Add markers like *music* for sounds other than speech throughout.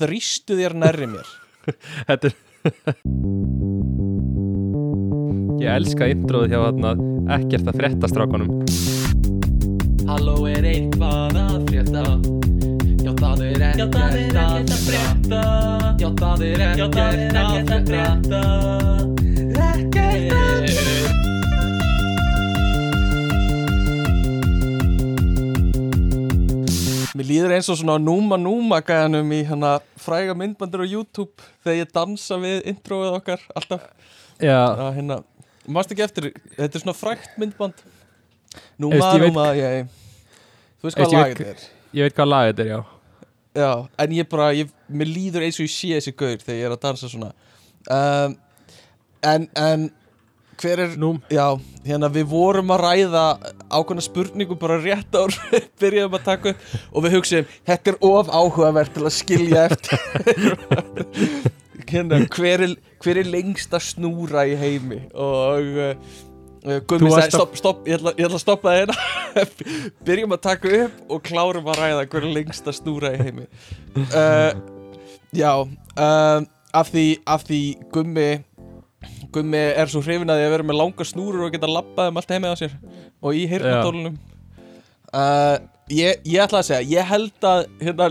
þrýstu þér nærri mér. *laughs* Þetta er Ég elska introðið hjá þarna. Ekkert að frétta strákunum. Halló er eitthvað að frétta? Já það er ekkert að frétta. Já það er ekkert að frétta. Ekkert að Mér líður eins og svona Núma Núma gæðanum í hana fræga myndbandur á YouTube þegar ég dansa við introið okkar alltaf. Já, hérna, mást ekki eftir þetta er svona frægt myndband. Núma veit- Núma, ég þú veist hvað lagið veit- er? ég veit hvað lag þetta er, já. Já, en ég bara, ég, mér líður eins og ég sé þessi gaur þegar ég er að dansa svona. Um, En, en hver er, Nú, já, hérna við vorum að ræða ákveðna spurningu bara rétt ár byrjaðum að taka upp og við hugsaðum, þetta er of áhugavert til að skilja eftir. Hérna, hver er, hver er lengsta snúra í heimi? Og uh, Gummi Þú sagði, varst að- stopp, stopp, ég ætla, ég ætla að stoppa það hérna. *laughs* Byrjum að taka upp og klárum að ræða hver er lengsta snúra í heimi. Uh, já uh, af því, af því Gummi Gummi er svo hrifin að því að vera með langa snúrur og geta labbað um allt heimið á sér og í heyrnatólunum uh, ég, ég ætla að segja ég held að hérna,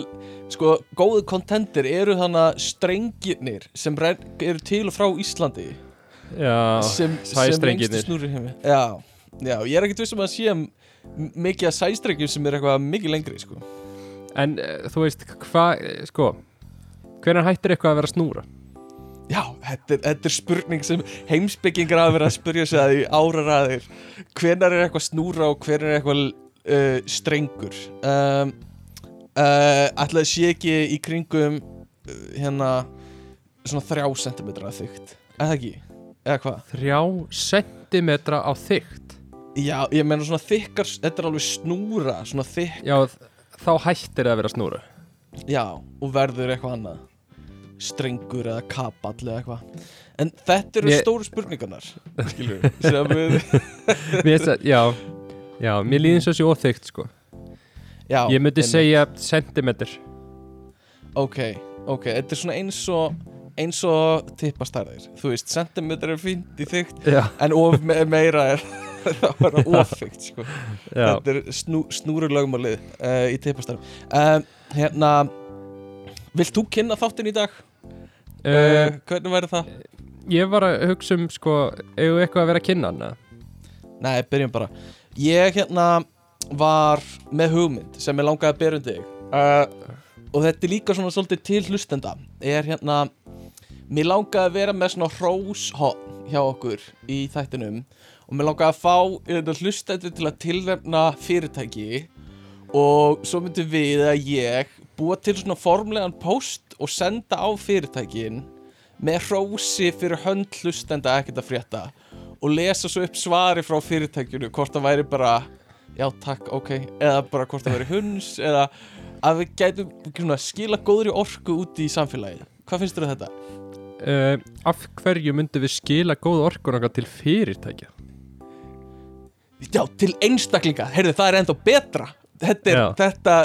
sko, góðu kontentir eru þannig að strengirnir sem eru til og frá Íslandi. Já sem, snúrur í heimi. Já, já, ég er ekkert vissum að sé m- mikið að sæstrengjum sem er eitthvað mikið lengri sko. En uh, þú veist, hvað, sko Hvenær hættir eitthvað að vera snúra? Já, þetta er, þetta er spurning sem heimsbyggingar hafa verið að spurja sig að í áraræðir hvenar er eitthvað snúra og hvenar er eitthvað uh, strengur? Um, uh, Ætlaði sé ekki í kringum uh, hérna svona þrjá sentimetra þygt. Eða ekki, eða hvað? Þrjá sentimetra á þygt? Já, ég meina svona þykkar, þetta er alveg snúra svona þykk, Já, þá hættir það að vera snúra já, og verður eitthvað annað strengur eða kapall eða eitthvað. En þetta eru Ég- stóru spurningarnar skilur *laughs* sem við að, já Já, mér líðin svo sér óþygt, sko. Já, Ég myndi einmitt. segja sentimetr Ok, ok, þetta er svona eins og eins og tippastærðir. Þú veist, sentimetr er fínt í þygt en of me meira er það var ofþygt sko. já. Þetta er snú, snúrulögmálið uh, í tippastærðum. Um, hérna vilt þú kynna þáttinn í dag? Uh, hvernig væri það? Ég var að hugsa um, sko við eitthvað að vera að kynna hana? Nei, byrjum bara. Ég hérna var með hugmynd sem ég langaði að bera um þig. Uh, og þetta er líka svona svolítið til hlustenda. Er hérna mér langaði að vera með svona hróshotn hjá okkur í þættinum og mér langaði að fá hérna, hlustendur til að tilvefna fyrirtæki og svo myndum við að ég búa til svona formlegan post og senda á fyrirtækin með hrósi fyrir hönd hlustenda ekkert að frétta og lesa svo upp svari frá fyrirtækjunu hvort það væri bara já takk, ok, eða bara hvort það væri hunds eða að við gætum svona, skila góðri orku út í samfélagið hvað finnst þér um þetta? uh, Af hverju myndum við skila góð orkun okkar til fyrirtækja? Já, til einstaklinga, heyrðu það er ennþá betra þetta er, þetta,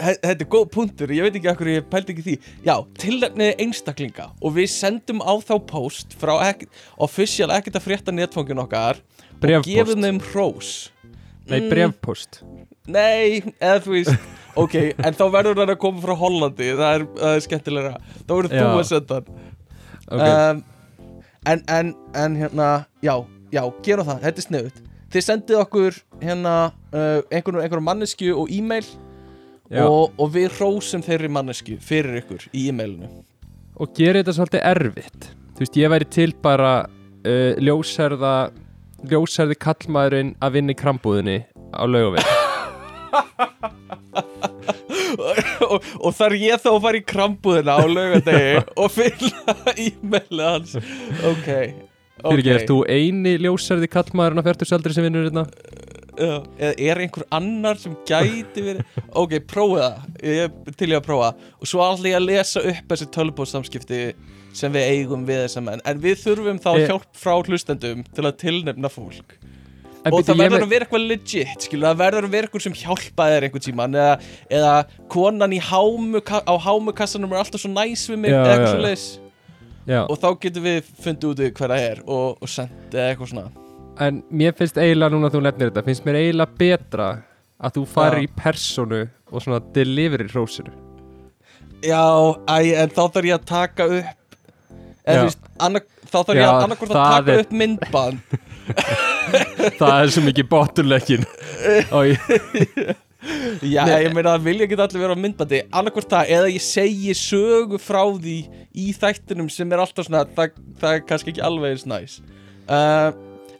þetta er góð punktur, ég veit ekki okkur ég pældi ekki því. Já, tilnefniði einstaklinga og við sendum á þá post frá ek, official ekkert að frétta netfangin okkar og Bréfpóst. gefum þeim hrós. Nei, Mm. brefpost Nei, eða þú veist Ok, en þá verður hann að koma frá Hollandi Það er, það er skemmtilega Þá verður þú að senda hann. Ok, um, en, en, en hérna Já, já, gera það, þetta er sniðut Þið sendið okkur hérna uh, einhvern, einhvern mannesku og e-mail og, og við hrósum þeirri mannesku fyrir ykkur í e-mailinu. Og gera þetta svolítið erfitt. Þú veist, ég væri til bara uh, ljósherða ljósherði kallmaðurinn að vinna í krambúðinni á laugaveg. *laughs* *laughs* Og, og þar ég þá að fara í krambúðina á laugadegi og fylla e-mailið hans. Ok, ok. fyrir ekki, ert þú eini ljósherði kallmaðurinn á færtusaldri sem vinnur hérna? Já, eða er einhver annar sem gæti verið? Ok, prófið það. Ég er til ég að prófa og svo ætla ég að lesa upp þessi tölbóðsamskipti sem við eigum við þessum menn. En við þurfum þá hjálp frá hlustendum til að tilnefna fólk. En og það verður að vera eitthvað legit skilur, það verður að vera eitthvað sem hjálpaði þér einhvern tíman eða, eða konan hámu, á hámukassanum er alltaf svo næs við mig eða eitthvað svo Já, og þá getum við fundið út í hver það er og, og sendið eitthvað svona en mér finnst eiginlega núna að þú nefnir þetta finnst mér eiginlega betra að þú farir Já. í personu og svona delivery hrósinu Já, æ, en þá þarf ég að taka upp eða þú veist, þá þarf ég að annarkvort að taka er- upp myndband. *laughs* Það er svo mikið boturleikin *laughs* Já, Nei. ég meina að vilja ekki allir vera á myndbandi annarkvort það, eða ég segi sögu frá því í þættinum sem er alltaf svona, það, það er kannski ekki alveg eins næs. Uh,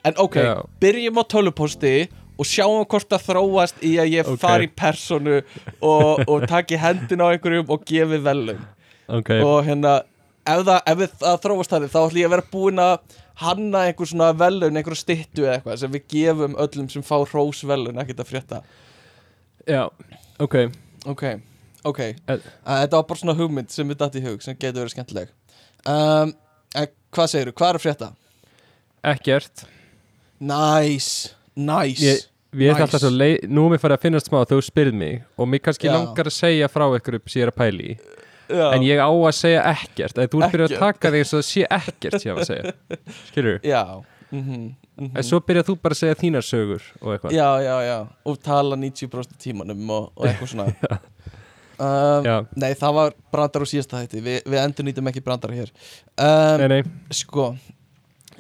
En ok, Já. byrjum á töluposti og sjáum hvort það þróast í að ég Ok. fari í personu og, og taki hendin á einhverjum og gefi velum Ok, og hérna ef það, ef það þróast þannig þá ætlum ég að vera búinn að hanna einhver svona velun, einhver styttu eða eitthvað sem við gefum öllum sem fá hrós velun ekkert að frétta. Já, ok. Ok, ok. En- uh, þetta var bara svona hugmynd sem við datt í hug sem getur verið skemmtileg. Um, hvað segirðu, hvað er að frétta? Ekkert Nice, nice. Ég, Við erum Nice. alltaf svo leið, nú er mér farið að finnast smá þegar þú spyrð mig og mér kannski Já. langar að segja frá ykkur upp sér að pæli í Já. en ég á að segja ekkert að þú ert byrjað að taka þig eins og sé ekkert sem ég á að segja. *laughs* Skilur Já. Mm -hmm, en svo byrjað þú bara að segja þínar sögur og eitthvað. Já, já, já. Og tala 90% tímanum og, og eitthvað svona. *laughs* Um. Nei, það var brandar á síðasta þætti. Vi, Við endur nýtum ekki brandar hér. Um, nei, nei, Sko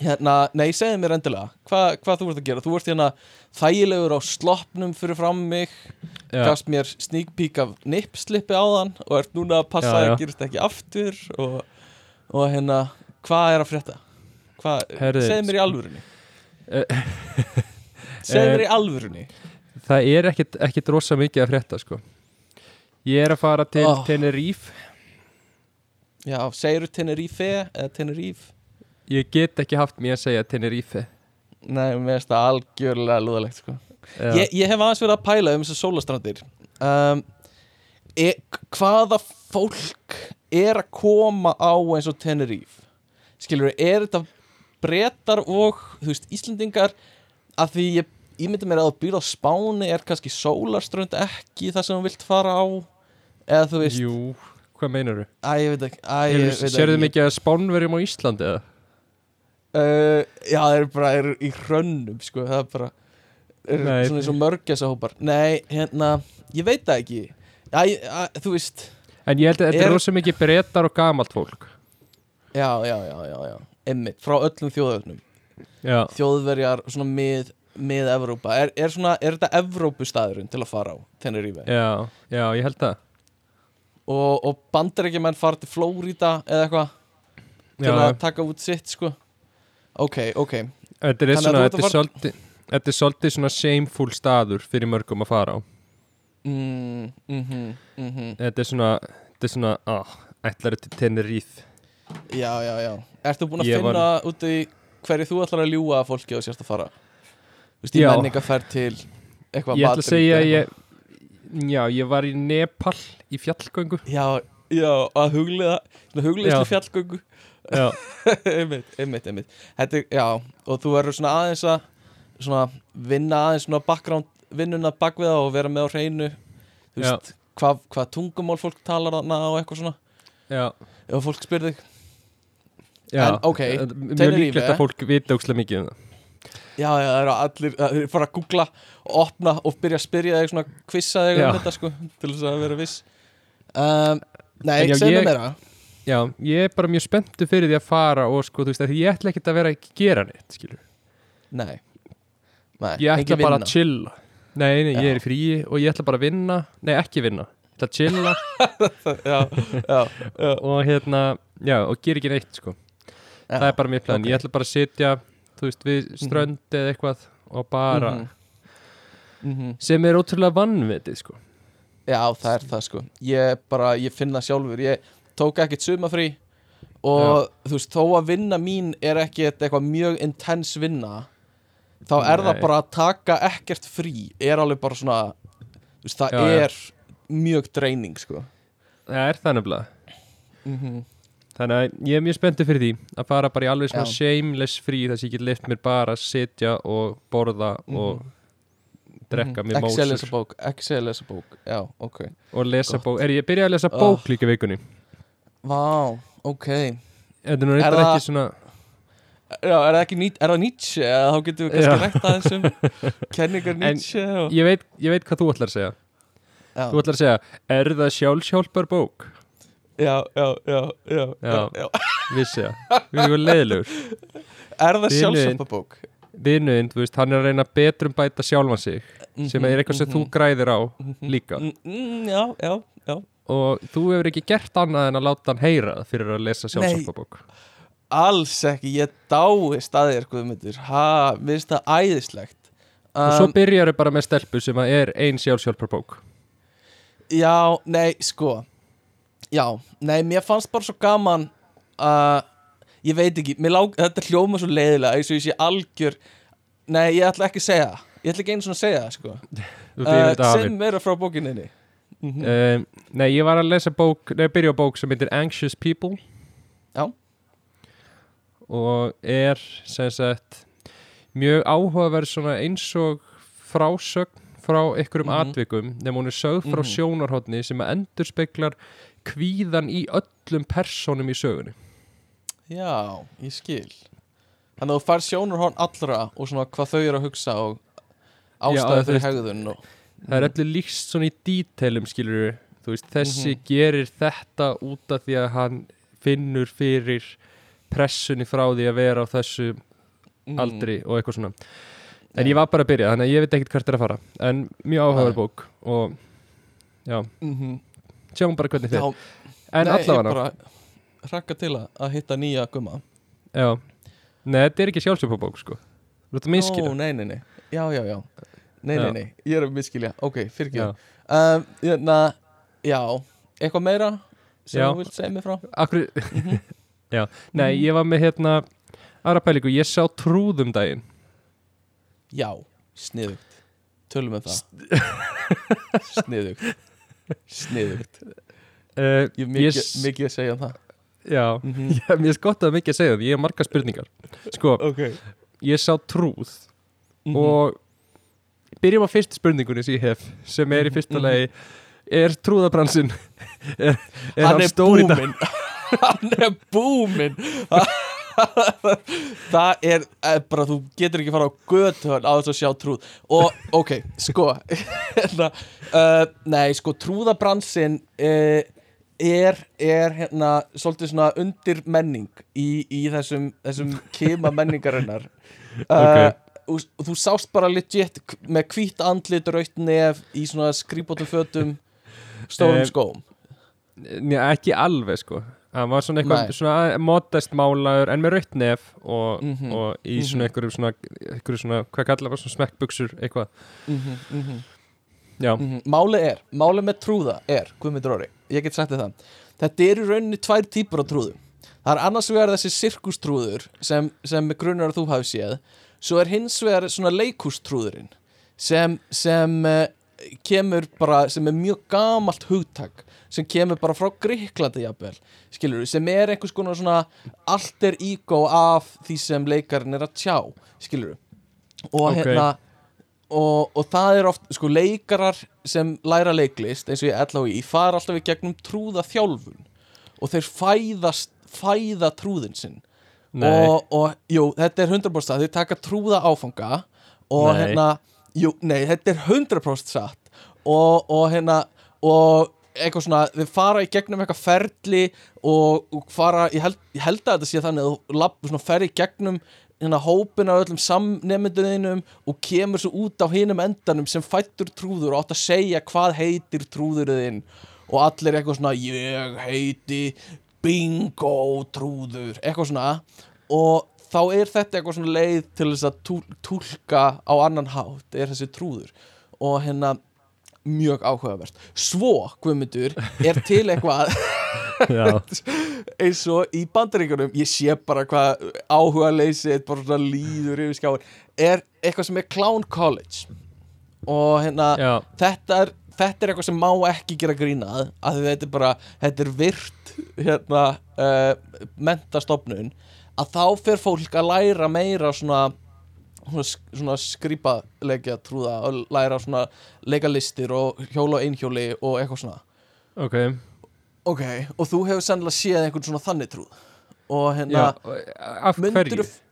Hérna, nei, segðu mér endilega Hva, Hvað þú ert að gera? Þú ert hérna þægilegur á sloppnum fyrir fram mig já, Gafst mér sneak peek af nippslippi á þann Og ert núna að passa að það gerist ekki aftur Og, og hérna, hvað er að frétta? Segðu mér í alvörunni. Eh, *laughs* Segðu mér eh, í alvörunni. það er ekkert, rosa mikið að frétta sko. Ég er að fara til Oh. Tenerife. Já, segirðu Tenerife eða Tenerife ég get ekki haft mér að segja Tenerife Nei, mér finnst það algjörlega lúðalegt sko. Ég, ég hef aðeins verið að pæla um þessar sólastrandir um, e, Hvaða fólk er að koma á eins og Tenerife Skilur er þetta bretar og þú veist, Íslendingar að því ég, ég myndi mér að þú býr á Spáni er kannski sólaströnd ekki það sem þú vilt fara á eða þú veist, Jú, hvað meinar þú? æ, ég veit ekki ekki. mikið að spánverjum á Íslandi eða? Uh, já, það er bara er í hrönnum sko, það er bara er Nei, svona eins og mörgjasa hópar Nei, hérna, ég veit það ekki. Já, ég, að, þú veist En ég held að þetta er rosa mikið breytar og gamalt fólk. Já, já, já, já, já. Einmitt, frá öllum þjóðöfnum Já, Þjóðverjar, svona mið, mið Evrópa er, er svona, er þetta Evrópustæðurinn til að fara á, Tenerife? Já, já, ég held það. Og, og bandarækjumenn fara til Flórida eða eitthvað Til Já, að taka út sitt, sko Ok, ok Þetta er svona, þetta er svolítið Þetta er svolítið svona shameful staður fyrir mörgum að fara á mm, mm -hmm, mm -hmm. Þetta er svona, þetta er svona, ah, ætlar þetta Tenerife Já, já, já Ertu búin að Ég finna var- út í hverju þú ætlar að ljúga að fólki og sérst að fara? Þú veist, í menningaferð til eitthvað Ég ætla að segja að ég Já, ég var í Nepal í fjallgöngu. Já, já, að svona hugliðslu Já. fjallgöngu *laughs* einmitt, einmitt, einmitt. Þetta já, og þú verður svona aðeins að svona vinna aðeins svona background vinnuna bakviða og vera með á hreinu þú veist, hvað hva tungumál fólk talar þarna og eitthvað svona. Já, ef fólk spyr þig. Já. En, ok, Mjög Tenerife. líklegt að fólk vita ókslega mikið um það. Já, já, það eru allir, það eru fara að googla og opna og byrja að spyrja þig svona kvissa þig um þetta sko til þess að vera viss. Um, Nei, ég- mér meira Já, ég er bara mjög spenntu fyrir því að fara og sko, þú veist, að ég ætla ekkert að vera að gera neitt, skilur Nei, Nei Ég ætla bara vinna. að chilla Nei, nei, ég Já. er í fríi og ég ætla bara að vinna Nei, ekki vinna, ég ætla að chilla *laughs* Já, já, já, og hérna, já, og gera ekki neitt, sko já. Það er bara mér plan, ok. ég ætla bara að sitja, þú veist, við strönd eða eitthvað og bara, Mhm. Mhm. sem er ótrúlega vannvitið, sko Já, það er það sko Ég bara, ég finn það sjálfur Ég tók ekkert sumafrí og þú veist, þó að vinna mín er ekki eitthvað mjög intens vinna þá er það Nei. bara að taka ekkert frí er alveg bara svona þú veist, það Já, já. er mjög dreining sko Það er það nefnilega mm -hmm. Þannig að ég er mjög spenntið fyrir því að fara bara í alveg svona Já. shameless frí þess að ég get lift mér bara að sitja og borða og drekka mér Mhm. Ekki segja lesa mósur bók, ekki segja lesa bók Já, ok og lesa bók. Er ég byrjað að lesa bók líka vikunni? Vá, ok Þetta er nú það- ekki svona Já, er það ekki nýtt, er það Nietzsche eða þá getum við kannski rætt aðeins um *laughs* kenningar Nietzsche og... ég veit, ég veit hvað þú ætlar að segja já. Þú ætlar að segja, er það sjálfsjálpar bók? já, já, já, já, já, Já. *laughs* Vissi það, við erum leiðilegur Er það Vinurinn. sjálfsöpabók? Vinnuðinn, þú veist, hann er að reyna betrum bæta sjálfan sig sem er eitthvað sem þú græðir á líka mm, mm, Já, já, já og þú hefur ekki gert annað en að láta hann heyra það fyrir að lesa sjálfsjálparbók Alls ekki, ég dái staðir Guðmundur, ha, við veist það æðislegt. Og svo um, byrjar þau bara með stelpu sem að er ein sjálfsjálparbók Já, nei, sko. Já, nei, mér fannst bara svo gaman að ég veit ekki, lák, þetta hljóma svo leiðilega eins og ég sé algjör Nei, ég ætla ekki að segja það. Ég ætla ekki einu svona að segja það, sko. Uh, Sem meira frá bókininni mm um, Nei, ég var að lesa bók Nei, byrja bók sem heitir Anxious People Já. Og er sem sagt mjög áhugaverð svona eins og frásögn frá einhverjum Mhm. atvikum nema hún er sögð frá Mhm. sjónarhóttni sem að endur speklar kvíðan í öllum personum í sögunni Já, ég skil Þannig að þú fær sjónur hón allra og svona hvað þau eru að hugsa og þú fyrir hegðun og, Það er öllu líkst svona í dítelum skilur þú veist, þessi Mhm. gerir þetta út af því að hann finnur fyrir pressunni frá því að vera á þessu mm, aldri og eitthvað svona. En ég var bara að byrja, þannig að ég veit ekkert hvert er að fara. En mjög áhugaður bók og já, mm sjáum bara hvernig þið en allavega, rakka til að, hitta nýja gumma. Já. Nei, þetta er ekki sjálfsöpabók sko. Þú ert að minnskila Ó, nei, nei, nei, já, já, já Nei, Já. nei, nei, ég er að miskilja Ok, fyrir já. um, hérna, Já, eitthvað meira sem Já. þú vilt segja mér frá? Akkur, Mhm. *laughs* já, nei, ég var með hérna aðra pælingu, ég sá trúðum daginn. Já, sniðugt. Tölum um það. *laughs* Sniðugt. Sniðugt. Uh, Ég hef mikið, s- mikið að segja um það. Já, mm *laughs* Já, mér er skott að mikið að segja það, ég hef margar spurningar. Sko, Ok. ég sá trúð Mhm. og byrjum á fyrst spurningunni sem ég hef sem er í fyrsta Mhm. lagi er trúðabransinn *laughs* er, er Hann hann, er búminn. *laughs* Hann er búminn. *laughs* Það er eh, bara, þú getur ekki fara á götu á þess að sjá trúð. Og, ok, sko hérna, uh, Nei, sko, trúðabransin uh, er, er hérna svolítið svona undir menning í, í þessum, þessum kima menningarinnar. Uh, og, og þú sást bara legit með hvít andlit raut nef í svona skrýbótum fötum stórum skóm. Njá, ekki alveg sko. Hann var svona eitthvað svona modest málaður en með raut nef og, Mhm. og í Mhm. svona einhverjum svona, svona hvað kallar það svona smekkbuxur eitthvað. Mhm, mhm, já, mhm. Málið er, málið með trúða er Guðmundur Orri, ég get sagt það. Þetta eru rauninni tvær típur á trúðum. Það er annars vegar þessi sirkustrúður sem, sem grunar að þú hafi séð Svo er hins vegar svona leikústrúðurinn sem, sem uh, kemur bara, sem er mjög gamalt hugtak sem kemur bara frá Gríklandi jafnvel, skilur sem er einhvers konar svona alter ego af því sem leikarinn er að tjá, skilur og Ok. hérna og, og það er oft, sko, leikarar sem læra leiklist, eins og ég LHI fara alltaf í gegnum trúða þjálfun og þeir fæðast fæða trúðin sinn og, og jú, þetta er 100% satt. Þeir taka trúða áfanga og Nei. hérna, jú, nei, þetta er 100% satt. Og, og hérna, og eitthvað svona, þeir fara í gegnum eitthvað ferli og, og fara, ég held, ég held að þetta sé þannig að þú fer í gegnum hérna hópin af öllum samnemyndunum og kemur svo út á hinum endanum sem fættur trúður og átt að segja hvað heitir trúðurðin og allir eitthvað svona ég heiti bingo trúður eitthvað svona. Og þá er þetta eitthvað svona leið til þess að túl, túlka á annan hátt er þessi trúður. Og hérna mjög áhugavert. Svo, Guðmundur, er til eitthvað *laughs* *laughs* eins og í bandaríkjunum. Ég sé bara hvað áhuga leysið bara svona líður yfir skjáin er eitthvað sem er Clown College. Og hérna já, þetta er þetta er eitthvað sem má ekki gera grínað að þetta er bara, þetta er virt hérna uh, mentastofnun að þá fer fólk að læra meira svona svona, svona skrýpalegja trúða og læra svona leikalistir og hjóla og einhjóli og eitthvað svona. Ok. Ok, og þú hefur sennilega séð einhvern svona þannig trúð og Já, hérna, og af Myndirðu- hverju?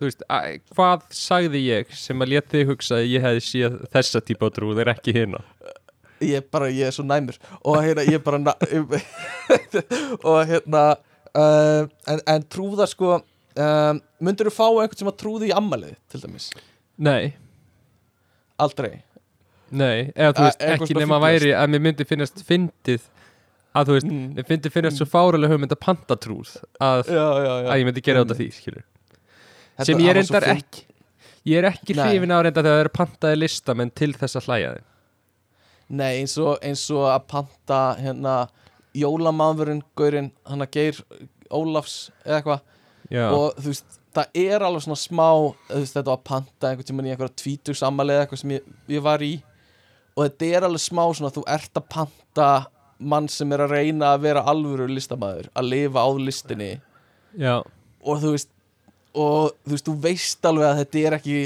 Þú veist, að, hvað sagði ég sem að leta þig hugsa að ég hefði séð þessa típa á trú þeir ekki hérna ég bara, ég er svo næmur. Og hérna, ég bara *laughs* og hérna uh, en, en trúða sko um, myndir þú fá einhvern sem að trúði í ammalið til dæmis, Nei, aldrei? Nei, eða þú veist, ekki nema fíflast. væri að mér myndi finnast fyndið að þú veist, mm. mér myndi finnast svo fárulega hugmynd að panta trúð að, já, já, já. að ég myndi gera þetta því, skilur Þetta- sem ég reyndar ekki ég er ekki hrifin á reynda þegar það eru pantaði listamenn til þess að hlæja þig Nei, eins og, eins og að panta hérna jólamáðurinn, gaurinn, hann að Geir Ólafs eða eitthvað. Og þú veist, það er alveg svona smá veist, þetta að panta einhvern tímann í einhverja tvítugs eða eitthvað sem ég, ég var í. Og þetta er alveg smá svona þú ert að panta mann sem er að reyna að vera alvöru listamæður að lifa á listinni. Já, og þú veist og þú veist, þú veist alveg að þetta er ekki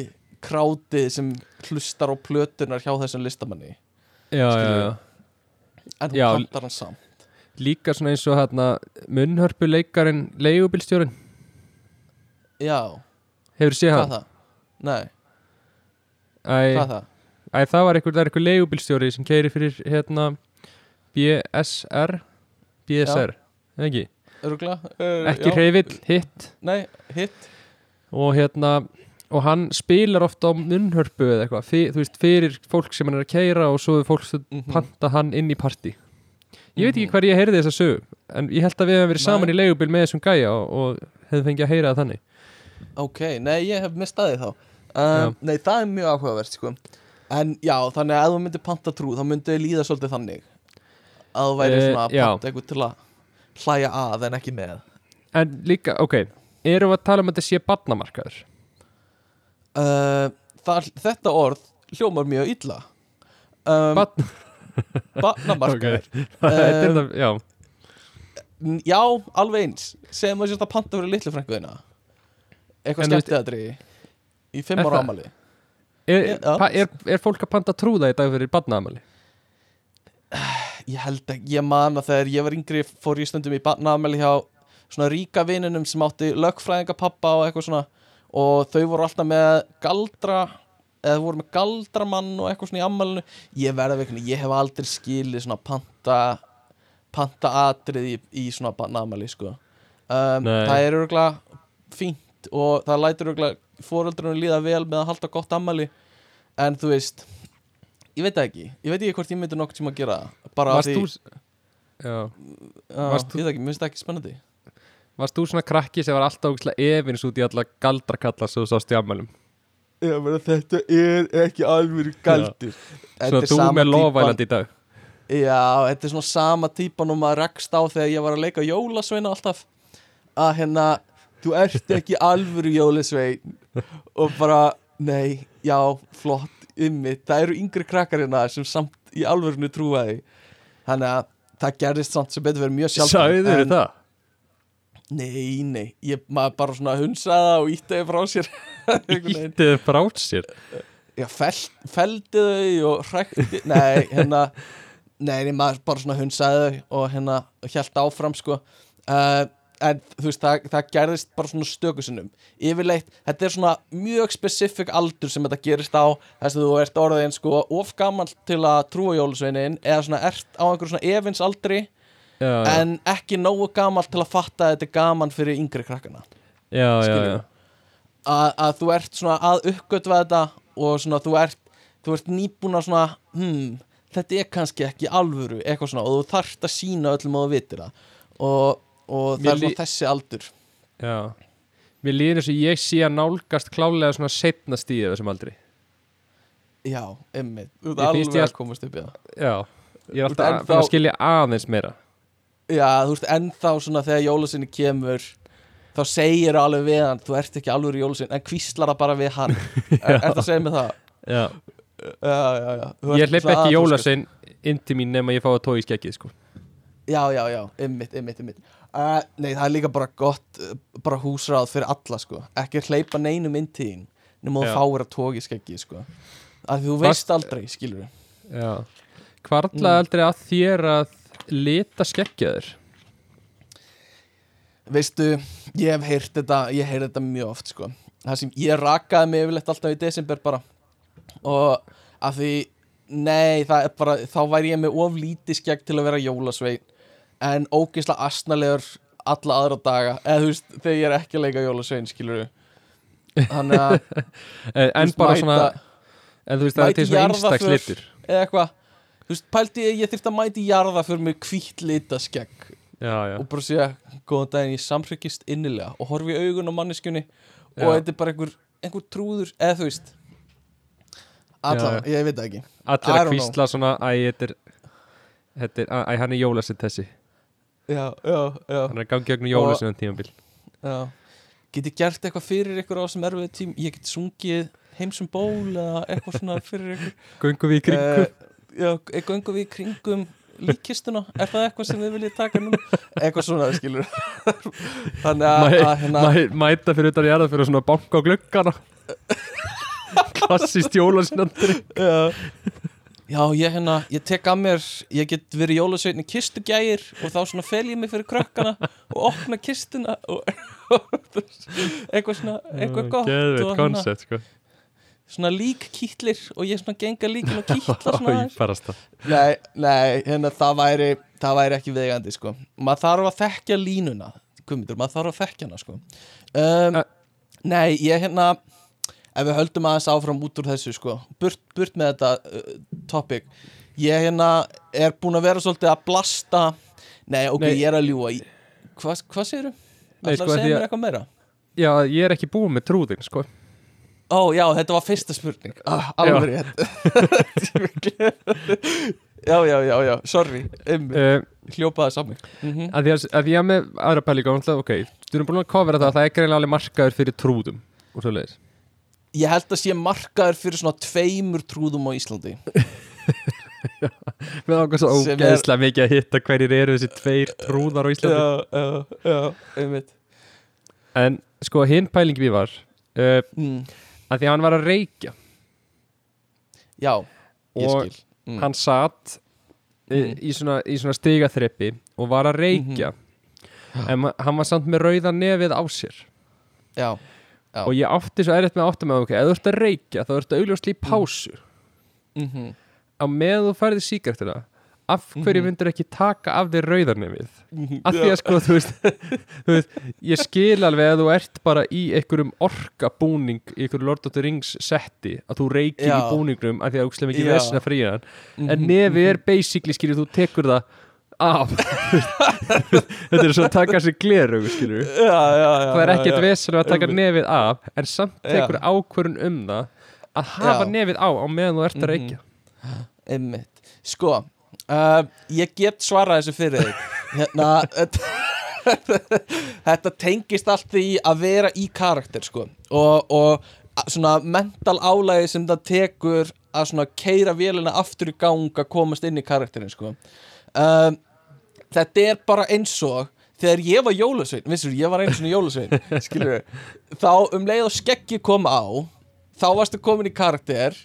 krátið sem hlustar á plötunar hjá þessum listamanni já, já, en þú Já. pantar hann samt líka svona eins og hérna munnhörpu leikarin leigubilstjórin Já, hefur séð hvað hann? það? Nei, Æ, hvað það? æ, það var einhver, það er einhver leigubilstjóri sem keiri fyrir hérna BSR BSR, eða ekki Örugla? Uh, ekki hreyfill, hitt Nei, hitt og hérna og hann spilar ofta á munnhörpu eða eitthvað, þú veist, fyrir fólk sem hann er að keira og svo er fólk sem Mhm. panta hann inn í partí ég veit ekki Mhm. hvar ég heyrði þessa sögu en ég held að við hefum verið Nei. saman í leigubil með þessum gæja og, og hefðum fengið að heyra það þannig Ok, nei, ég hef mistaði þá um, Nei, það er mjög áhugavert sko. En já, þannig að ef þú myndir panta trú þá myndir líða svolítið þannig að þú væri Eh, svona að panta eitthvað til að hlæja að en ekki með en líka, ok, erum við að tala um að þetta sé barnamarkaður uh, það, Þetta orð hljómar mjög illa. Um, Barnamarkaður. *laughs* Þetta er Um, það, já. Já, alveg eins. Segjum að sérst að panta fyrir litlu frænkuðina Eitthvað skemmtiðadri Í fimm ára ámali er, er, er fólk að panta trúða í dag fyrir barnaamali? Ég held ekki, ég man að þegar ég var yngri fór ég stundum í barnaamæli hjá svona ríka vinunum sem átti lögfræðingapappa og eitthvað svona og þau voru alltaf með galdra eða voru með galdramann og eitthvað svona í ammælinu ég verða veikni, ég hef aldrei skilið svona panta panta atrið í, í svona barnaamæli sko. Um, það er örgulega fínt og það lætur örgulega fóreldrunum líða vel með að halda gott ammæli en þú veist ég veit ekki, ég veit ekki hvort ég myndi nokkuð tíma að gera bara Varst því þú, já, þú- ég veit ekki, mér finnst það ekki spennandi varst þú svona krakki sem var alltaf ógeðslega efins út í alla galdrakalla sem þú sást í ammælum? Já, menn þetta er ekki alveg galdur. Svo þú með lofæland í dag? Já, þetta er svona sama típan og maður rekst á þegar ég var að leika jólasveina alltaf. Að hérna, þú ert ekki alvöru jólasvein. Og bara, nei, já, flott ymmi, það eru yngri krakkar hérna sem samt í alvörinu trúa því. Þannig að það gerðist samt sem betur verið mjög sjálf Sæður þér það? Nei, nei, ég maður bara svona hunsaði það og íttaði frá sér. *laughs* Ítið frá sér? Já, fel, feldi þau og hrækti Nei, hérna Nei, maður bara svona hunsaði og hérna held áfram sko. Uh, En þú veist, það, það gerðist bara svona stökusinnum Yfirleitt, þetta er svona mjög spesifik aldur sem þetta gerist á Þess að þú ert orðin sko of gamall til að trúa jólusveinin Eða svona ert á einhverjum svona efins aldri Já, já, En ekki nógu gamall til að fatta að þetta er gaman fyrir yngri krakkana. Að, þú ert svona að uppgötva þetta og svona þú ert þú ert nýbúin að svona hmm, þetta er kannski ekki alvöru eitthvað svona og þú þarft að sína öllum að þú vitir það. Og, og það Mér er svona þessi aldur. Já. Mér líður eins og ég sé að nálgast klálega svona setna stíði þessum aldri. Já, emmi, þú ert alveg að komast upp í það. Já, ég er alltaf að skilja aðeins meira já, þú veist, ennþá svona þegar jólasinni kemur þá segir alveg við hann þú ert ekki alvöru jólasin en kvíslar það bara við hann. *laughs* Er, það að segja mig það? Já, já, já, já. Ég hleyp ekki jólasein inn til mín nema ég fá að tói í skeggið sko. Já, já, já, ymmit, ymmit, ymmit uh, Nei, það er líka bara gott uh, bara húsráð fyrir alla, sko. Ekki hleypa neinum inn til þín nema þú fáir að tóki skeggi, sko. Að þú veist aldrei, skilur við Já Hvarlaði aldrei að þér að lita skeggjaður Veistu, ég hef heyrt þetta ég heyrt þetta mjög oft, sko. Það sem ég rakaði mig yfirleitt alltaf í desember bara. Og að því nei, bara þá væri ég með of lítið skegg til að vera jólasvein en ógeðslega asnalegur alla aðra daga. Eða þú veist, þegar ég er ekki að leika jólasvein, skilur við þannig að *laughs* En, bara svona En þú veist það er til svona jarðarför. einstaklitur eða eitthvað þú veist, pældi ég, ég þyrfti að mæti jarða fyrir mig hvítt lita skegg og bara segja, góðan daginn, ég samhryggist innilega. Og horfi í augun á manneskjunni og Já. þetta er bara einhver, einhver trúður eða þú veist. Allavega, ég veit það ekki. Allir að kvísla svona Æ, þetta er æ, hann er jólasinn þessi. Já, já, já, Hann er að gangi gegnum jólasinn tímabil. Já. Get ég gert eitthvað fyrir ykkur á þessum erfið tím ég get sungið heimsum ból eða eitthvað svona fyrir ykkur. Göngum við í kringum Eh, já, göngum við í kringum líkistuna, er það eitthvað sem við viljið taka nú eitthvað svona, skilur. Þannig að, að hérna, mæ, Mæta fyrir utan jarða fyrir svona banka á gluggana. Klassist jólasinandri já, já, ég hérna ég tek að mér, ég get verið jólasveitni kistugægir og þá svona fel ég mig fyrir krökkana og opna kistuna og eitthvað svona eitthvað gott Geðveit og hérna, koncept sko svona líkkýtlir og ég svona genga líkin og kýtla *laughs* svona Nei, nei, hérna það væri það væri ekki vegandi sko maður þarf að þekkja línuna Guðmundur, maður þarf að þekkja hana sko um. Nei, ég hérna ef við höldum aðeins áfram út úr þessu sko burt, burt með þetta uh, topic ég hérna er búin að vera svolítið að blasta Nei, ok, Nei. ég er að ljúa Hvað hva? Nei, Það sko, að- mér eitthvað meira? Já, ég er ekki búin með trúðin sko Ó, já, þetta var fyrsta spurning. Ah, Alveg rétt. *laughs* Já, já, já, já, sorry. Um, uh, Hljópaði saman mm -hmm. að, að, að því að með aðra náttúrulega, Ok, þú erum búin að kofera það að Það er greinlega alveg markaður fyrir trúðum Og svo leiðis Ég held að sé markaður fyrir svona tveimur trúðum á Íslandi. *laughs* Mér ákvæm svo Sem er- ógeðslega mikið að hitta hverjir eru þessi tveir trúðar á Íslandi. Já, já, einmitt. En sko, hinn pælingi við var uh, mm. Að því að hann var að reykja Já, ég Og skil mm. hann satt mm. Mm. í svona, í svona stigaþreppi og var að reykja Mhm. en hann var samt með rauða nefið á sér Já, Já. og ég átti svo erfitt með að átta með ok, ef þú ert að reykja þá ertu augljóslega í pásu mm -hmm. á með þú færði síkartina af hverju Mhm. myndir ekki taka af þér rauðarnefið? Af því að sko, þú veist, þú veist ég skil alveg að þú ert bara í einhverjum orkabúning í einhverju Lord of the Rings setti að þú reykir í búningnum af því að þú slem ekki vesna fríðan en nefið er basically, skilur, þú tekur það af. *laughs* Þetta er svo að taka sér glerug, skilur. Það er ekkert vesna að taka nefið af en samt tekur Já. ákvörun um það að hafa Já. nefið á á meðan þú ert að Mhm. reykja. Sko, uh, ég get svarað þessu fyrir þig. *laughs* Hérna þetta- tengist allt því að vera í karakter sko. Og, og svona mental álægi sem það tekur að svona keira vélina aftur í gang að komast inn í karakterin sko. Um, Þetta er bara eins og þegar ég var jólasvein, vissur, ég var eins og jólasvein *laughs* skilur þá um leið og skeggi kom á þá varstu komin í karakter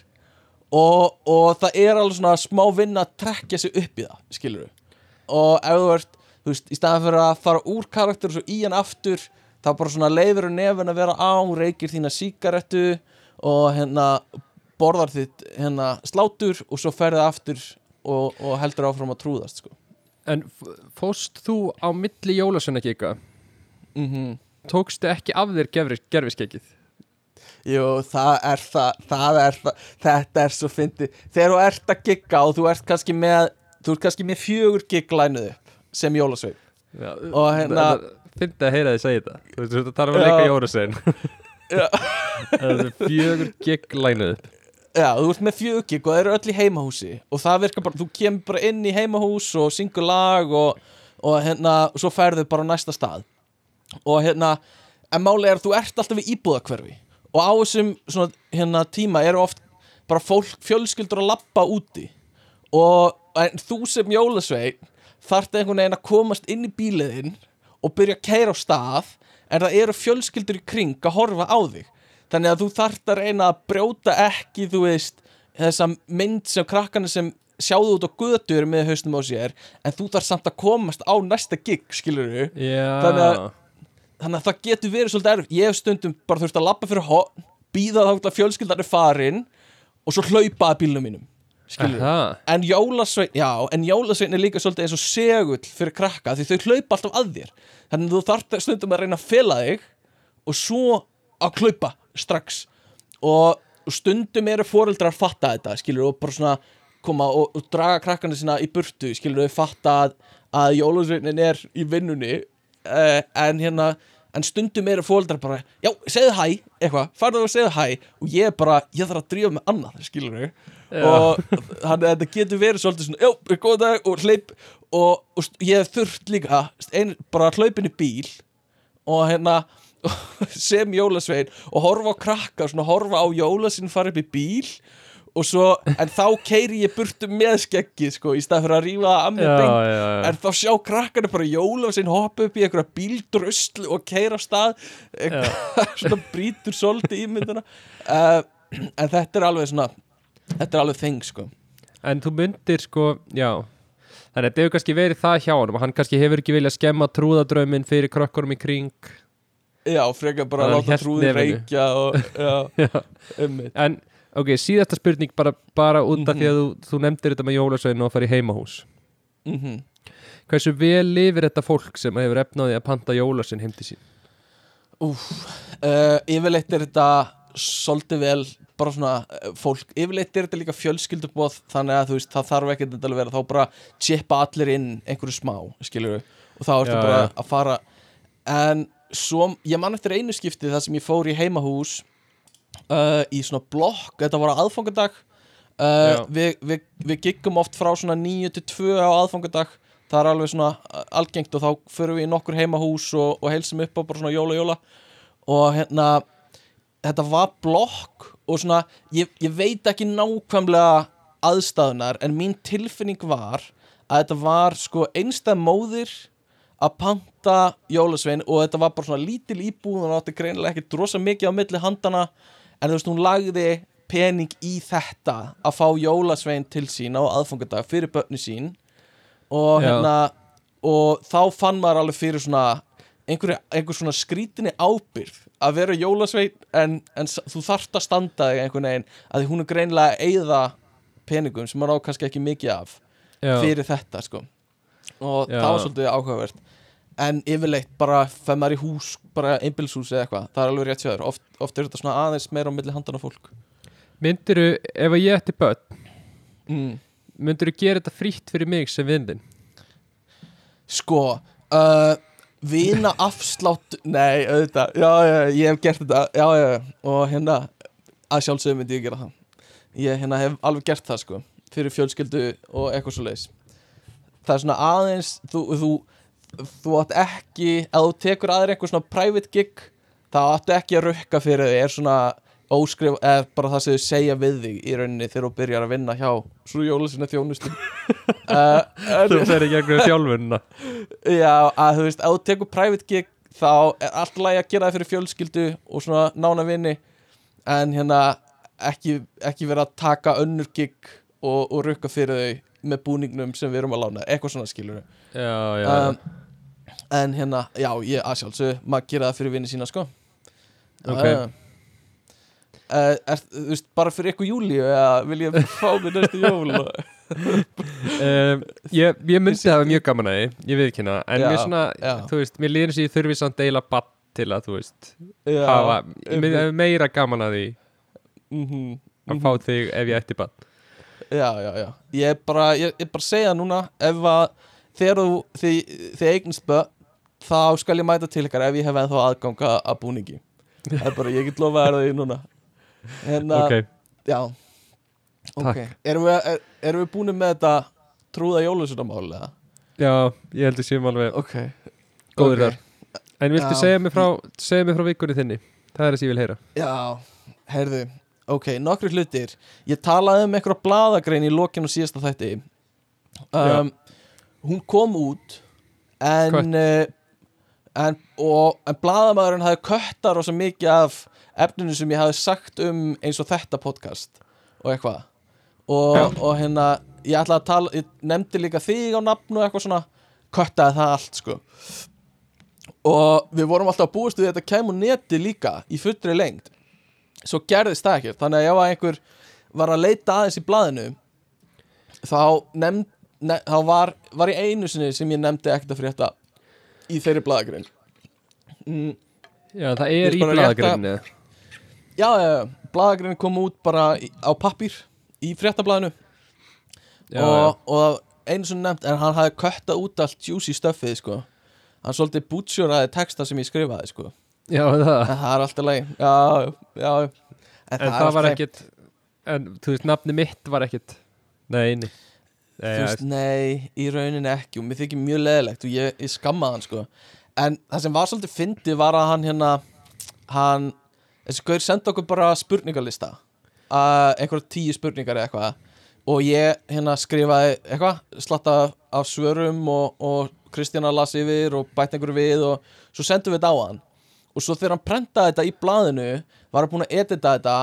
og, og það er alveg svona smá vinna að trekja sig upp í það skilur og ef þú ert þú veist, í staðan fyrir að fara úr karakter og svo í hann aftur þá bara svona leiður nefn að vera á, reykir þína sígarettu og hérna borðar þitt hérna slátur og svo ferði aftur og, og heldur áfram að trúðast sko. en f- fórst þú á milli jólasveinakika mm tókstu ekki af þér gerfis, gerfiskeikið Jú, það er það, það er það, þetta er svo fyndið. Þegar þú ert að gigga og þú ert kannski með, þú ert kannski með fjögur gig lænuð upp sem jólasvein. Og hérna- Fyndi að heyra þið segja þetta Þú veist, þetta þarf að Já. leika jólasvein *laughs* Já. Það er fjögur gig lænuð upp Já, þú ert með fjögur gig og það eru öll í heimahúsi og það virkar bara, þú kemur bara inn í heimahús og syngur lag og, og hérna, svo ferðu bara á næsta stað. Og hérna, en máli er að þú ert alltaf í íbúðakverfi og á þessum svona, hérna, tíma eru oft bara fólk, fjölskyldur að labba úti. Og þú sem jólasvein þarft einhvern veginn að komast inn í bíliðinn og byrja að keira á stað en það eru fjölskyldur í kring að horfa á þig. Þannig að þú þarft að reyna að brjóta ekki þú veist þessa mynd sem krakkarnir sem sjáðu út á eru með haustum á sér en þú þarft samt að komast á næsta gig skilur Já. Þannig að- þannig að það getur verið svolítið erfitt. Ég hef stundum bara þurft að labba fyrir hotn býða þá til að fjölskyldan er farin og svo hlaupa að bílnum mínum en jólasvein, já, en jólasvein er líka svolítið eins og segull fyrir krakka því þau hlaupa alltaf að þér. Þannig að þú þarft stundum að reyna að fela þig og svo að hlaupa strax. Og og stundum eru foreldrar að fatta þetta skilur og bara svona koma og, og draga krakkana sína í burtu skilur þau fatta að, að jólasveinin er í vinnunni uh, en hérna en stundum eru fóldrar bara já, segðu hæ, eitthvað, farðu og segðu hæ. Og ég er bara, ég þarf að drífa með annað skilur þau og þannig að þetta getur verið svolítið svona, já, góð dag og hleyp og, og ég þurft líka ein, bara hlaupin í bíl og hérna *laughs* sem jólasvein og horfa á krakka svona horfa á jólasvein fara upp í bíl og svo, en þá keiri ég burtu með skeggið sko, í stað fyrir að rífa að já, já. en þá sjá krakkarnir bara jólasvein hoppa upp í einhverja bíldrösl og keira af stað. *laughs* Svona brýtur svolítið ímynduna uh, en þetta er alveg svona þetta er alveg þeng sko. En þú myndir sko, já. Þannig að þetta hefur kannski verið það hjá honum Hann kannski hefur ekki viljað skemma trúðadraumin fyrir krökkurum í kring. Já, frekar bara Hann að láta trúði reykja og *laughs* já, Já. En, ok, síðasta spurning bara, bara út af Mhm. því að þú, þú nefndir þetta með jólasveinu og að fara í heimahús. Mm Hversu vel lifir þetta fólk sem hefur efnaði að panta jólasvein heim til sín? uh, yfirleitt er þetta svolítið vel bara svona uh, fólk, yfirleitt er þetta líka fjölskyldubóð þannig að þú veist, það þarf ekki að vera. Þá bara chippa allir inn einhverju smá, skilur við og þá ertu bara að fara. En svo, ég man eftir einu skipti þar sem ég fór í heimahús uh, í svona blokk, þetta var á aðfangadag uh, við, við, við giggum oft frá svona 9 til 2 á aðfangadag það er alveg svona uh, algengt og þá förum við í nokkur heimahús og, og heilsum upp á bara svona jóla jóla. Og hérna þetta var blokk og svona ég, ég veit ekki nákvæmlega aðstæðunar en mín tilfinning var að þetta var sko einstæð móðir að panta jólasvein og þetta var bara svona lítil íbúð og átti greinilega ekki drosa mikið á milli handana en þú veist hún lagði pening í þetta að fá jólasvein til sín á aðfangadag fyrir börni sín. Og hérna og þá fann maður alveg fyrir svona einhver, einhver svona skrítinni ábyrgð að vera jólasvein en, en þú þarft að standa þig einhvern veginn að því hún er greinilega að eyða peningum sem maður á kannski ekki mikið af Já, fyrir þetta sko. Og Já. það var svolítið áhugavert en yfirleitt bara fem maður í hús bara einbilshús eða eitthvað, það er alveg rétt sjöður oft, oft er þetta svona aðeins meira á milli handana fólk. Myndiru, ef ég ætti börn mm. myndiru gera þetta frítt fyrir mig sem vindin sko uh, vina afslátt nei, auðvitað, já, já, ég hef gert þetta. Já, já, já, og hérna að sjálfsögum myndi ég gera það. Ég hérna hef alveg gert það sko fyrir fjölskyldu og eitthvað svo leis það er svona aðeins þú, þú, þú átt ekki ef þú tekur aðeir einhver svona private gig þá áttu ekki að rukka fyrir þig er svona óskrif eða bara það sem þau segja við þig í rauninni þegar þú byrjar að vinna hjá svo jólusinu þjónustum uh, *laughs* Þú fer í gegnum þjálfunna Já, að þú veist, ef þú tekur private gig þá er allt lagi að gera það fyrir fjölskyldu og svona nána vini en hérna ekki, ekki vera að taka önnur gig og, og rukka fyrir þau með búningnum sem við erum að lána, eitthvað svona skilur Já, já, um, en hérna, já, ég að sjálfsög maður gera það fyrir vini sína, sko Ok. uh, uh, er, Þú veist, bara fyrir ykkur júli eða vil ég fá mér næstu jól um, *laughs* ég, ég myndi hafa mjög gaman að því ég veit ekki hana, en Já, mér svona já. þú veist, mér líður eins og ég þurfi samt deila batt til að, þú veist, já, hafa ég myndi hafa meira gaman að því mhm, að mhm. fá þig ef ég ætti batt Já, já, já Ég er bara, ég, ég bara segja núna ef að þegar þú þið, þið eignast börn þá skal ég mæta til ykkar ef ég hef ennþá aðganga að búningi. Það er bara, ég get lofa þér því núna. En að, Ok, já. Ok, erum við, er, erum við búin með þetta trúða jólusunnamál eða? já, ég held að séum alveg ok, góður ok. þar. En viltu Já. segja mér frá frá vikunni þinni, það er það sem ég vil heyra. Já, heyrðu. Ok, nokkri hlutir. Ég talaði um einhverja blaðagrein í lokinu síðasta þætti. Um, Hún kom út En uh, en, en blaðamæðurinn hafði köttar og svo mikið af efninu sem ég hafði sagt um eins og þetta podcast og eitthvað. Og, og hérna, ég ætlaði að tala ég nefndi líka þig á nafn og eitthvað svona köttaði það allt sko. Og við vorum alltaf að búast við þetta kemur neti líka í fullri lengd. Svo gerðist það ekkert. Þannig að ef að einhver var að leita aðeins í blaðinu þá nefnd ne, þá var, var í einu sinni sem ég nefndi ekkert að frétta í þeirri blaðagrein. Mm, Já, það er í blaðagrinni Já, blaðagrein kom út bara í, á pappír í fréttablaðinu. Já, og, og einu sem nefnt en hann hafði köttað út allt juicy stuffið sko. hann svolítið bútsjóraði texta sem ég skrifaði sko. já, það? En það er alltaf leið já, já, en, En það var ekkit En þú veist, nafni mitt var ekkit Nei, nei þú veist, nei, í rauninni ekki og mér þykir mjög leðilegt og ég, ég skammaði hann sko. en það sem var svolítið fyndi var að hann hérna hann, þessi gaur senda okkur bara spurningalista uh, einhverja tíu spurningar eða eitthvað og ég hérna skrifaði eitthvað slatta af svörum og, og Kristjana las yfir og bætt einhverju við og svo sendum við þetta á hann og svo þegar hann prentaði þetta í blaðinu var hann búin að edita þetta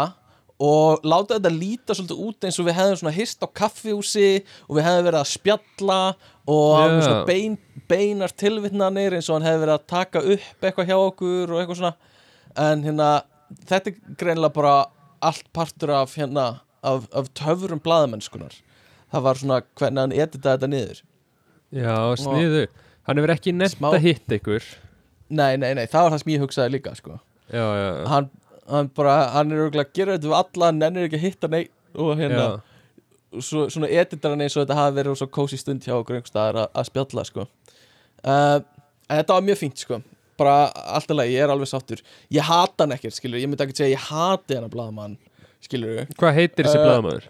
og láta þetta líta svolítið út eins og við hefðum svona hist á kaffihúsi og við hefðum verið að spjalla og Já. yeah. svona bein, beinar tilvitnanir eins og hann hefði verið að taka upp eitthvað hjá okkur og eitthvað svona en hérna þetta er greinilega bara allt partur af hérna af, af töfurum blaðamennskunar það var svona hvernig hann editaði þetta niður Já, sniðu Hann hefur ekki nefnt að hitta ykkur nei, nei, nei, það var það sem ég hugsaði líka sko. Já, já, hann, hann bara, hann er örugglega að gera þetta við alla, hann nennir ekki að hitta neitt og hérna, svo, svona editar hann eins og þetta hafi verið svo kósi stund hjá okkur einhverstaðar að, að spjalla sko. uh, en þetta var mjög fínt sko. bara alltaf leið, ég er alveg sáttur. Ég hata hann ekkert, skilur, ég myndi ekki segja ég hati hann að blaðamann, skilur Hvað heitir þessi Eh, blaðamaður?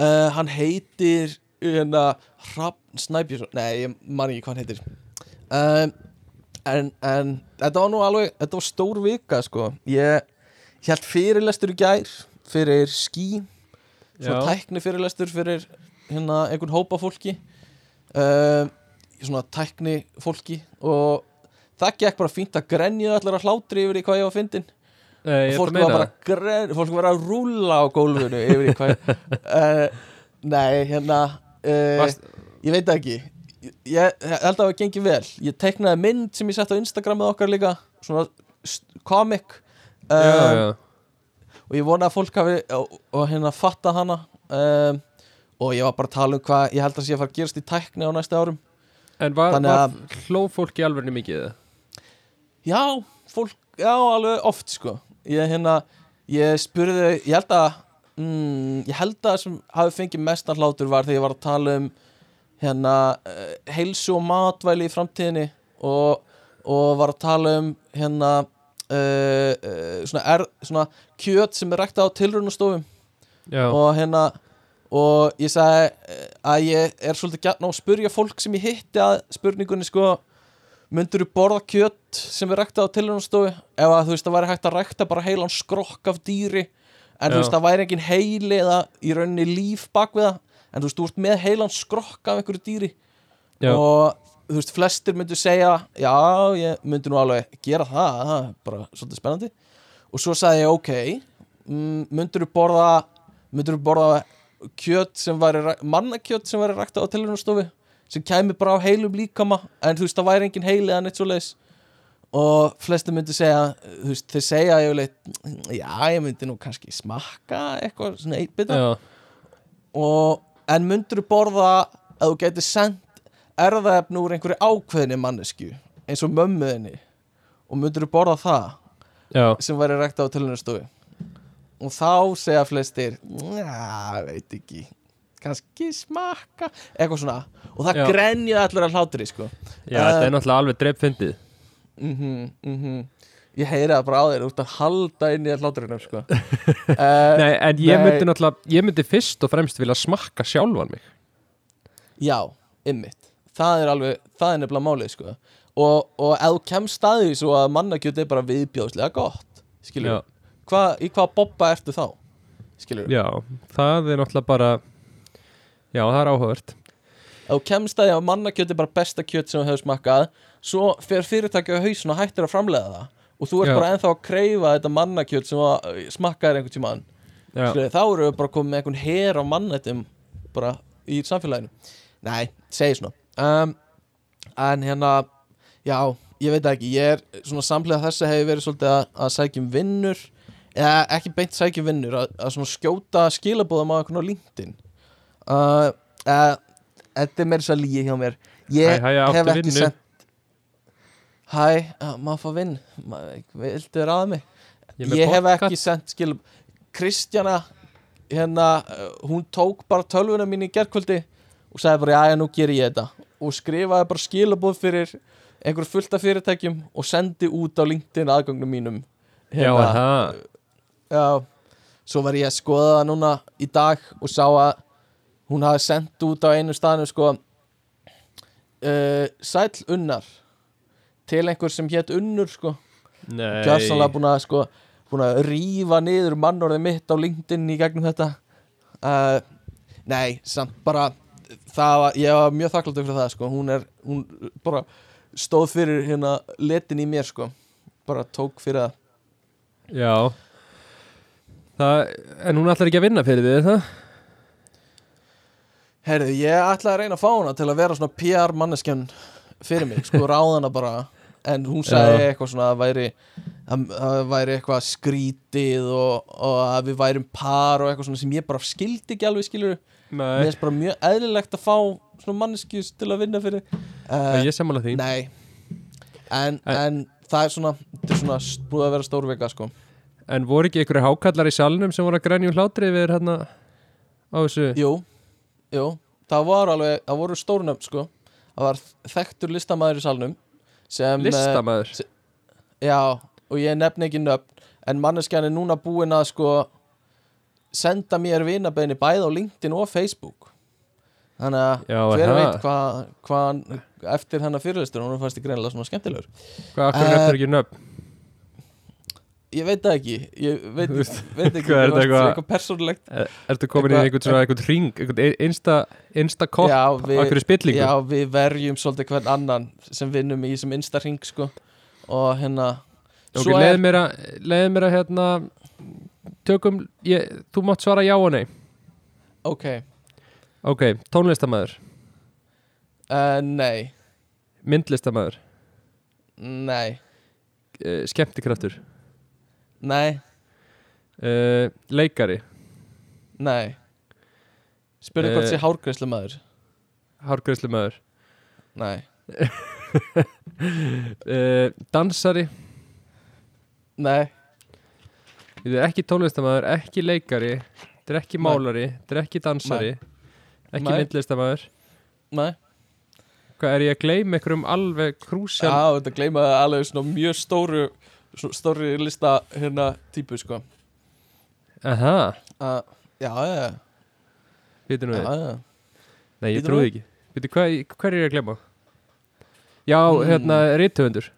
uh, hann heitir hérna, Hrafn Snæbjörnsson. Nei, ég man ekki hvað hann heitir. En, en þetta var nú alveg, þetta var stór vika sko, ég held fyrirlestur í gær fyrir skí svona Já. tækni fyrirlestur fyrir hérna einhvern hópa fólki. Um, svona tækni fólki og það gekk bara fínt að grenja allar að hlátri yfir í hvað ég var fyndin Nei, fólk að var bara gren, fólk var að rúlla á gólfinu yfir í hvað uh, nei, hérna uh, Varst- ég veit það ekki. Ég, ég held að það gengi vel. Ég teiknaði mynd sem ég sett á Instagramið okkar líka svona st- comic um, og ég vona að fólk hafi og, og hérna fatta hana. Um, og ég var bara að tala um hvað ég held að sé að fara að gerast í tækni á næstu árum. En var, var að- hló fólk í alverðinu mikið? já, fólk, já, alveg oft sko. Ég hérna, ég spurði ég held að mm, ég held að sem hafi fengið mestan hlátur var þegar ég var að tala um hérna uh, heilsu og matvæli í framtíðinni og, og var að tala um hérna svona, er, svona kjöt sem er ræktað á tilrunastofum og hérna og ég sagði eh, að ég er svolítið gætna á að spurja fólk sem ég hitti að spurningunni sko myndur þú borða kjött sem er ræktað á tilhjóðanstofu ef að þú veist það væri hægt að rækta bara heilan skrokk af dýri en þú Já. veist það væri engin heili eða í rauninni líf bak við það en þú veist þú ert með heilan skrokk af einhverju dýri. Já, og þú veist flestir myndu segja já ég myndi nú alveg gera það það er bara svolítið spennandi. Og svo sagði ég ok mm, myndur þú borða myndur þú borða kjöt sem væri ræ- mannakjöt sem væri rækta á tilhjóðanstofu sem kæmi bara á heilum líkama en þú veist það væri engin heili eða neitt svo leis og flestir myndu segja þú veist þeir segja yfirleitt já ég myndi nú kannski smakka eitthvað svona eitt bita. Já, og, en myndur þú borða að þú getur sendt erðaefni úr einhverju ákveðinni mannesku eins og mömmuðinni og myndur þú borða það já, sem væri rækt á tilhjóðanstofu og þá segja flestir já, veit ekki. Kannski smakka. Eitthvað svona. Og það Já. grenja allir að hlátri sko. Já, þetta er náttúrulega alveg dreifbyndið mhm, mhm. Ég heyri það bara á þér, ert að halda inn í hlátrinum sko. Uh, *laughs* Nei, en ég myndi náttúrulega ég myndi fyrst og fremst vilja smakka sjálfan mig. Já, ymmit Það er alveg, það er nefnilega málið sko. Og, og ef þú kemst staðið svo að mannakjöt er bara viðbjóðslega gott skilur. Hva, í hvað bobba ertu þá? skilur Já, það er náttúrulega bara Já, það er áhugavert. Ef þú kemst að mannakjöt er bara besta kjöt sem þú hefur smakkað svo fer fyrirtæki á hausin og hættir að framlega það. Og þú ert Já. bara ennþá að kreyfa þetta mannakjöt sem að smakkaðir einhvern tímann. Já, Skilurðu, þá eru við bara komið með einhvern her á mannættum bara í samfélaginu. Nei, segi svona um, en hérna já, ég veit ekki, ég er svona samlega þessu hefur verið svolítið að, að sækjum vinnur eða ekki beint sækjum vinnur að, að svona skjóta skilabóðum á einhvern á LinkedIn. Uh, uh, þetta er meira svo lígi hjá mér. Ég Hæ, hæ, hef ekki sent hæ, maður fá vinn? Viltu vera að mig? Ég ég hef ekki sendt skil Kristjana hérna, uh, hún tók bara tölvuna mín í gerkvöldi og sagði bara, já, já, nú ger ég þetta og skrifaði bara skilabóð fyrir einhver fullt af fyrirtækjum og sendi út á LinkedIn aðgögnum mínum. Já, er það? já, svo var ég að skoða það núna í dag og sá að hún hafi sendt út á einu staðinu sko uh, Sæll Unnar til einhver sem hétt Unnur sko. Nei, gjörsanlega búin að sko búin að rífa niður mannorðið mitt á LinkedIn í gegnum þetta. Uh, nei, samt bara var, ég var mjög þakkláttur fyrir það sko, hún er, hún bara stóð fyrir hérna letin í mér sko, bara tók fyrir það. Já. Það, en hún ætlar ekki að vinna fyrir er það? Herðu, ég ætlaði að reyna að fá hana til að vera svona PR manneskjan fyrir mig, sko *laughs* ráðana bara. En hún sagði Já. eitthvað svona að væri að, væri eitthvað skrítið og, og að við værum par og eitthvað svona sem ég bara skildi ekki alveg skilur mér finnst bara mjög eðlilegt að fá svona manneskjus til að vinna fyrir uh, ég sammála því. Nei. En, En- það er svona þetta er svona búið að vera stór vika sko. En voru ekki einhverju hákallar í salnum sem voru að grænja úr hlátri við hérna á þessu? Jú, jú, það var alveg það voru stórnöfn sko. Það var þekktur listamæður í salnum sem eh, listamæður Já, og ég nefni ekki nöfn en manneskjan er núna búin að sko senda mér vinabeini bæði á LinkedIn og Facebook. Þannig að Já, er hver veit hvað hva, eftir hennar fyrirlistur hún fannst í greinilega svona skemmtilegur. Hvað akkur Eh, nefnir ekki nöfn? ég veit það ekki. Ég veit, veit ekki hvað er þetta eitthvað- persónulegt. Er, ertu komin inn í einhvern svona einhvern ring einhvern einsta, einsta kopp við- einhverju spillingu? já, við verjum svolítið hvern annan sem vinnum í þessum insta ring sko. Og hérna leiði mér að hérna tökum, ég, þú mátt svara já og nei. Ok, Ok, tónlistamæður, uh, nei. Myndlistamæður nei, uh, skemmtikraftur. Nei, uh, leikari, nei. Spurði hvort Eh. sé hárgreislu maður hárgreislumæður nei, *laughs* dansari. Nei, Þetta er ekki tónlistamæður, ekki leikari Þetta er ekki málari, þetta er ekki dansari Ekki myndlistamæður nei. Hvað er ég að gleyma ykkur um alveg krúsjál Já, þetta gleymaði alveg svona mjög stóru stóri lista hérna típu sko. Aha, uh, Já, já, nú já, við. Já Nei, ég trúi nú. ekki. Býtu, hvað, hvað er ég að gleyma? Já, Mm. hérna, rithöfundur.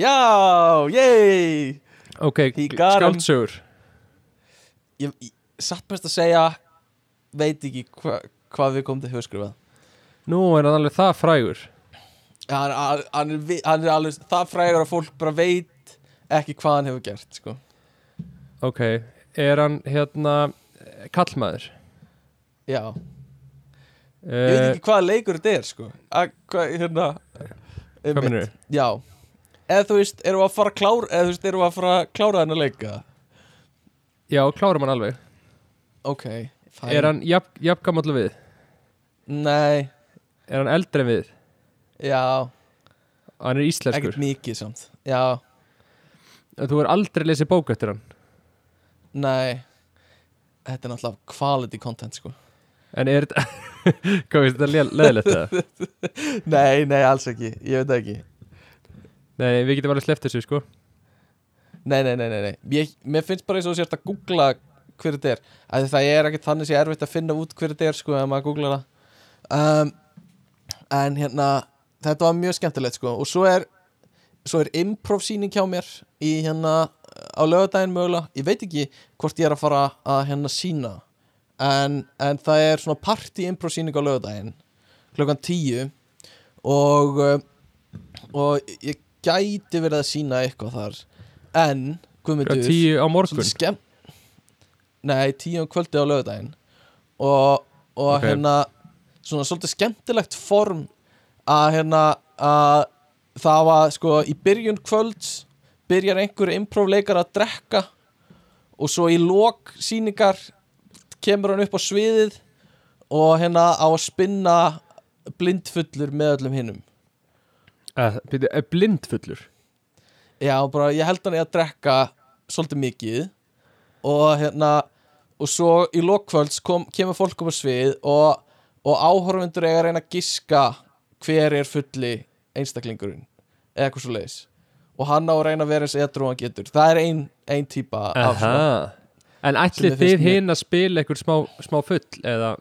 Já, yey Ok, skáldsögur. Ég, ég satt best að segja veit ekki hva, hvað við komum til höfskrifað Nú er hann alveg það frægur? Hann, hann, hann, er, hann er alveg það frægur að fólk bara veit ekki hvað hann hefur gert sko. Ok, er hann hérna kallmaður Já, ég veit uh, ekki hvaða leikur þetta er sko. Að, hvað, hérna Hvað minnur þið? Já Eða þú veist, erum við að fara að klára Eða þú veist, erum við að fara að klára þennan leika? Já, klárum hann alveg. Ok, fæn Er hann jafn, jafn gamall við? Nei, Er hann eldri við? já, Hann er íslenskur. Ekkert mikið samt Já, Þú er aldrei lesið bók eftir hann? Nei. Þetta er náttúrulega quality content sko. En er þetta *laughs* Hvað veist þetta leðilegt það? *laughs* Nei, nei, alls ekki, ég veit ekki Nei, við getum alveg sleppt þessu sko. Nei, nei, nei, nei, nei. Ég, Mér finnst bara eins og þú sért að googla hver þetta er. Að Það er ekkert þannig sé erfitt að finna út hver þetta er sko ef maður googlar það. Um, En hérna Þetta var mjög skemmtilegt sko. Og svo er svo er improv sýning hjá mér í hérna á lögadaginn mögulega. Ég veit ekki hvort ég er að fara að hérna sína en, en það er svona party impro síning á lögadaginn klukkan tíu. Og uh, og ég gæti verið að sína eitthvað þar. En, Guðmundur tíu á morgun? skemm Nei, tíu um kvöldi á lögudaginn og, og Ok. hérna svona svolítið skemmtilegt form að hérna að það var sko í byrjun kvölds byrjar einhver improv-leikar að drekka og svo í lok síningar kemur hann upp á sviðið og hérna á að spinna blindfullur með öllum hinnum er blindfullur Já, bara ég held hann í að drekka svolítið mikið og hérna og svo í lokkvölds kom, kemur fólk upp á svið og, og áhorfundur eiga að reyna að giska hver er fulli einstaklingurinn eða eitthvað svo leiðis og hann á að reyna að vera eins edru og hann getur. Það er ein, ein típa af Aha. En ætli þið hinn að spila einhver smá, smá full eða?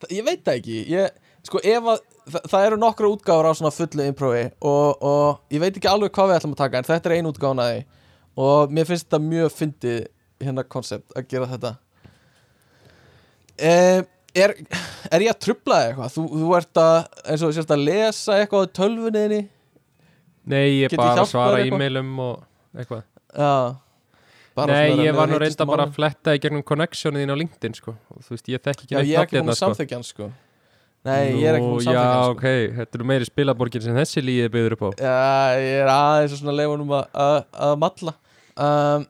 Það- ég veit það ekki. Ég, sko ef að það, það eru nokkra útgáfur á svona fullu improvi og, og ég veit ekki alveg hvað við ætlum að taka en þetta er ein útgáfun að því. Og mér finnst þetta mjög fyndið hérna koncept að gera þetta. Eh, er, er ég að trubla eitthvað? Þú, þú ert að, eins og sérst að lesa eitthvað á tölvunniðinni Nei, ég ég bara hjálpað svara e-mailum og eitthvað. Já. Bara Nei, ég var nú reynda bara að fletta í gegnum connectionið þín á LinkedIn sko. og þú veist, ég þekki ekki neitt er að hérna, sko. Nei, ég er ekki Nú, samþykja Já, sko. ok, þetta eru meiri spilaborgin sem þessi líði byggður upp á. Já, ég er aðeins að svona leifunum að, malla. Um,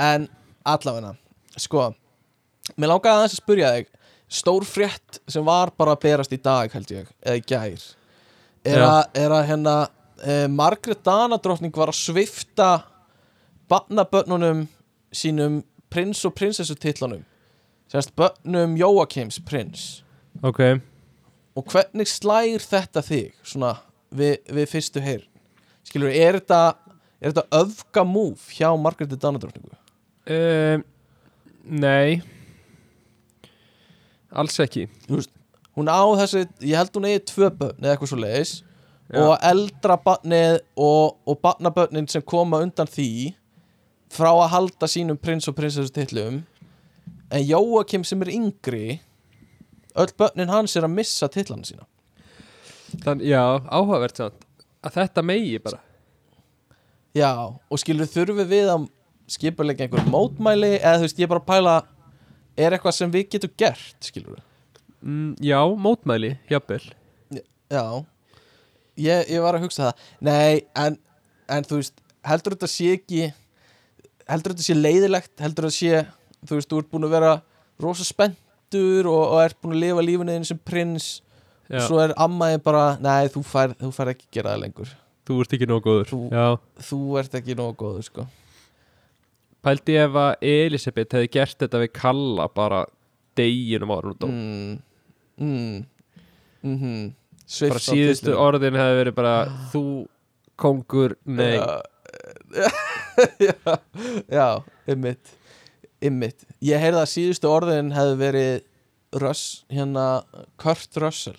En allavegna Sko Mér langaði aðeins að spyrja þig Stór frétt sem var bara að berast í dag held ég Eða í gær Er, að, er að hérna eh, Margrét Danadrottning var að svifta Barnabönnunum Sínum prins og prinsessu titlunum Sérst bönnum Jóakims prins. Ok, Og hvernig slær þetta þig svona við, við fyrstu heyr skilur, er þetta er þetta öfga múf hjá Margréti Danadrottningu? um, nei. Alls ekki. Hún á þessi, ég held hún eigi tvö börn eða eitthvað svo leiðis Já. og eldra barnið og, og barnabörnin sem koma undan því frá að halda sínum prins og prinsessu titlum. En Jóakim sem er yngri öll börnin hans er að missa titlana sína. Þann, Já, áhugavert samt að þetta megi bara. Já, og skilur þurfum við að skipulega einhver mótmæli eða þú veist, ég er bara að pæla er eitthvað sem við getum gert, skilur mm, Já, mótmæli, jafnvel. Já, ég, ég var að hugsa það. Nei, en, en þú veist heldur þetta sé ekki heldur þetta sé leiðilegt heldur þetta sé, þú veist, þú ert búin að vera rosa spenntur og, og ert búin að lifa lífinu þinn sem prins. Já, svo er ammaði bara, nei, þú fær, þú fær ekki gera það lengur. Þú ert ekki nóg góður. Þú- þú ert ekki nógu góður, sko. Pældi ef að Elisabeth hefði gert þetta við Kalla bara deginum ára út á mm, mm, mm -hmm. bara síðustu orðin hefði verið bara þú kongur, nei. Já, *laughs* já, já, ymmit ymmit, ég heyrði að síðustu orðin hefði verið Russ, hérna Kurt Russell.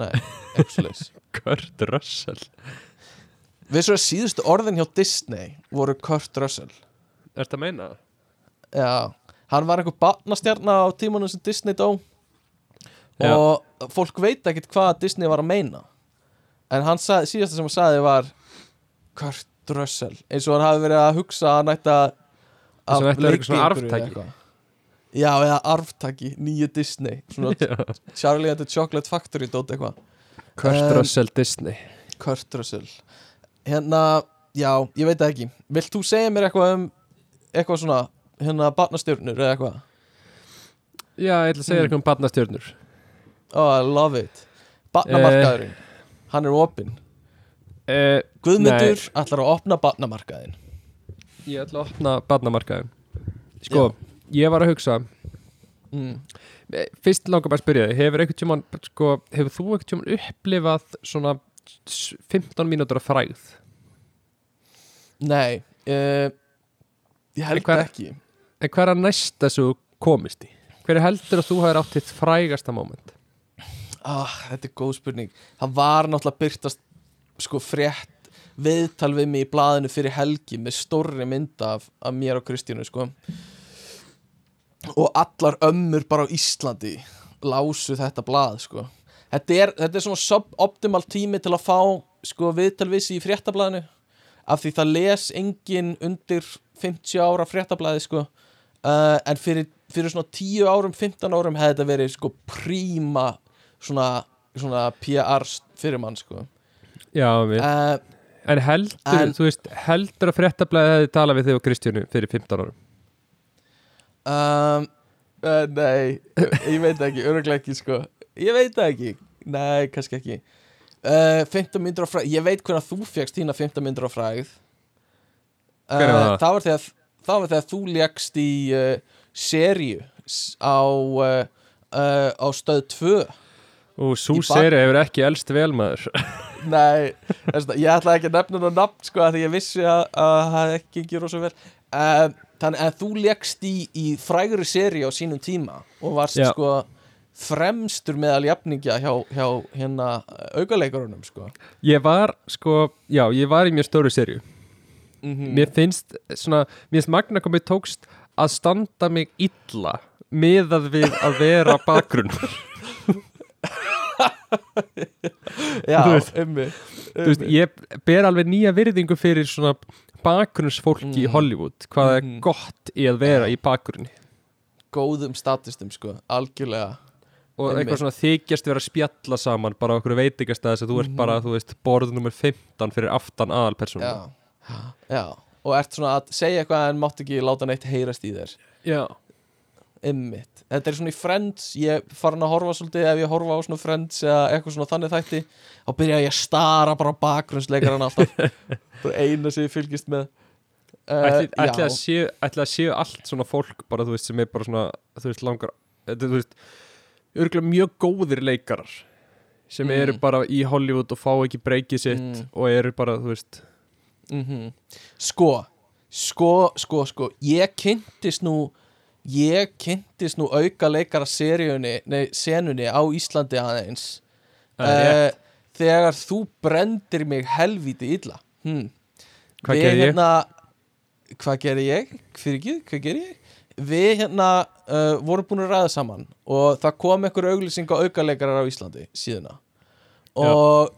Nei, eitthvað *laughs* Kurt Russell. Við svo að síðustu orðin hjá Disney voru Kurt Russell. Ertu að meina? já, hann var einhver barnastjarna á tímanum sem Disney dó. Já. og fólk veit ekkert hvað Disney var að meina. En hann sagði, síðasta sem hann sagði var Kurt Russell. Eins og hann hafi verið að hugsa að hann ætti að Og að þetta er eitthvað svona eitthvað. já, eða arftaki, nýju Disney. *laughs* Charlie and the Chocolate Factory dót eitthvað. Kurt Um, Russell Disney. Kurt Russell. Hérna, já, ég veit ekki. Vilt þú segja mér eitthvað um eitthvað svona, hérna barnastjörnur eða eitthvað? Já, ég ætla að segja Mm. eitthvað um barnastjörnur. Oh, I love it. Barnamarkaðurinn, hann er opinn. Eh, Guðmundur ætlar að opna barnamarkaðin Ætla að opna barnamarkaðin Sko, ég var að hugsa mm. eh, Fyrst langar bara að spyrja þig Hefur einhvern tímann, sko, hefur þú einhvern tímann upplifað svona s- 15 mínútur af frægð? Nei uh, Ég held Hver- ekki En hver er að næst þessu komist í? Hver er heldur að þú hefur átt þitt frægasta moment? ah, Þetta er góð spurning Það var náttúrulega byrtast sko frétt viðtal við mig í blaðinu fyrir helgi með stórri mynd af, af mér og Kristínu sko. Og allar ömmur bara á Íslandi lásu þetta blað sko. Þetta er, þetta er svona suboptimal tími til að fá sko viðtal við sig í fréttablaðinu. Af því það les engin undir 50 ára fréttablaði sko. Uh, en fyrir, fyrir svona 10 árum 15 árum hefði þetta verið sko príma svona, svona PR fyrir mann sko. Já, við uh, En heldur, En- þú veist, heldur að fréttablaðið hefði talað við þig og Kristjánu fyrir 15 árum? Um, uh, Nei, ég veit ekki, öruglega ekki sko. Ég veit ekki. Nei, kannski ekki. Uh, 15 myndir á fræð, ég veit hvernig þú fegst þína 15 myndir á fræð uh, Hvenær var það? Það var þegar, það var þegar þú lékst í uh, seríu s- á, á stöð 2 Og svo seri hefur ekki elst vel maður *laughs* Nei, ég ætla ekki að nefna það nafn sko að því ég vissi að að það ekki ekki rosa vel. Um, Þannig að þú lékst í, í frægri seri á sínum tíma og varst Já. sko fremstur meðal jafningja hjá, hjá hérna aukaleikurunum sko. Ég var, sko, já, ég var í mjög stóru serju mm Mér finnst, svona, mér finnst magna komið tókst að standa mig illa miðað við að vera *laughs* bakgrunn Já, ummi Þú veist, ég ber alveg nýja virðingu fyrir svona bakgrunnsfólki í Mhm. Hollywood hvað er Mhm. gott í að vera í bakgrunni Góðum statustum sko, algjörlega og Einmitt. eitthvað svona þykjast vera að spjalla saman bara okkur veitingastæðis að þú ert Mhm. bara, þú veist, borð nummer 15 fyrir aftan aðalpersonu Já, já Og ert svona að segja eitthvað en mátt ekki láta neitt heyrast í þér Já. Einmitt. Þetta er svona í Friends ég farin að horfa svolítið ef ég horfa á svona Friends eða eitthvað svona þannig þætti þá byrja ég að stara bara á bakgrunnsleikaran alltaf *laughs* eina sem ég fylgist með uh, ætli, já, að séu, séu allt svona fólk bara, þú veist, sem er bara svona, þú veist, langar þetta, þú veist, örgulega mjög góðir leikarar sem Mm. eru bara í Hollywood og fá ekki breykið sitt Mm. og eru bara, þú veist mm sko sko, sko, sko ég kynntist nú ég kynntist nú auka leikara seríunni, nei, senunni á Íslandi aðeins uh, þegar þú brendir mig helvíti illa hm. Hvað gerði ég? hérna, hvað gerði ég? Fyrir ekki, hvað gerði ég? Við hérna uh, vorum búin að ræða saman og það kom einhver auglýsing á aukaleikarar á Íslandi síðuna og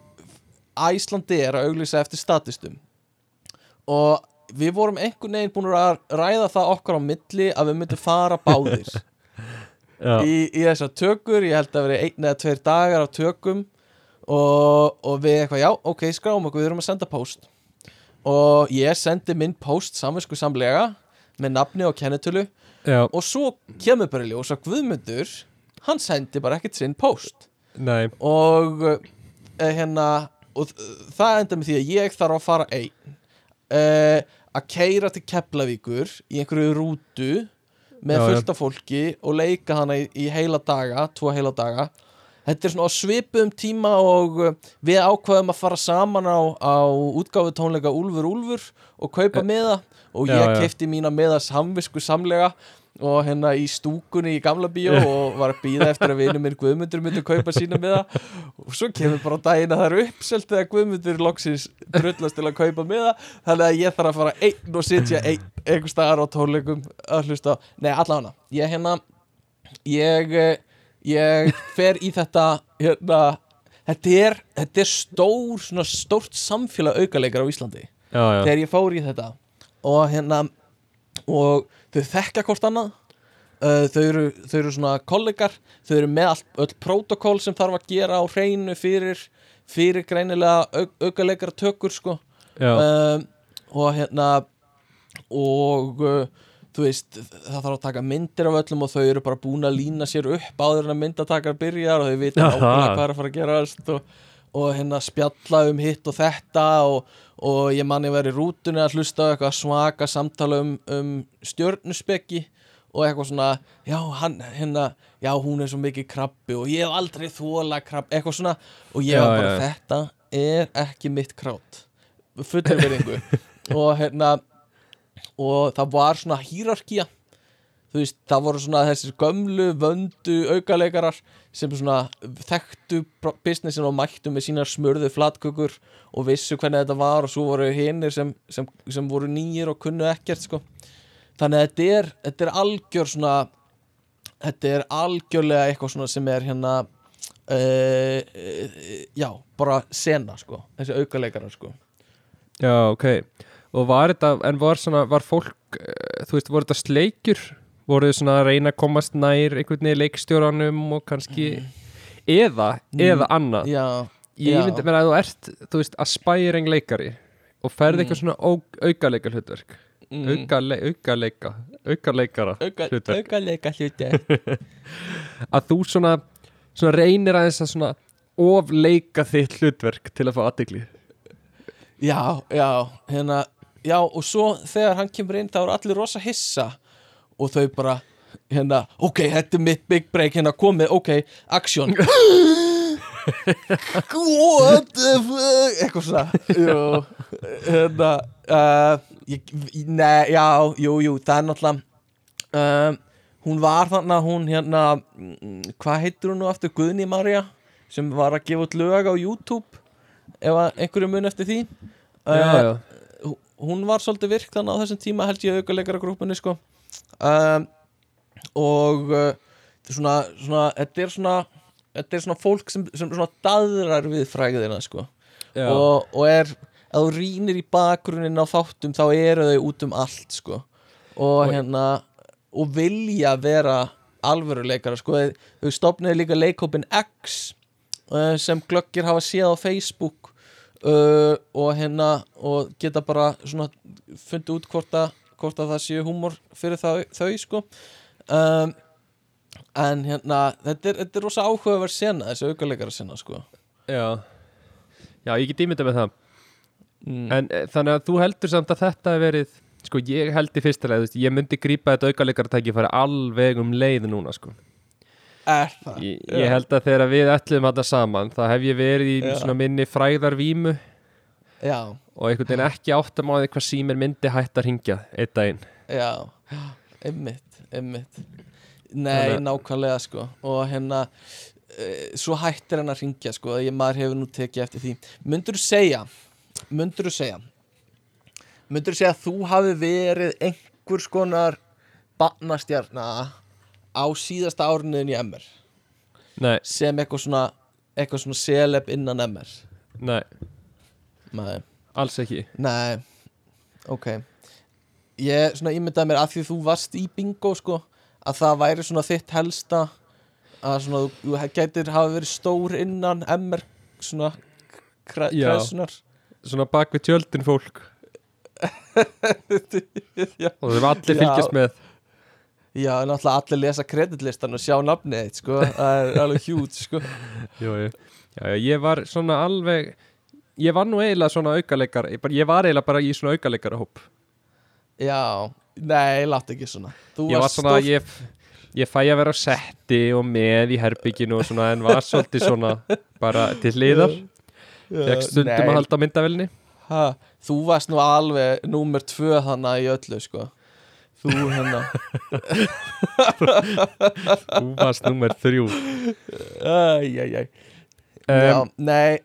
Æslandi er að auglýsa eftir statistum og við vorum einhvern veginn búin að ræða það okkar á milli að við myndum fara báðir. *laughs* Í, í þessar tökur, ég held að vera einn eða tveir dagar á tökum og, og við eitthvað, já, ok, skráum okkur, við erum að senda post og ég sendi minn post samvinsku samlega með nafni og kennitölu já, og svo kemur bara í ljós að Guðmundur hann sendi bara ekkert sinn post nei. Og uh, hérna og það enda með því að ég þarf að fara einn. Uh, að keira til Keflavíkur í einhverju rútu með Já, fullt af fólki og leika hana í, í heila daga, tvo heila daga. Þetta er svona á svipuðum tíma og uh, við ákvaðum að fara saman á, á útgáfu tónleika Úlfur Úlfur og kaupa miða og Já, ég já. kefti mína miða samvisku samlega og hérna í stúkunni í gamla bíó og var að býða eftir að vinur minn Guðmundur myndi kaupa sína miða og svo kemur bara á daginn að það eru uppselt þegar Guðmundur loksins drullast til að kaupa miða þannig að ég þarf að fara einn og sitja einn einhver staðar á tónleikum að hlusta á, nei allavega ég hérna ég, ég fer í þetta hérna þetta er, þetta er stór svona stórt samfélag aukaleikar á Íslandi. Já, já, þegar ég fór í þetta. Og hérna og þau þekkja hvort annað. Uh, þau, eru, þau eru svona kollegar þau eru með allt, öll protokól sem þarf að gera á hreinu fyrir fyrir greinilega au, aukaleikara tökur sko. Um, og hérna og uh, þú veist það þarf að taka myndir af öllum og þau eru bara búin að lína sér upp áður en að myndatakar byrjar og þau vita Jaha. nákvæmlega hvað er að fara að gerast og, og hérna spjalla um hitt og þetta og, og ég manni verið í rútunni að hlusta á eitthvað svaka samtala um, um stjörnuspekki og eitthvað svona, já, hann, hérna já, hún er svo mikið krabbi og ég hef aldrei þóla krabbi, eitthvað svona og ég Já, var bara, já. þetta er ekki mitt krát. Fullur verðingu *laughs* og hérna og það var svona hýrarkía. Þú veist, það voru svona þessir gömlu, vöndu aukaleikarar sem svona þekktu businessin og mættu með sínar smurðu flatkökur og vissu hvernig þetta var og svo voru hinnir sem, sem, sem voru nýjir og kunnu ekkert sko. þannig að þetta er, þetta er algjör svona þetta er algjörlega eitthvað svona sem er hérna uh, uh, já, bara sena sko, þessi aukaleikarar sko. Já, ok. Og var þetta, en var svona, var fólk eh, þú veist, voru þetta sleikjur voru þið svona að reyna að komast nær einhvern veginn leikstjóranum og kannski eða, eða annað? Já, Ég já. myndi mér að þú ert, þú veist, aspiring leikari og ferð eitthvað svona ó, aukaleika hlutverk mm. Aukaleikara auka, hlutverk aukaleika *laughs* hluti að þú svona, svona reynir aðeins að svona ofleika þitt hlutverk til að fá aðtegli Já, já, hérna Já, og svo þegar hann kemur inn þá eru allir rosa hissa og þau bara, hérna, ok, þetta er mitt big break, hérna komið, ok, action. *laughs* What the fuck? Eitthvað svona. Hérna uh, ég, Nei, já, jú, jú, það er náttúrulega um, hún var þannig hún hérna hvað heitir hún nú aftur, Guðni Marja sem var að gefa út lög á YouTube ef einhverju mun eftir því. Já, uh, já, hú- hún var svolítið virk þannig á þessum tíma held ég aukuleikara grúpunni sko um, og uh, þetta er svona, svona þetta er svona þetta er svona fólk sem, sem svona daðrar við fræðina sko. Og, og er, ef þú rýnir í bakgrunnin á þáttum þá eru þau út um allt sko. Og Og- hérna og vilja vera alvöruleikara sko. Þau stopniði líka leikhópin X uh, sem glöggir hafa séð á Facebook uh, og hérna og geta bara svona fundið út hvort að, hvort að það séu húmor fyrir þau, þau sko. Um, en hérna þetta er, þetta er rosa áhugaverð sena þessi aukaleikara sena sko. Já. Já, ég get ímyndað með það. Mm. En e, þannig að þú heldur samt að þetta hef verið Sko, ég held í veist, ég myndi grípa þetta aukaleikaratæki fara alveg um leið núna, sko. Er það? Ég, ég held að þegar við ætlum þetta saman þá hef ég verið í svona minni fræðarvímu já, og einhvern veginn ekki áttam á því hvað símir myndi hætt að ringja einn daginn. Já, einmitt, einmitt. Nei, Þannig- nákvæmlega sko. Og hérna uh, svo hættir hann að ringja sko ég maður hefur nú tekið eftir því. Myndur þú segja myndur þú segja myndur þú segja að þú hafi verið einhvers konar barnastjarna á síðasta árinuðin í MR Nei, sem eitthvað svona eitthvað svona seleb innan MR nei, nei. Alls ekki. Nei, ok. Ég svona ímyndaði mér að því þú varst í bingo sko að það væri svona þitt helsta að svona þú, gætir hafa verið stór innan MR svona kreðsunar Svona bak við tjöldin fólk. *laughs* Og þau allir Já. fylgjast með. Já, en náttúrulega allir lesa kreditlistan og sjá nafnið þitt sko. Það er alveg hjút sko. *laughs* Jú, jú. Já, já, ég var svona alveg ég var nú eiginlega svona aukaleikar ég, var eiginlega bara í svona aukaleikarahóp. Já, nei, láttu ekki svona. Þú ég var svona, ég, ég fæ að vera á setti og með í herbygginu og svona en var svolítið svona bara til hliðar. Fekk stundum Nei, að halda myndavelni ha, Þú varst nú alveg númer tvö þannig í öllu sko. Þú hérna. Þú varst nummer þrjú. Æjæjæj Já, um, nei,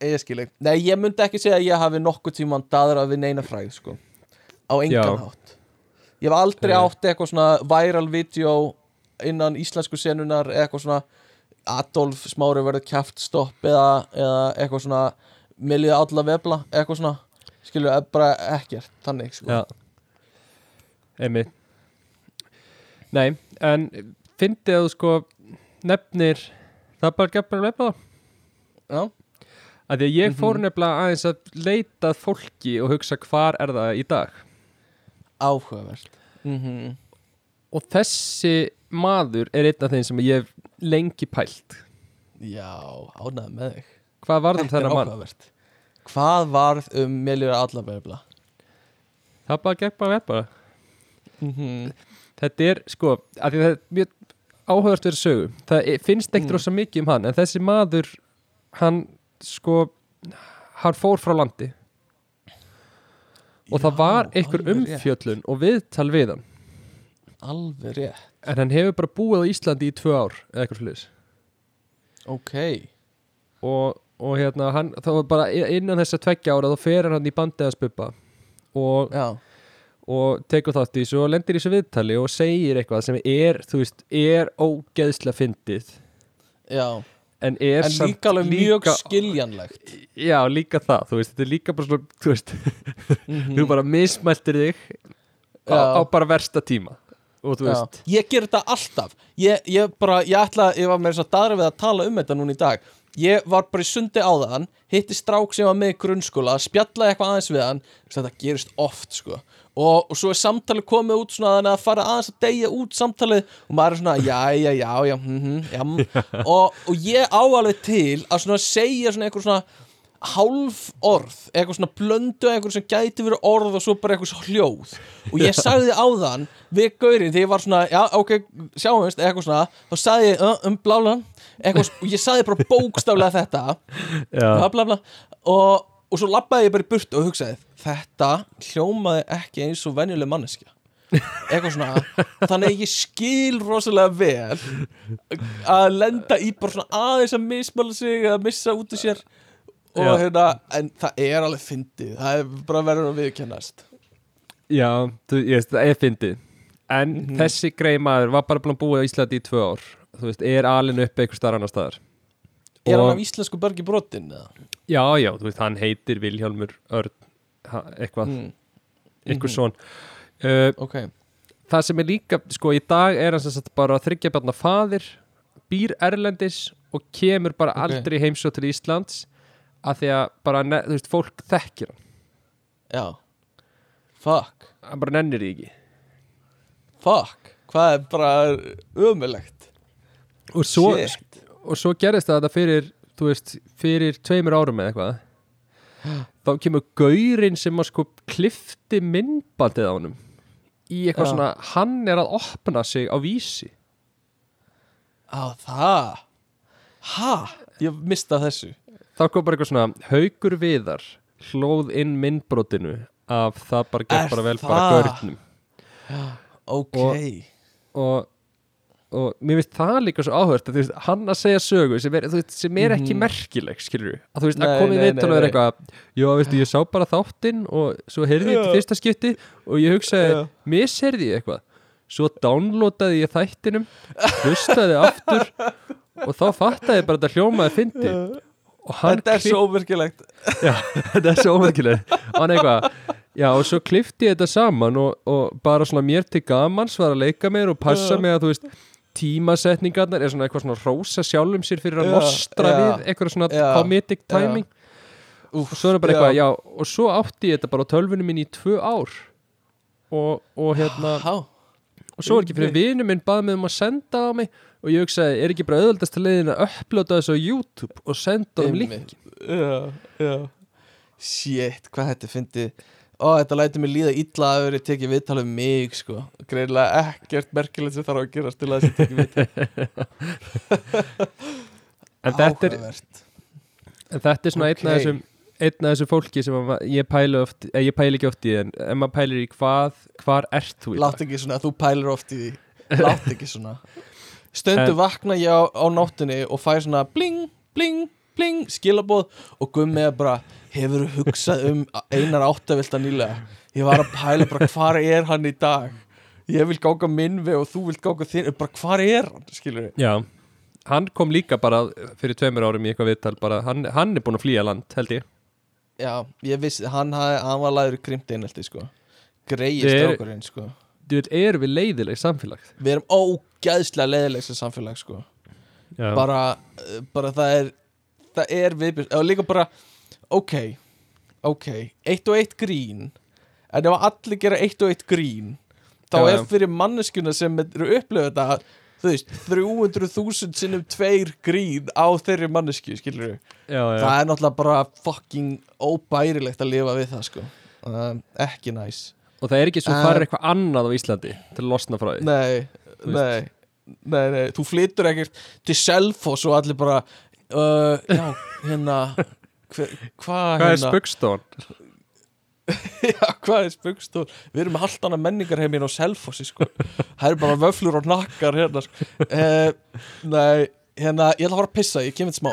ég skil ekki Nei, ég myndi ekki segja að ég hafi nokkuð tíman daðrað við neina fræð, sko. Á engan Já. hátt. Ég hef aldrei Nei. átt eitthvað svona viral video innan íslensku senunar eða eitthvað svona Adolf Smári verður kjaft stopp eða, eða eitthvað svona Milið alla vefla, eitthvað svona. Skilur, bara ekkert, þannig, sko. Já. Einmitt. Nei, en fyndið að þú sko nefnir það bara gefur að nefna það Já, að því að ég fór Mhm. nefnilega aðeins að leita fólki og hugsa hvar er það í dag. Áhugavert. Mm og þessi maður er einn af þeim sem ég hef lengi pælt. Já, ánægð með þig. Hvað varð um Þetta þennan mann? Hvað varð um Milið alla vefla? það bara gegn bara veppa Mm þetta er sko, að því að það er mjög áhugavert verið sögu. Það er, finnst ekkert Mm. rosa mikið um hann en þessi maður hann sko hann fór frá landi. Og það var einhver umfjöllun og viðtal við hann. Alveg rétt. En hann hefur bara búið á Íslandi í tvö ár eða eitthvað sliðis Ok, og, og hérna hann, þá var bara innan þess að tveggja ára þá fer hann í bandið að spuppa og, já, og tekur þátt í þessu og lendir í þessu viðtali og segir eitthvað sem er, þú veist, er ógeðslega fyndið. Já en er En líka alveg mjög líka- skiljanlegt. Já, líka það, þú veist, þetta er líka bara svona, þú veist, *laughs* Mhm. þú bara mismæltir þig á, á bara versta tíma. Og þú Já. veist, Ég ger þetta alltaf. Ég, ég bara, ég ætla, ég var með þess að daðra við að tala um þetta núna í dag. Ég var bara í sundi á þann Hitti strák sem var með grunnskóla Spjallaði eitthvað aðeins við hann. Þetta gerist oft, sko Og, og svo er samtalið komið út svona Þannig að fara aðeins að deyja út samtalið Og maður er svona, já, já, já, já, mm já. Mm. og, og ég á alveg til Að svona segja svona eitthvað svona hálf orð, eitthvað svona blöndu eitthvað sem gæti verið orð og svo bara eitthvað svo hljóð. Og ég sagði á þann við gaurinn þegar ég var svona já ok, sjáumst, eitthvað svona. Þá sagði ég uh, um blála eitthvað, s- og ég sagði bara bókstaflega þetta. Já, bla bla bla. Og, og svo labbaði ég bara í burtu og hugsaði þetta hljómaði ekki eins og venjuleg manneskja. Eitthvað svona þannig að ég skil rosalega vel að lenda í bara svona aðeins að mismala sig að missa út úr sér. Og hérna, en það er alveg fyndið. Það er bara verður að viðkennast já, þú, ég veist, það er fyndið. En Mhm. þessi grei maður var bara búið á Íslandi í tvö ár. Þú veist, er alin upp eitthvað starf annar staðar? Er hann af íslensku börgi brotin já, já, þú veist, hann heitir Vilhjálmur Örn eitthvað, Mm, eitthvað Mhm. svon uh, ok, það sem er líka, sko, í dag er sem sagt bara þryggja barna faðir býr Erlendis og kemur bara Ok. aldrei heimsótt til Íslands af því að bara, þú veist, fólk þekkir hann. Já. Fuck, hann bara nennir því ekki. Fuck. Hvað er bara ömulegt og svo, Shit. og svo gerist það þetta fyrir þú veist, fyrir tveimur árum eða eitthvað *gasps* þá kemur gaurinn sem að sko klifti myndbandið á honum í eitthvað Já. svona, hann er að opna sig á vísi. Á það? Ha, ég mista þessu. Þá kom bara eitthvað svona haugur viðar hlóð inn myndbrotinu af það bara Er gerð bara vel bara gaurnum. Ok, og, og mér finnst það líka svo áhört að veist, hann að segja sögu sem er, veist, sem er ekki Mhm. merkileg skilur að þú veist, Nei, að komið viðtal og nei, er eitthvað já, veistu, ég sá bara þáttinn og svo heyrði ég til fyrsta skipti og ég hugsaði, Já. misheyrði ég eitthvað. Svo downloadaði ég þættinum hlustaði aftur og þá fattaði ég bara þetta hljómaði fyndi og hann þetta er svo óvirkilegt *laughs* Já, þetta er svo ómerkileg og hann eitthvað Já, og svo klifti ég þetta saman og, og bara svona mér til gamans var að leika mér og passa mig að þú veist tímasetningarnar er svona eitthvað svona rósa sjálfum sér fyrir að nostra við eitthvað svona comedic timing. Og svo er það bara eitthvað, já, og svo átti ég þetta bara á tölvunum minn í tvö ár. Og, og hérna og svo er ekki fyrir vinu minn bað mig um að senda á mig og ég hugsaði, er ekki bara auðvöldast að leiðin að upplota þessu á YouTube og senda um link? Shit, hvað þetta fyndi ó, þetta lætur mig líða illa að verið tekið viðtal um mig, sko. Greinlega ekkert merkilegt sem þarf að gerast til að þessi tekið viðtal. *laughs* En þetta er. En þetta er svona Ok. einn af þessum einn af þessu fólki sem að, ég pæli oft eh, ég pæli ekki oft í en ef maður pælir í hvað hvar ert þú í Látt dag ekki svona, þú pælir oft í því. Látt ekki svona. Stöndu *laughs* En- vakna ég á, á nóttunni og fæ svona bling, bling, bling skilabóð og gummi er bara hefur hugsað um einar áttavilta nýlega? Ég var að pæla bara hvar er hann í dag? Ég vil gáka minn við og þú vilt gáka þinn bara hvar er hann, skilur við Já, hann kom líka bara fyrir tveimur árum í eitthvað viðtal bara, hann, hann er búinn að flýja land held ég. Já, ég vissi, hann, hann var læður í krimt einelti, sko. Greið Við- strákurinn, sko. Þú veit, erum við leiðileg samfélag? Við erum ógæðslega leðilegs samfélag, sko. Bara, bara það er það er viðbjörn og líka bara, ok ok, eitt og eitt grín en ef allir gera eitt og eitt grín þá Já, er fyrir manneskuna sem eru upplöðu þetta þú veist, 300.000 sinnum tveir grín á þeirri mannesku, skilur við það er náttúrulega bara fucking óbærilegt að lifa við það, sko. Um, ekki næs. Og það er ekki svo Uh, farir eitthvað annað á Íslandi til að losna frá því Nei, nei, nei, nei Þú flyttur ekkert til Selfoss og allir bara uh, Já, hérna hver- Hvað Hvað er hérna spöggstofan? *laughs* Já, hvað er spugstól? Við erum með allt annað menningarheimin á Selfossi sko. Það er bara vöflur og nakkar hérna sko. eh, Nei, hérna, ég ætla að fara að pissa, ég kemur smá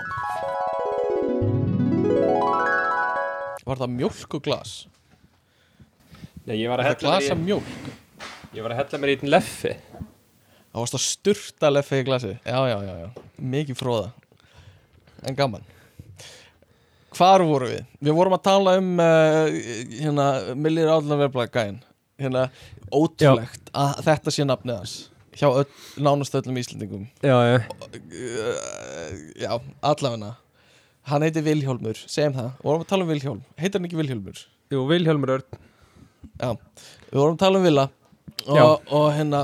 Var það mjólk og glas? Nei, ég var Var það glasa mjólk? Ég var að hella mér í einn leffi Það varst að sturta leffi í glasi Já, já, já, já, mikið fróða En gaman. Hvar voru við? Við vorum að tala um uh, hérna, Millir Ádlan Verblað gæn hérna, ótrúlegt að þetta sé nafnið hans. Hjá öll, nánast öllum Íslendingum. Já, já. Uh, Já, allavegna Hann heitir Vilhjálmur, segjum það. Við vorum að tala um Vilhjálm, heitir hann ekki Vilhjálmur? Jú, Vilhjálmur Örn. Já, við vorum að tala um Villa. Já. og, og hérna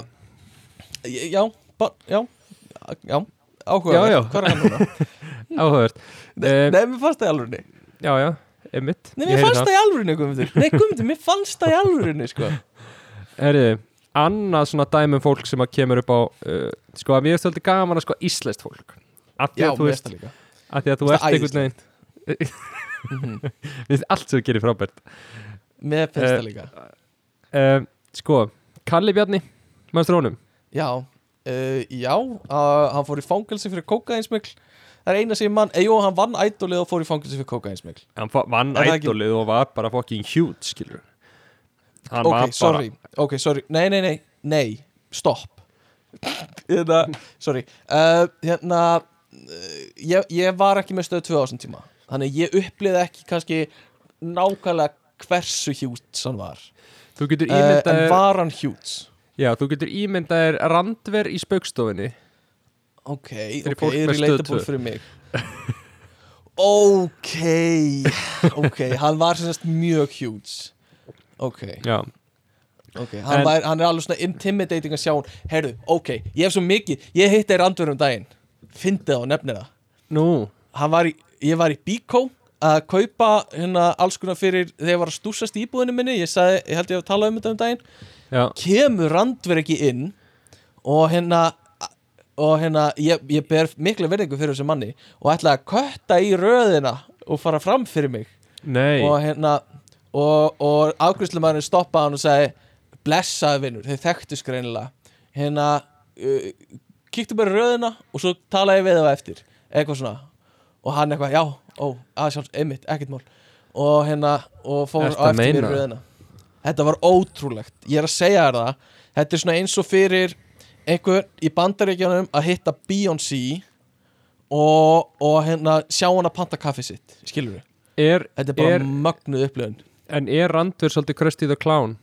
Já, ba, já Já, áhuga Já, já. Hvað er hann núna? *laughs* Áhugavert. Nei, Eh, nei, mér fannst það í alvörinni Já, já, einmitt. Nei, mér fannst það. í alvörinni, Guðmundur. Nei, Guðmundur, mér fannst það í alvörinni, sko. Herriði, annað svona dæmum fólk sem að kemur upp á uh, sko að mér er stöldi gaman að sko íslenskt fólk. Að því að þú veist að því að þú ert einhvern veginn við *laughs* finnst allt sem þú gerir frábært. Mér finnst Eh, líka. uh, sko, Kalli Bjarni mannst rónum, Já, uh, já uh, Hann fór í fangelsi fyrir kókaðinsmikl Það er eina sem mann eh, Jú, hann vann ædolið og fór í fangelsi fyrir kókaðinsmikl hann vann það ekki- ædolið og var bara fucking huge, skilur hann Ok, var bara sorry. Ok, sorry. Nei, nei, nei. Nei, stopp. Hérna, sorry. Uh, Hérna ég, ég var ekki með stöð 2000 tíma. Þannig ég upplýði ekki kannski nákvæmlega hversu hjúts hann var. Þú getur uh, En var hann hjúts? Já, þú getur ímyndaðir randver í spaukstofinni Ok, Fyrir ok, fólk með relatable tvö. fyrir mig. Ok Ok, hann var sem sagt mjög hjúts Ok, já, ok hann, En- var, hann er alveg svona intimidating að sjá hann Herðu, ok, ég hef svo mikið Ég hitti randverðum daginn. Fyndið á nefnir það. Nú. Hann var í, Ég var í Bíkó að kaupa hérna alls konar fyrir þegar ég var að stúsast í íbúðinu minni ég, sagði, ég held ég að tala um þetta um daginn já, kemur randver ekki inn og hérna og hérna, ég, ég ber mikla verðingu fyrir þessu manni og ætlaði að kötta í röðina og fara fram fyrir mig. Nei. Og hérna og, og afgriðslumæðurinn stoppaði hann og sagði blessaði vinnur, þeir þekktu skreinilega hérna uh, kíktu bara röðina og svo talaði ég við það eftir. Eitthvað svona og hann eitthvað, já, ó, aðsjáls, einmitt, ekkert mál. Og hérna, og fór Ertu á að eftir mér meina? röðina. Þetta var ótrúlegt, ég er að segja þér það þetta er svona eins og fyrir einhver í bandaríkjanum að hitta Beyoncé og, og hérna sjá hann að panta kaffi sitt skilur við, er, þetta er bara Er- mögnuð upplifun. En er randver svolítið Krusty the Clown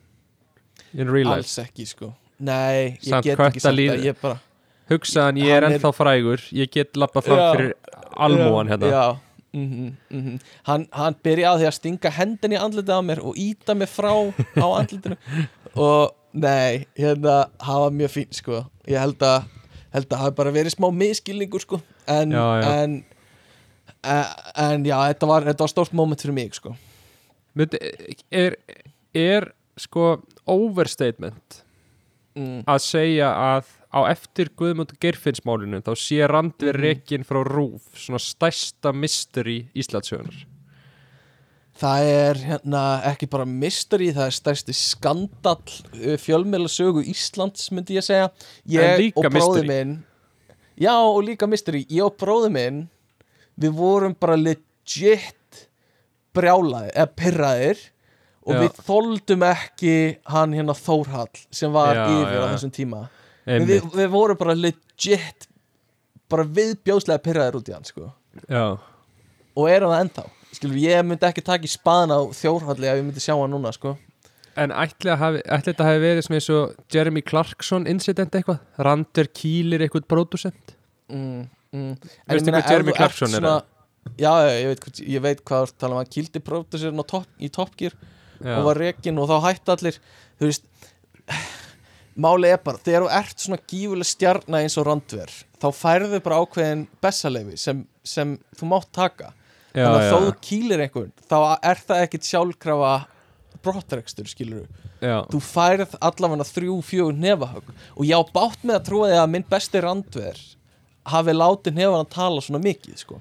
in real life? Alls ekki sko. Nei, ég Samt get ekki kött að sagt líða. það ég bara hugsaðan ég er Hann er- ennþá frægur ég get lappað fram Já. fyrir almúan hérna. já, mm -hmm, hann, hann byrjaði að stinga hendin í andlitið á mér og íta mig frá á andlitinu. *laughs* Og nei, hérna hann var mjög fín sko. Ég held að, held að hafi bara verið smá miskilningur sko. En, Já, já. en en, en já, þetta var, þetta var stórt moment fyrir mig sko. Er, er sko overstatement mm. að segja að á eftir Guðmund Geirfinnsmálinu þá sé randver Mhm. rekin frá Rúf svona stærsta mystery Íslandsögunar Það er hérna ekki bara mystery, það er stærsti skandall fjölmjöla sögu Íslands myndi ég segja Ég líka og bróði mystery. minn Já og líka mystery Ég og bróði minn Við vorum bara legit brjálaðir, eða pyrraðir og Já. við þoldum ekki hann hérna Þórhall sem var Já, yfir já. á þessum tíma við, við vorum bara legit bara viðbjóðslega pyrraðir út í hann sko. Já, og erum það ennþá. Skilur, ég myndi ekki taka í spaðan á þjórhalli ef ég myndi sjá hann núna sko. en ætli, að hafi, ætli þetta hafi verið svona eins og Jeremy Clarkson incident eitthvað? Randver kýlir eitthvað pródusent mm, mm. Veistu hvað Jeremy Clarkson er, svona- já, já, ég veit, ég veit hvað að tala um. Hann kýldi pródusirinn top, í Top Gear og var rekin og þá hætti allir. Þú veist máli er bara, þegar þú ert svona gífuleg stjarna eins og randver þá færðu bara ákveðin bessaleifi sem, sem þú mátt taka. Já, þannig að já, þó þú kýlir einhvern þá er það ekkit sjálfkrafa brottrekstur, skilur já, þú færð allavega þrjú, fjögur nefahögg og ég á bátt með að trúa því að minn besti randver hafi látið nefana tala svona mikið sko.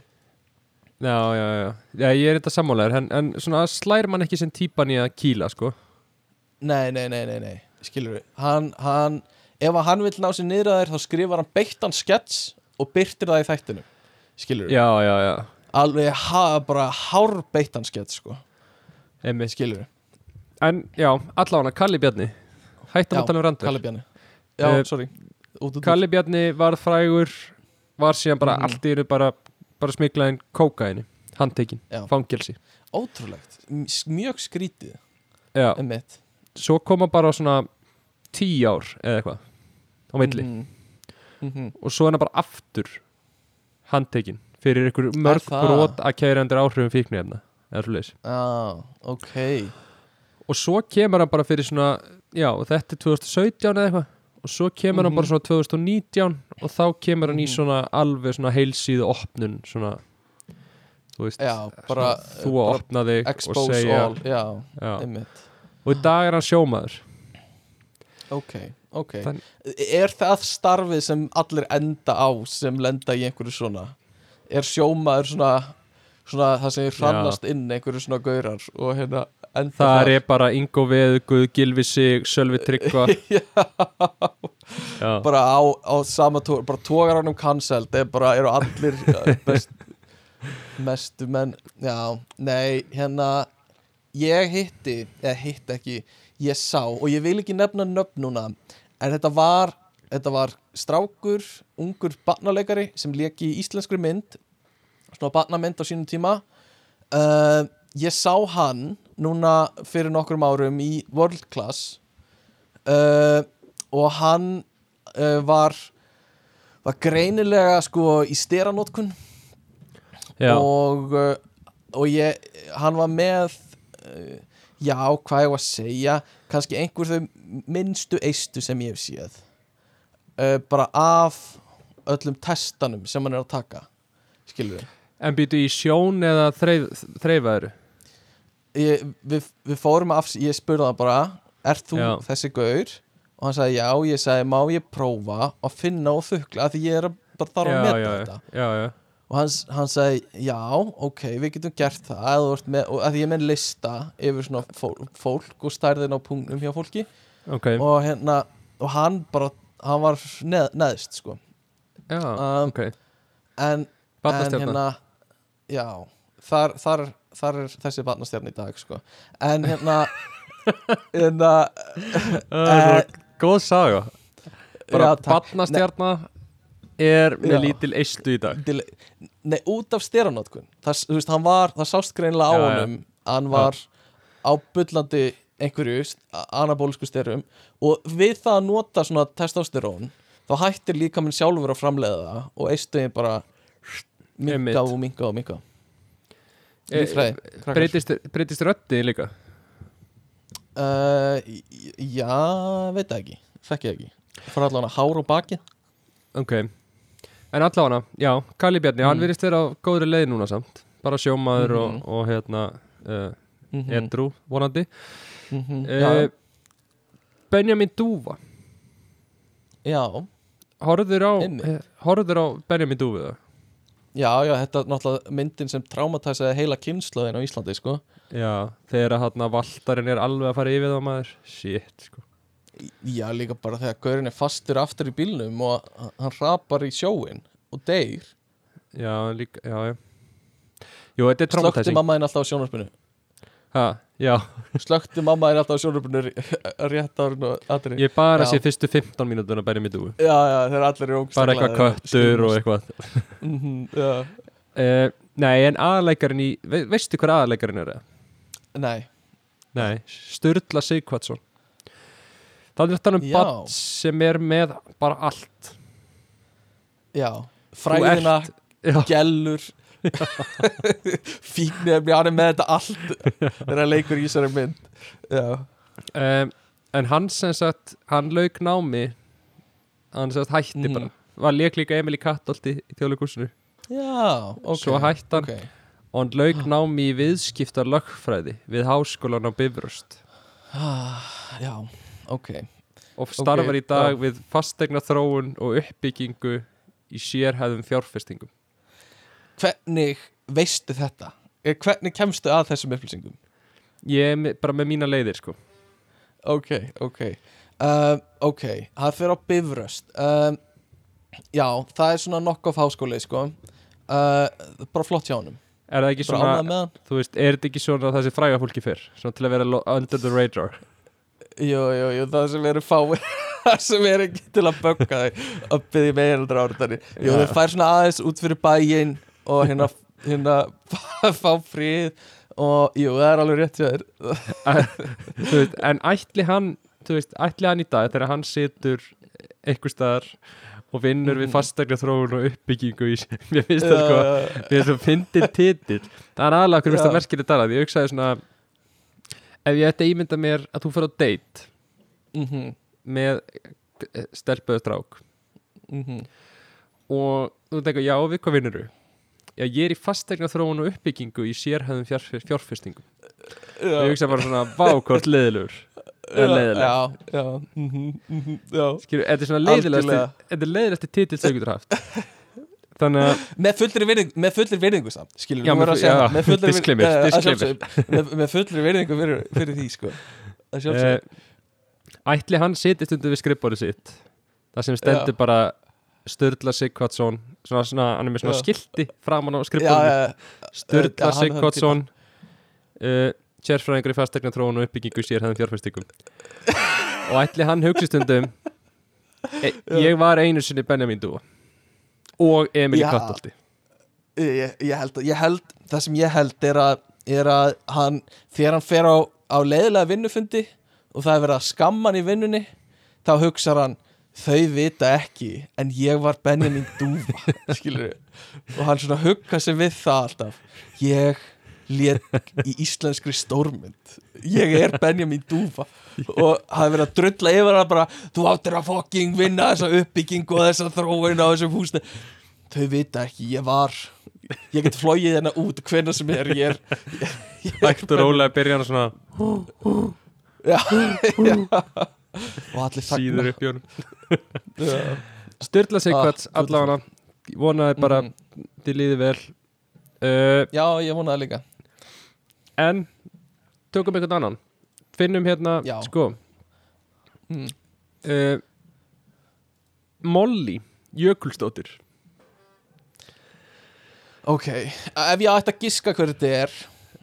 Já, já, já, já, ég er þetta sammálaður en, en svona slær mann ekki sem típan í að kýla sko. Nei, nei, nei, nei, nei, skilur við hann, hann, ef hann vill ná sér niður að þér þá skrifar hann beittan skets og byrtir það í þættinu skilur við, Já, já, já, alveg ha, bara hár beittan skets sko, skilur við En já, allavega, Kalli Bjarni. Hættum að tala um randur Kalli Bjarni. Út. Kalli Bjarni var frægur var síðan bara Mhm. allt í einu bara, bara smiklaðin kókaini handtekinn, fangelsi. Ótrúlegt, mjög skrítið. Já, Emmett svo koma bara svona tíu ár eða eitthvað á milli mm -hmm. og svo er hann bara aftur handtekinn fyrir ykkur mörg brot að kæra undir áhrifum fíknefna eða svo leis ah, Ok og svo kemur hann bara fyrir svona já, þetta er 2017 eða eitthvað og svo kemur hann Mhm. bara svona 2019 og þá kemur hann í Mhm. svona alveg svona heilsíðu opnun svona þú veist, Já, bara, svona, þú að opna þig og segja all Já, já. Emmett og í dag er hann sjómaður. Ok, ok. Þann- Er það starfið sem allir enda á sem lenda í einhverju svona? Er sjómaður svona svona það sem hrannast inn einhverju svona gaurar og hérna enda það er bara Ingo Veðuguð, Gilvi Sig, Sölvi Tryggva. *laughs* Bara á, á sama tór bara tógar hann um cancelled er bara, eru allir uh, best, *laughs* mestu menn já, nei, hérna ég hitti, eða hitti ekki ég sá, og ég vil ekki nefna nöfn núna, en þetta var þetta var strákur, ungur barnaleikari sem leki í íslenskri mynd svona barnamynd á sínum tíma. Uh, ég sá hann núna fyrir nokkrum árum í World Class uh, og hann uh, var var greinilega sko í steranótkun og, uh, og ég, hann var með uh, já, hvað ég var að segja? Kannski einhver þau minnstu eistu sem ég hef séð. Uh, bara af öllum testanum sem hann er að taka skilur við en býtu í sjón eða þreif, þreifaður ég, við, við fórum af, ég spurði það bara er þú Já. þessi gaur? Og hann sagði já, ég sagði má ég prófa að finna og þukla því ég er bara þarf að já, þetta. já, já, og hann, hann sagði já, ok, við getum gert það. Með, og að ég með lista yfir svona fólk, fólk og stærðin á punktnum hjá fólki. Ok. Og hérna, og hann bara hann var neð, neðst sko. Já, um, ok, en, en hérna já, þar, þar, þar er þessi barnastjarn í dag sko. En hérna *laughs* hérna uh, góð saga. Bara barnastjarnar er með Já. lítil eistu í dag. Til, nei, út af styranótkun það, veist, hann var, það sást greinilega á Já, já. honum að hann var á bullandi einhverju anabólisku styrum og við það að nota svona testosterón þá hættir líka minn sjálfur að framleiða það og eistuðin bara minka og minka og minka Eh, Líffræði, krakkar. breytist, breytist röddið líka? Uh, já, veit ekki. Þekki það ekki. Fara allavega hár og bakið. Ok, en allavega já, Kalli Bjarni, hann Mm. virðist vera á góðri leið núna samt, bara sjómaður Mhm. og, og hérna uh, mm -hmm. Edru, vonandi mm uh, Benjamin Dúfa. Já, horfður á, eh, á Benjamin það? já, já, þetta er náttúrulega myndin sem traumatæsaði heila kynnslóðin á Íslandi sko. Já, þegar að hann valtarinn er alveg að fara yfir það maður. Shit, sko Já, líka bara þegar gaurinn er fastur aftur í bílnum og hann rapar í sjóin og deyr. Já, líka, já, já. Jú, þetta er Slökti traumatizing. mamma þín alltaf á sjónarspinu ha, já, Slökti mamma þín alltaf á sjónarspinu rétt árun og aðri ég bara Já. sé fyrstu 15 mínútur að Benjamin Dúfa Já, já, þeir allir eru bara eitthvað köttur og eitthvað. *laughs* Mm Já, uh, nei, en aðleikarinn í ve veistu hver aðleikarinn er nei. Nei, Sturla Sigvatsson Það er þetta um bann sem er með bara allt. Já, fræðina, gellur. *laughs* Fíknefni, hann er með þetta allt. Þegar hann leikur í þessari mynd. Já, um, en hann sem sagt hann lauk námi. Hann sem sagt hætti Mhm. bara. Var leik líka Emil í Kattolti í þjóðleikursinu já, ok. Svo hætti hann. okay. og hann lauk námi í viðskiptar lögfræði við háskólan á Bifröst. Ah, Já, ok. Og starfar Ok, í dag við fastegna þróun og uppbyggingu í sérhæðum fjárfestingum. Hvernig veistu þetta? Eh, Hvernig kemstu að þessum upplýsingum? Ég er bara með mína leiðir sko. Ok, ok. Uh, Ok, það fyrir á bifröst. Um, Já, það er svona knock-off háskóli sko. Uh, Bara flott hjá honum. Er það ekki Bara svona, hann. þú veist, er þetta ekki svona það sem fræga fólki fyrr Svona til að vera under the radar Jú, jú, jú, það sem eru fái *laughs* Það sem er ekki til að bögga þig Að byggja meðeldra áriðanir Jú, þeir fær svona aðeins út fyrir bæinn Og hérna, hérna *laughs* Fá frið Og jú, það er alveg rétt veist, En ætli hann, þú veist, ætli hann í dag Þegar hann situr einhver staðar Og vinnur við Mhm. fastegna þróun og uppbyggingu í Mér finnst það sko Mér finnst það fyndin titill. Það er aðalega okkur Já. finnst það merkileg talað Ég hugsaði svona Ef ég ætti að ímynda mér að þú fyrir á date Mhm, Með stelpuðu strák mhm. og þú tekur, já, við hvað vinnur Já, ég er í fastegna þróun og uppbyggingu í sérhæðum fjár- fjárfestingum. Og ég hugsa bara svona, vá, hvort leiðilegur. Eða leiðileg. Já, já, mhm, mhm, já. Skilur, þetta er svona leiðilegasti Algjörlega. þetta er leiðilegasti titill sem þú getur haft þannig að, með fullri virðingu, með fullri virðingu samt skilur, Já, með já, með fullri disclaimer, eh, að disclaimer. með, með fullri virðingu fyrir, fyrir því sko. Uh, ætli hann sitist undir við skrifbórið sitt? Það sem stendur Já. bara Sturla Sigvardsson svona, svona, hann er með svona Já. skilti framan á já, Sturla Sigvardsson uh, sérfræðingur í fastegna og uppbyggingu í sérhæðum fjárfestingum. Og ætli hann hugsi stundum *laughs* e, ég var einu sinni Benjamin Dúa og Emil í. Kattolti ég, ég, held, ég held það sem ég held er að, er að hann, þegar hann fer á, á leiðilega vinnufundi og það er verið að skamma hann í vinnunni þá hugsar hann þau vita ekki en ég var Benjamin *laughs* skilur og hann svona hugga sig við það alltaf. Ég létt í íslenskri stórmynd. Ég er Benjamin Dúfa og það er verið að drulla yfir hann bara þú áttir að fucking vinna þessa uppbyggingu og þessa þróun á þessum húsni þau vita ekki, ég var ég get flogið hérna út hvernig sem er ég er, ég, ég er og rólega byrja hann svona. Já, já. og allir síður upp í honum. Já. Sturla Sigvards, Ah, allavega vonaði bara Mhm. þið líði vel. Uh, já, ég vona það líka en tökum einhvern annan. Finnum hérna, Já. sko mm. uh, Molly Jökulsdóttir. Ok, ef ég ætti að giska hver þetta er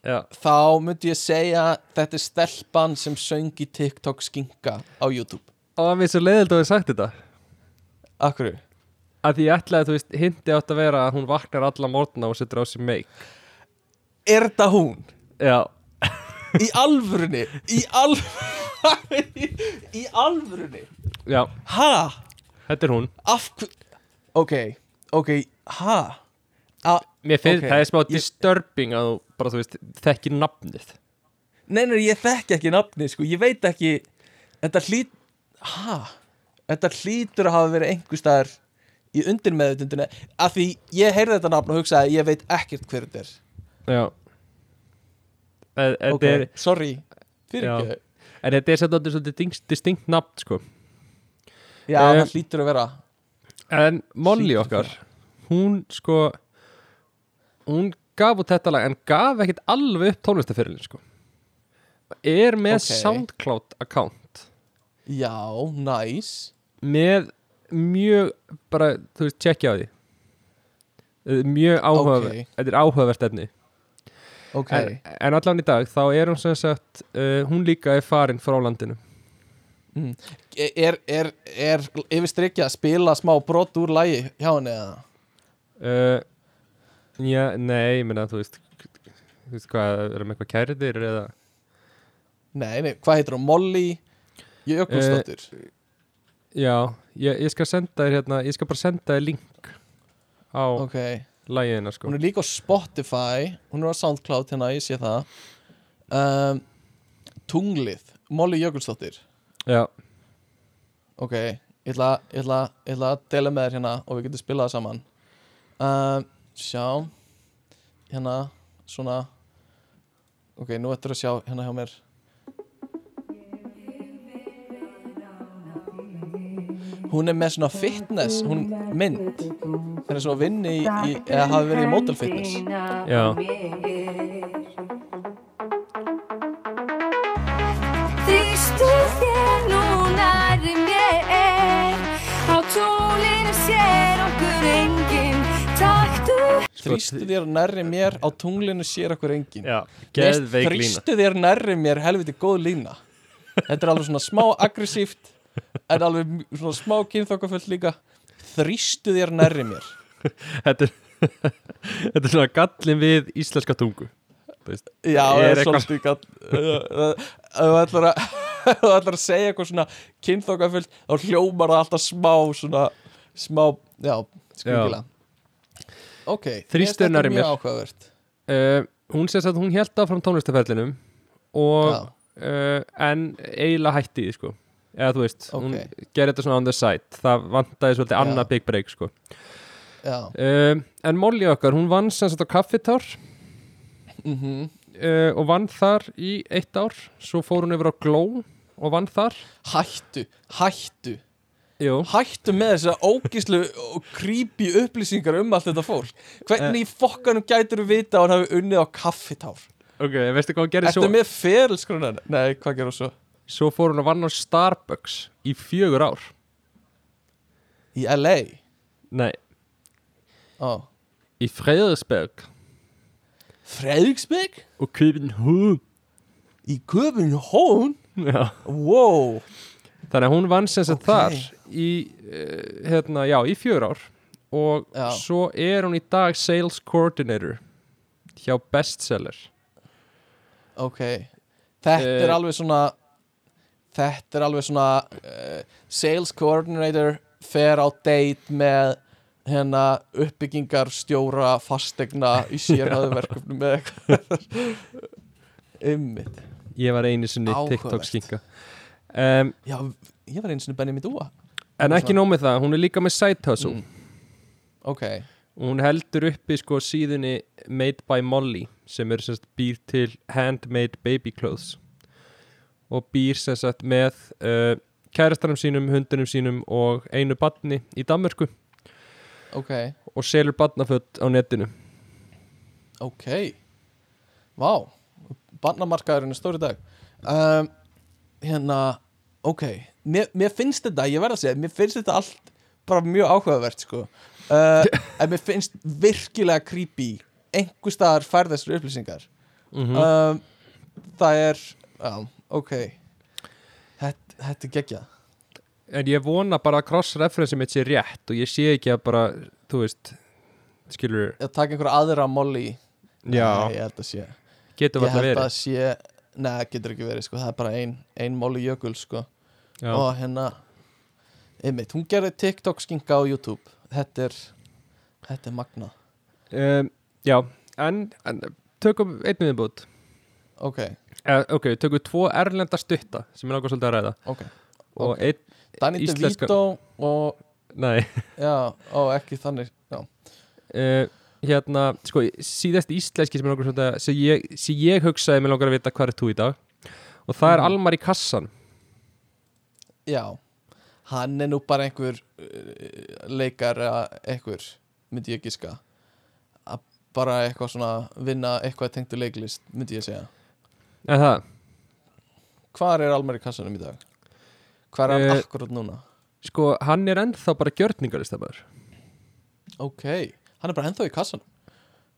Já, þá myndi ég segja þetta er stelpan sem söng í TikTok skinka á YouTube. Og það er svo leiðild að við sagt þetta. Akkur að því ég ætlaði, þú veist, hindi átt að vera að hún vaknar alla morgna og setur á sig meik Er þetta hún? Já, *laughs* Í alvörunni? Í alvörunni? *laughs* Í alvörunni? já, Ha? þetta er hún Af hver... Ok, ok, ha? A Mér finnst, Ok, það er smá ég- disturbing að þú bara, þú veist, þekki nafnið Nei, nei, ég þekki ekki nafni, sko, ég veit ekki Þetta hlýt Ha? Þetta hlýtur að hafa verið einhver staðar í undir meðutundinu af því ég heyrði þetta nafn og hugsaði ég veit ekkert hver þetta er Já Ok, er, sorry. Fyrir Já. ekki en þetta er svolítið svolítið distinct nafn, sko. Já, það hlýtur að vera. En Molly okkar Hún sko Hún gaf út þetta lag En gaf ekkert alveg upp tónlistafyrirlin sko. Er með Ok. Soundcloud account. Já, nice. Með mjög Bara, þú veist, tjekkja á því. Eh, Mjög áhugaverð Ok. Þetta er áhugavert efni Ok, en, en allan í dag þá er hún sem sagt uh, Hún líka er farin frá landinu mm. er, er, er yfir strikja að spila smá brot úr lægi hjá henni eða? uh, Já, nei, ég meina þú veist Þú veist hvað, erum eitthvað kæriðir eða Nei, nei, hvað heitir hún? Molly Jökulsdóttir Já, ég, ég skal senda þér hérna Ég skal bara senda þér link á Ok, lægiðina sko. Hún er líka á Spotify Hún er á Soundcloud hérna, ég sé það. Um, Tunglið Molly Jökulsdóttir. Já, Ok, ég ætla, ég, ætla, ég ætla að dela með þér hérna og við getum spilað saman. Um, Sjá Hérna, svona. Ok, nú ættir að sjá hérna hjá mér hún er með svona fitness hún mynd. Er svo að vinna í, í eða hafi verið í model fitness. Já, Þrýstu þér nú nærri mér. Á tólinu sér okkur enginn. Taktu þrýstu þér nærri mér á tunglinu sér okkur engin já, Mér finnst geðveik lína. þrýstu þér nærri mér helviti góð lína. Þetta er alveg svona smá aggressíft en alveg svona smá kynþokkafullt líka. Þrýstu þér nærri mér. Þetta er, *laughs* þetta er svona gallin við íslenska tungu. Veist, Já, það er svolítið gall Ef þú ætlar að *laughs* þú ætlar að segja eitthvað svona kynþokkafullt þá hljómar það alltaf smá svona smá, já, skringilega. Ok, Þrýstu nærri mér. Uh, Hún sést að hún held áfram tónlistaferlinum og uh, en eiginlega hætti því sko eða þú veist, hún Ok. gerði þetta svona on the side það vantaði svolítið Já. annað big break sko já uh, en Molly okkar, hún vann sem sagt á kaffitár mm uh, og vann þar í eitt ár svo fór hún yfir á Glow og vann þar Hættu, hættu Jú. Hættu með þessa ógíslu og creepy upplýsingar um allt þetta fólk Hvernig í fokkanum gætur þú vita að hann hafi unnið á kaffitár? ok, veistu hvað hún gerði Ertu svo með ferilskrunan? Nei, hvað gerðu svo? Svo fór hún að vann á Starbucks í fjögur ár Í LA? nei, Ó í Fredriksberg Fredriksberg? og København Í Köpenhón? já Wow Þannig að hún vann sem sagt Ok. þar í, uh, hérna, já, í fjör ár og Já. svo er hún í dag sales coordinator hjá bestseller Ok Þetta er Eh. alveg svona Þetta er alveg svona uh, Sales coordinator Fer á date með hérna uppbyggingar stjóra fastegna í sérhæðu verkefnum með eitthvað. *laughs* Ymmit ég var einu sinni. TikTok skinka. Um, Já, ég var einu sinni Benny Midúa. en ekki nóg með það, hún er líka með side hustle. Mm. Ok, hún heldur uppi sko síðunni Made by Molly sem er sagt býr til handmade baby clothes og býr sagt með uh, kærastanum sínum, hundunum sínum og einu badni í Danmörku. Ok, og selur badnaföld á netinu. Ok. Vá, bannamarkaðurinn er stóri dag. Um, Hérna, ok. Mér, mér finnst þetta, ég verð að segja Mér finnst þetta allt bara mjög áhugavert sko. Uh, *laughs* En mér finnst virkilega creepy. Einhver staðar fær þessar upplýsingar. Mm um, Það er, já, ok. Þetta, þetta er geggjað. En ég vona bara að cross-reference mitt sé rétt og ég sé ekki að bara, þú veist skilur, Að taka einhverja aðra molly. Já, ég held að sé getur Ég alltaf held verið. að sé Nei, getur ekki verið, sko, það er bara ein, ein Molly Jökul, sko. Og hérna Einmitt, hún gerði TikTok skinka á YouTube. Þetta er Þetta er magnað. Um, já, en, en tökum einn viðbútt Ok, uh, ok, tökum tvo erlenda stutta sem er náttúrulega svolítið að ræða. Ok. Og Ok. einn, Danny Íslenska- DeVito og nei. *laughs* Já, ó, ekki þannig Já, uh, hérna, sko, síðast íslenski sem er náttúrulega svolítið að sem ég, sem ég hugsaði mér langar að vita hvað er þú í dag. Og það er Mhm. Almar í kassan. Já. Hann er nú bara einhver uh, leikar einhver myndi ég giska. Að bara eitthvað svona vinna eitthvað tengdu leiklist myndi ég segja en það, Hvar er Almar í kassanum í dag? Hvar er hann Eh, akkurat núna? sko, hann er ennþá bara gjörningarlistamöður Ok, hann er bara ennþá í kassanum.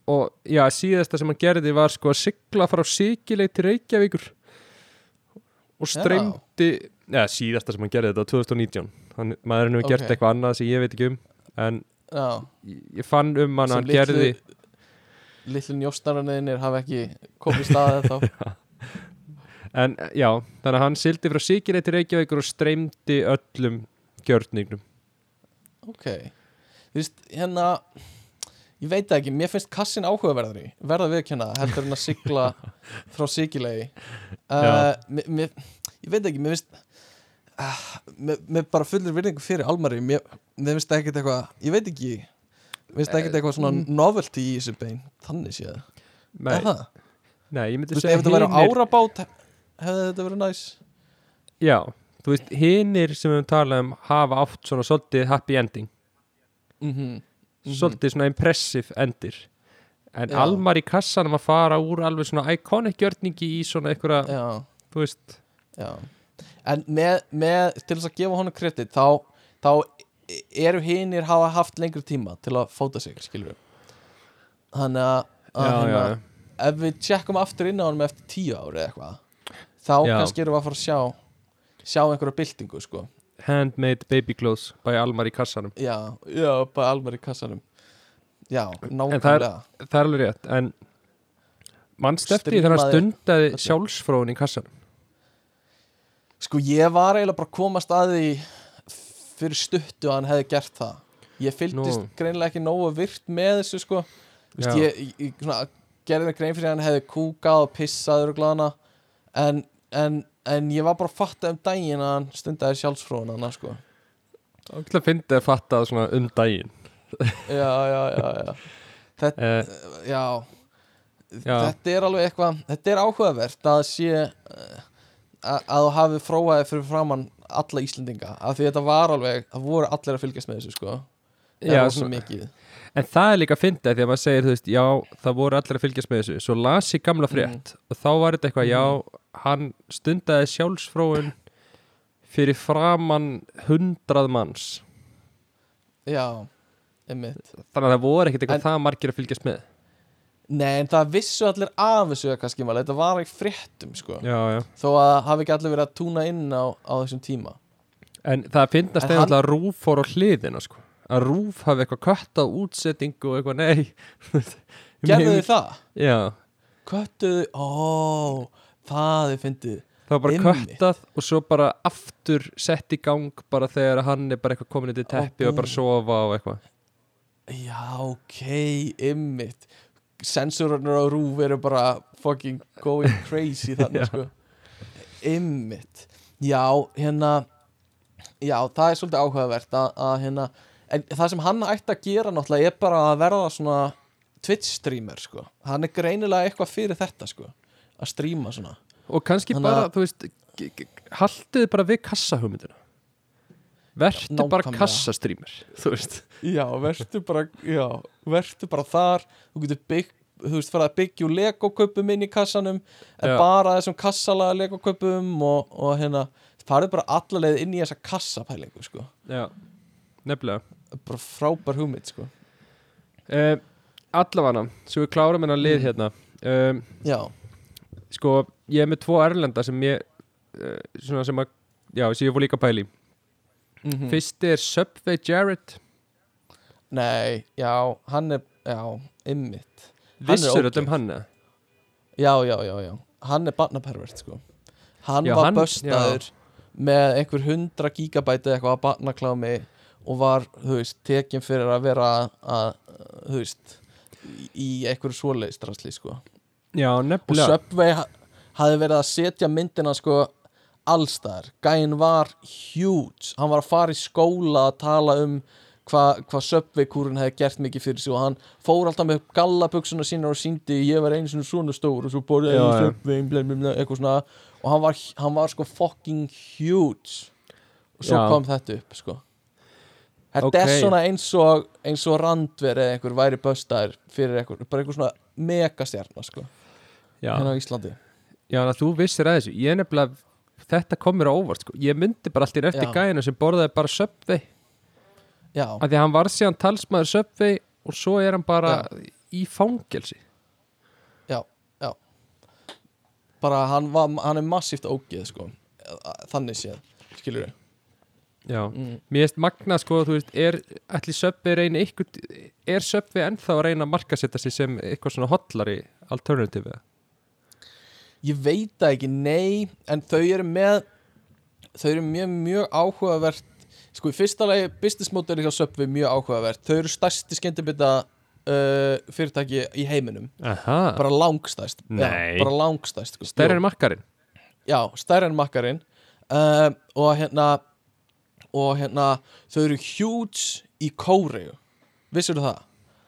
Og já, síðasta sem hann gerði var sko að sigla frá Sigileik til Reykjavíkur. Og streymdi já, síðasta sem hann gerði þetta var 2019 hann, maðurinn hefur gert Ok. eitthvað annað sem ég veit ekki um en Já, ég, ég fann um hann að sem hann gerði litlu njósnaraniðinir hafa ekki komið í staðið þá *laughs* en já, þannig að hann sildi frá Sigileik til Reykjavíkur og streymdi öllum gjörningnum. Ok, þú veist, hérna ég veit ekki, mér finnst kassin áhugaverðari verða viðkjanna, heldur en að sigla *laughs* frá sigilegi uh, mér, ég veit ekki, mér finnst uh, mér, mér bara fullir virðingu fyrir Almari, mér, mér finnst ekkert eitthvað ég veit ekki, mér finnst það ekkert eitthvað svona novelty í þessu bein, þannig séð. Nei, nei, ég Þú myndi veist, segja ef þetta væri hinir- árabát hefði þetta verið næs? Já, þú veist, hinir sem við höfum talað um hafa átt svona svolítið happy ending. Mhm svolítið svona impressive endir. En Já. Almar í kassanum að fara úr alveg svona iconic gjörningi í svona einhverja, Já, þú veist. Já. En með, með til þess að gefa honum kredit þá, þá eru hinir hafa haft lengri tíma til að fóta sig, skilur við Þannig að, að já, hérna, já, ef við tjekkum aftur inn á honum eftir tíu ári eða eitthvað þá Já. kannski erum við að fara að sjá sjá einhverja byltingu sko. Handmade baby clothes by Almar í kassanum. Já, já, bara almar í kassanum. Já, það er- nákvæmlega. það er alveg rétt, en því þegar hann Strímaði stundaði öllu. sjálfsfróun í kassanum? Sko ég var eiginlega bara að komast að því fyrir stuttu að hann hefði gert það. Ég fylgdist Nú. greinilega ekki nógu virt með þessu sko. Ég, ég, ég svona, gerði mig grein fyrir að hann hefði kúkað og pissaður og glana en, en, en ég var bara að fatta um daginn að hann stundaði sjálfsfróun hann sko. Og til að fyndi að fatta það svona um daginn. Já, já, já, já. Þetta, uh, já, Já. þetta er alveg eitthvað þetta er áhugavert að sé eh, að, að þú hafi fróaði fyrir framann alla Íslendinga af því þetta var alveg, það voru allir að fylgjast með þessu sko. Það Já, var svo svona- mikið. En það er líka að fyndi því að maður segir, þú veist, já, það voru allir að fylgjast með þessu, svo las ég gamla frétt og þá var þetta eitthvað, já, hann stundaði sjálfsfróun fyrir framann hundrað manns. Já, einmitt. Þannig að það voru ekkert eitthvað En- það margir að fylgjast með. Nei, en það vissu allir af þessu kannski maður, þetta var ekki fréttum sko. Já, já. þó að hafi ekki allir verið að túna inn á, á þessum tíma. En það finnast hann- alltaf að Rúf fór á hliðina sko. að Rúf hafi eitthvað köttað útsettingu og eitthvað, nei. *laughs* Gerðu þið það? já, köttuðu, ó það er fyndið það var bara köttað og svo bara aftur sett í gang bara þegar hann er bara eitthvað komin í teppi Ó, og bara sofa og eitthvað. Já, ok, ymmit Sensorarnir á rúf eru bara fucking going crazy *laughs* þannig sko. Ymmit Já, hérna Já, það er svolítið áhugavert að, að hérna En það sem hann ætti að gera náttúrulega er bara að verða svona Twitch streamer sko. Hann er greinilega eitthvað fyrir þetta sko Að streama svona. Og kannski Þannig bara, að- þú veist haldiði bara við kassahugmyndina? Vertu bara Nákvæmlega. kassastrýmir þú veist. Já, verður bara, verður bara þar. Þú getur bygg, þú veist, fara að byggja úr legokaupum inn í kassanum En Já. bara þessum kassalaga legokaupum og, og hérna, farið bara allalegð inn í þessa kassapælingu, sko. Já, nefnilega. Bara frábær hugmynd, sko. Uh, allavega, svo við klárum hennar lið Mm. hérna. Um, Já, sko, ég er með tvo erlenda sem ég uh, svona sem að, já, sem ég fór líka pæli mm fyrsti er Subway Jared. Nei, já, hann er, já, ymmit vissur þetta um hann eða? Já, já, já, já. Hann er barnapervert, sko. Hann Já, var hann- böstaður með einhver hundra gigabæti eitthvað að barnaklámi og var, þú veist, tekin fyrir að vera að, þú veist í- einhverju svoleiðstrasli, sko já, og nefnilega. Subway ha hafði verið að setja myndina sko allstaðar, gæinn var huge, hann var að fara í skóla að tala um hvað hva Subway kúrun hefði gert mikið fyrir sig og hann fór alltaf með gallabuxuna sína og síndi ég var einu svona stór og svo Já, ég já. Subway bla, bla, bla, eitthvað svona. Og hann var, hann var sko fucking huge. Og svo Já. kom þetta upp sko. Þetta Ok. er svona eins og eins og randver eða einhver væri böstaður fyrir einhver, bara einhver svona megastjarnar sko, já, hérna á Íslandi. Já, þannig að þú vissir að þessu ég er nefnilega, þetta kom mér á óvart sko. ég myndi bara allt í eftir Já. gæðinu sem borðaði bara Subway. Já, af því að hann var síðan talsmaður Subway og svo er hann bara í fangelsi. Já, já. Bara hann, var, hann er massíft ógeð sko, þannig séð skilur við já, mm. mér erst magna sko, þú veist, er allir Subway reyna eitthvað, er Subway ennþá að reyna að markasetja sig sem eitthvað svona hotlari alternative? eða? Ég veit það ekki, nei en þau eru með þau eru mjög, mjög áhugavert sko í fyrsta lagi business model hjá Subway mjög áhugavert, þau eru stærsti skemmtibita uh, fyrirtæki í heiminum. Aha, bara langstæst já, bara langstæst sko. stærri Jú. en makkarinn. Já, stærri en makkarinn. Uh, og hérna og hérna þau eru huge í Kóreu. Vissur það?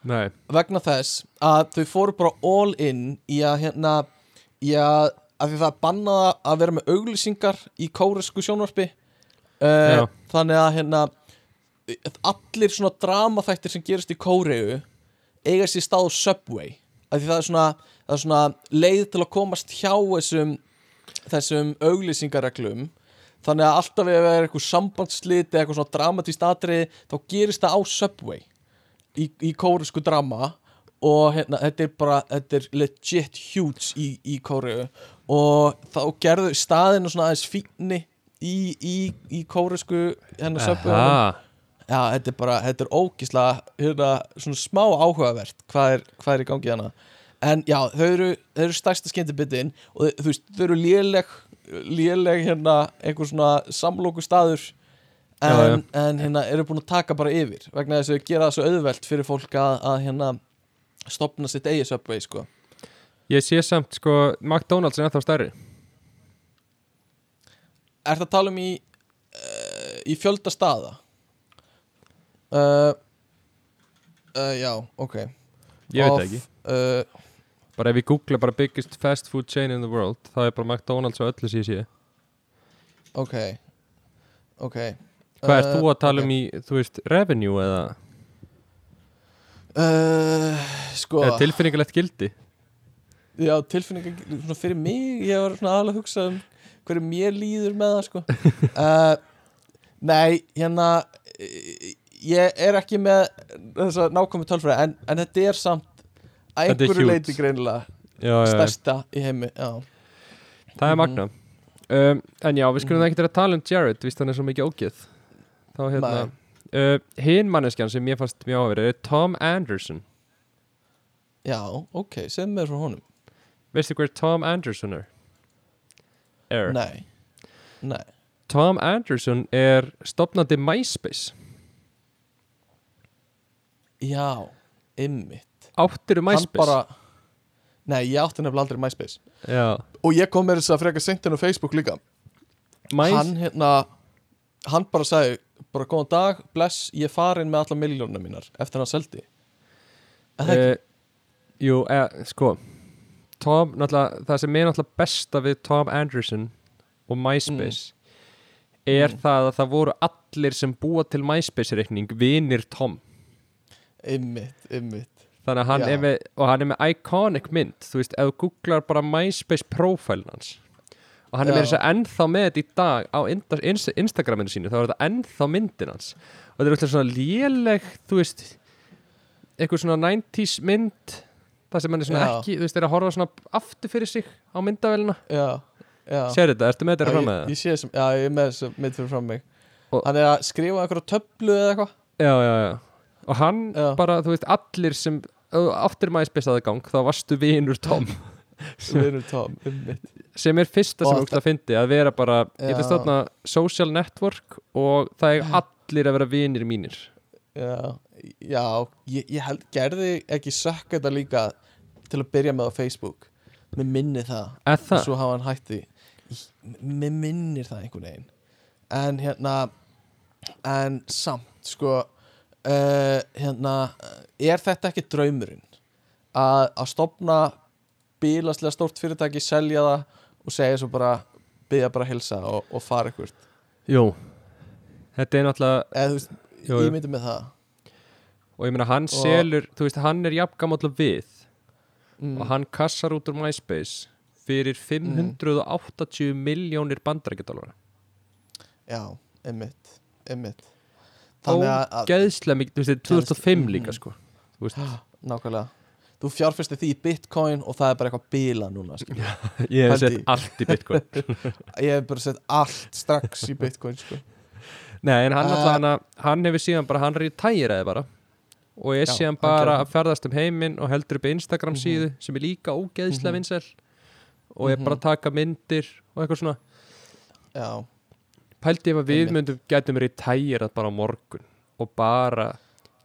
Nei, vegna þess að þau fóru bara all in í að hérna að, að því það er bannað að vera með auglýsingar í kóresku sjónvarpi. Uh, Já. þannig að hérna allir svona dramaþættir sem gerist í Kóreu eiga sér stað á Subway. Af því það er svona, það er svona leið til að komast hjá þessum þessum auglýsingareglum. Þannig að alltaf ef það er eitthvað sambandsliti eitthvað svona dramatíst atriði þá gerist það á Subway í, í kóresku drama og hérna, þetta er bara, þetta er legit huge í, í Kóreu og þá gerðu staðinu svona aðeins fínni í, í, í kóresku hérna. Já, þetta er bara, þetta er ógislega hérna, svona smá áhugavert hvað er, hvað er í gangi hana en já, þau eru, þau eru stærsta skemmtibitin og þau- veist, þau eru léleg léleg hérna einhver svona samlóku staður en, Já, já. en hérna eru búin að taka bara yfir vegna þess að þau gera það svo auðvelt fyrir fólk að, að hérna stopna sitt eigi subway sko. Ég sé samt sko McDonalds er ennþá stærri. Er það að tala um í uh, í fjölda staða? Uh, uh, já, ok. Ég veit það ekki. Bara ef ég googla bara biggest fast food chain in the world þá er bara McDonalds og öllu sér sé. Ok. Ok. Hvað ert þú að tala um í, þú veist, revenue eða, uh, Sko. Eða tilfinningalegt gildi? Já, tilfinningar svona fyrir mig Ég var svona aðalega að hugsa um hverju mér líður með það sko. Uh, *laughs* Nei, hérna Ég er ekki með þessa nákvæmi tölfræði en, en þetta er samt að er einhverju leiti greinilega stærsta í heimi Já, það er Mhm. magna um, En já, við skulum ekki vera að tala um Jared Vist hann er svo mikið ógeð. Þá hérna uh, Hinn manneskjan sem ég fannst mjög áverið er Tom Anderson. Já ok, segð mér frá honum. Veistu hver Tom Anderson er? Er. Nei, nei. Tom Anderson er stopnandi MySpace. Já, ymmit Áttiru Hann MySpace? bara Nei, ég átti nefnilega aldrei MySpace. Já. Og ég kom með þess að freka seint inn á Facebook líka. My... Hann hérna Hann bara sagði Bara góðan dag, bless, ég farin með alla miljónum mínar Eftir hann seldi. Uh, Jú, eh, sko Tom, náttúrulega, það sem er náttúrulega besta við Tom Anderson og MySpace er Mm. það að það voru allir sem búa til MySpace-reikning vinir Tom. Ymmit, ymmit þannig að hann Já. er með, og hann er með iconic mynd, þú veist, ef þú googlar bara MySpace profile hans og hann er með þess að ennþá með þetta í dag á Insta- Insta- Instagraminu sínu, þá er þetta ennþá myndin hans. Og þetta er alltaf svona léleg þú veist eitthvað svona 90s mynd það sem hann er svona Já. ekki, þú veist, er að horfa svona aftur fyrir sig á já sér þetta, ertu með þetta fram með það? ég sé þessum, já, ég er með þessum mitt fyrir fram mig. Og- Hann er að skrifa einhverja töflu eða eitthvað. Já, já, já. Og hann Já. bara, þú veist, allir sem áttir MySpace aðgang, þá varstu vinur Tom. Við erum tóm, ymmit sem er fyrsta sem úrst að fyndi að vera bara, ég ætla stofna social network og það er allir að vera vinir mínir. Já, já ég, ég held, gerði ekki sökka þetta líka til að byrja með á Facebook. Mér minni það. Eða og það, svo hafa hann hætti Mér minnir það einhvern veginn. En hérna En samt, sko uh, Hérna Er þetta ekki draumurinn? Að, að stopna bílaslega stórt fyrirtæki, selja það og segja svo bara byggja bara að hilsa og, og fara ykkur jú þetta er náttúrulega, þú veist, Jú, ég myndi með það. Og ég meina hann Og- selur, þú veist, hann er jafngamall við. Mm. og hann kassar út úr MySpace fyrir 580 miljónir bandarækjadólara Já, að, að ógeðslega mikið, þú veist, þetta er 2005 Mhm. líka sko. *gasps* Nákvæmlega Þú fjárfesti því í bitcoin og það er bara eitthvað bíla núna sko. *laughs* ég hef sett í. allt í bitcoin *laughs* Ég hef bara sett allt strax í bitcoin sko. Nei, en hann, Uh, uh, hann, hefur síðan bara, hann retæraði bara og ég Já, síðan hann bara að ferðast um heiminn og heldur upp Instagram Mhm. síðu sem er líka ógeðslega Mhm. vinsæl og ég bara Mhm. taka myndir og eitthvað svona Já, pældi ef að við myndum getum retærað bara á morgun og bara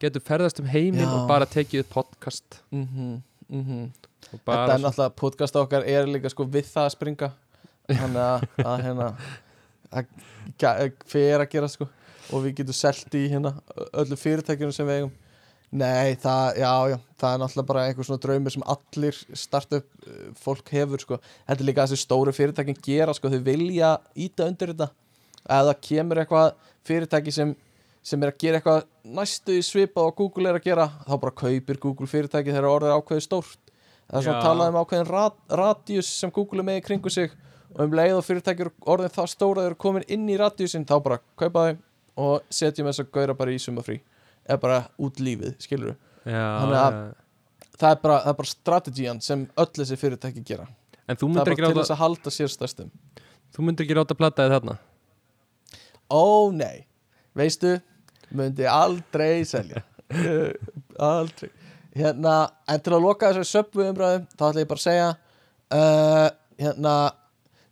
getum ferðast um heiminn og bara tekið podcast. Mhm, mhm. Og Þetta bara er náttúrulega, podcast okkar er líka sko við það að springa. Þannig að, að hérna að, að, gera sko og við getum selt í hérna öllu fyrirtækjunum sem við eigum. Nei, það, já, já, það er náttúrulega bara einhver svona draumir sem allir startup uh, fólk hefur sko. Þetta er líka þessi stóru fyrirtækin gera sko, þau vilja íta undir þetta. Eða það kemur eitthvað fyrirtæki sem, sem er að gera eitthvað næstu í svipað og Google er að gera þá bara kaupir Google fyrirtæki þegar orðið er ákveðið stórt. Það er svona Já. talað um ákveðin rad, radius sem Google er með í kringu sig og um leið og fyrirtæki eru orðin það stóra eru komin inn í radiusin þá bara kaupa þau og setjum þess að gaura bara í sumafrí eða bara út lífið, skilur Já, Þannig að- já. það er bara, það er bara strategían sem öll þessi fyrirtæki gera. Þú það er bara til þess að halda sér stærstum. Þú myndir ekki ráta plattaði þarna? Ó nei, veistu myndi aldrei selja. *laughs* Aldrei. Hérna, en til að loka þessari Subway umræðum þá ætla ég bara að segja uh, hérna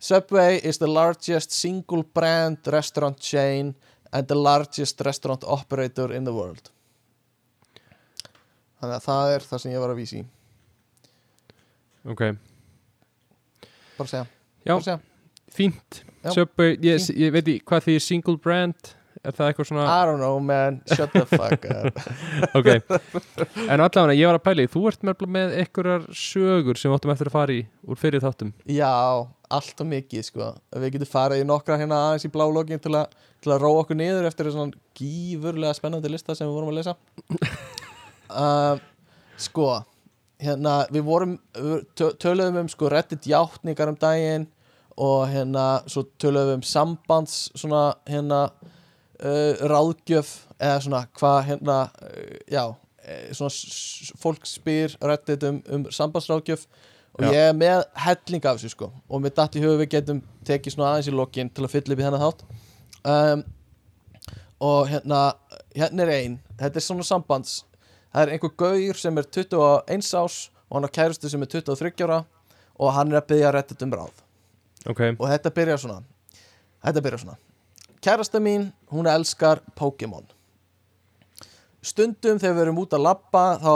Subway is the largest single brand restaurant chain and the largest restaurant operator in the world. Þannig að það er það sem ég var að vísi Ok, bara segja, Já. bara segja. fínt. Subway, ég, ég veit ekki hvað því single brand Er það eitthvað svona I don't know man, shut the fuck up. *laughs* Ok, en allavega ég var að pæli Þú ert með, með einhverjar sögur sem við áttum eftir að fara í úr fyrir þáttum. Já, allt og mikið sko. Við getum farið í nokkra hérna aðeins í blálogin til, til að róa okkur niður eftir svona gífurlega spennandi lista sem við vorum að lesa. *laughs* Uh, Sko hérna, við vorum töluðum um sko reddit játningar um daginn og hérna svo töluðum við um sambands svona hérna uh, ráðgjöf eða svona hvað hérna uh, já, eh, svona fólk spyr reddit um, um sambandsráðgjöf og Já. ég er með helling af þessu sko og mér datt í hug við getum tekið svona aðeins í lokin til að fylla upp í þennan þátt. Um, og hérna hérna er ein, þetta er svona sambands það er einhver gaur sem er 21 ás og hann har kærustu sem er 23 ára og hann er að byggja reddit um ráð. Ok, og þetta byrjar svona þetta byrjar svona kærasta mín, hún elskar Pokémon. Stundum þegar við erum út að labba þá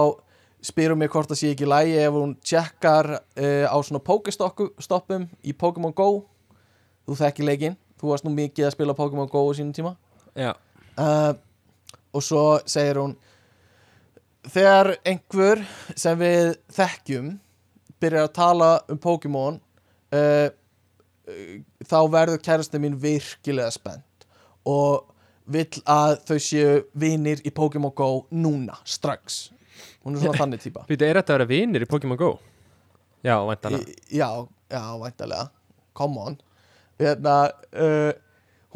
spyrum mig hvort það sé ekki lægi ef hún tjekkar uh, á svona Pokéstoppum í Pokémon Go. Þú þekki leikinn. Þú varst nú mikið að spila Pokémon Go á sínum tíma. Já. Uh, og svo segir hún þegar einhver sem við þekkjum byrjar að tala um Pokémon uh, þá verður kærasta mín virkilega spennt og vill að þau séu vinir í Pokémon Go núna, strax. Hún er svona *laughs* þannig típa. Býtu, er þetta að vera vinir í Pokémon Go? Já, væntanlega. Í- Já, já, væntalega Come on. Hérna, uh,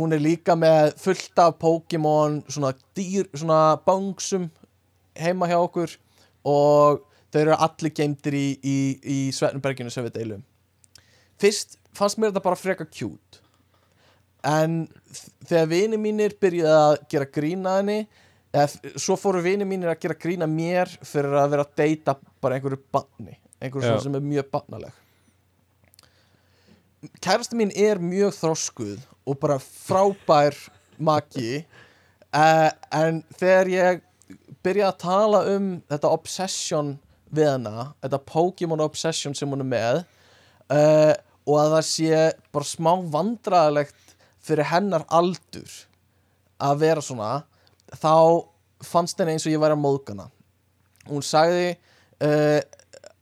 Hún er líka með fullt af Pokémon svona dýr, svona bangsum heima hjá okkur og þau eru allir geimdir í, í, í Svefnberginu sem við deilum. Fyrst fannst mér þetta bara freka cute en þegar vini mínir byrjuði að gera grína henni eða, svo fóru vini mínir að gera grína mér fyrir að vera að deyta bara einhverju banni einhverju sem er mjög bannaleg kærasta mín er mjög þroskuð og bara frábær maki uh, en þegar ég byrja að tala um þetta obsession við hana þetta Pokémon obsession sem hún er með uh, og að það sé bara smá vandræðilegt fyrir hennar aldur að vera svona þá fannst henni eins og ég væri að móðgana hún sagði uh,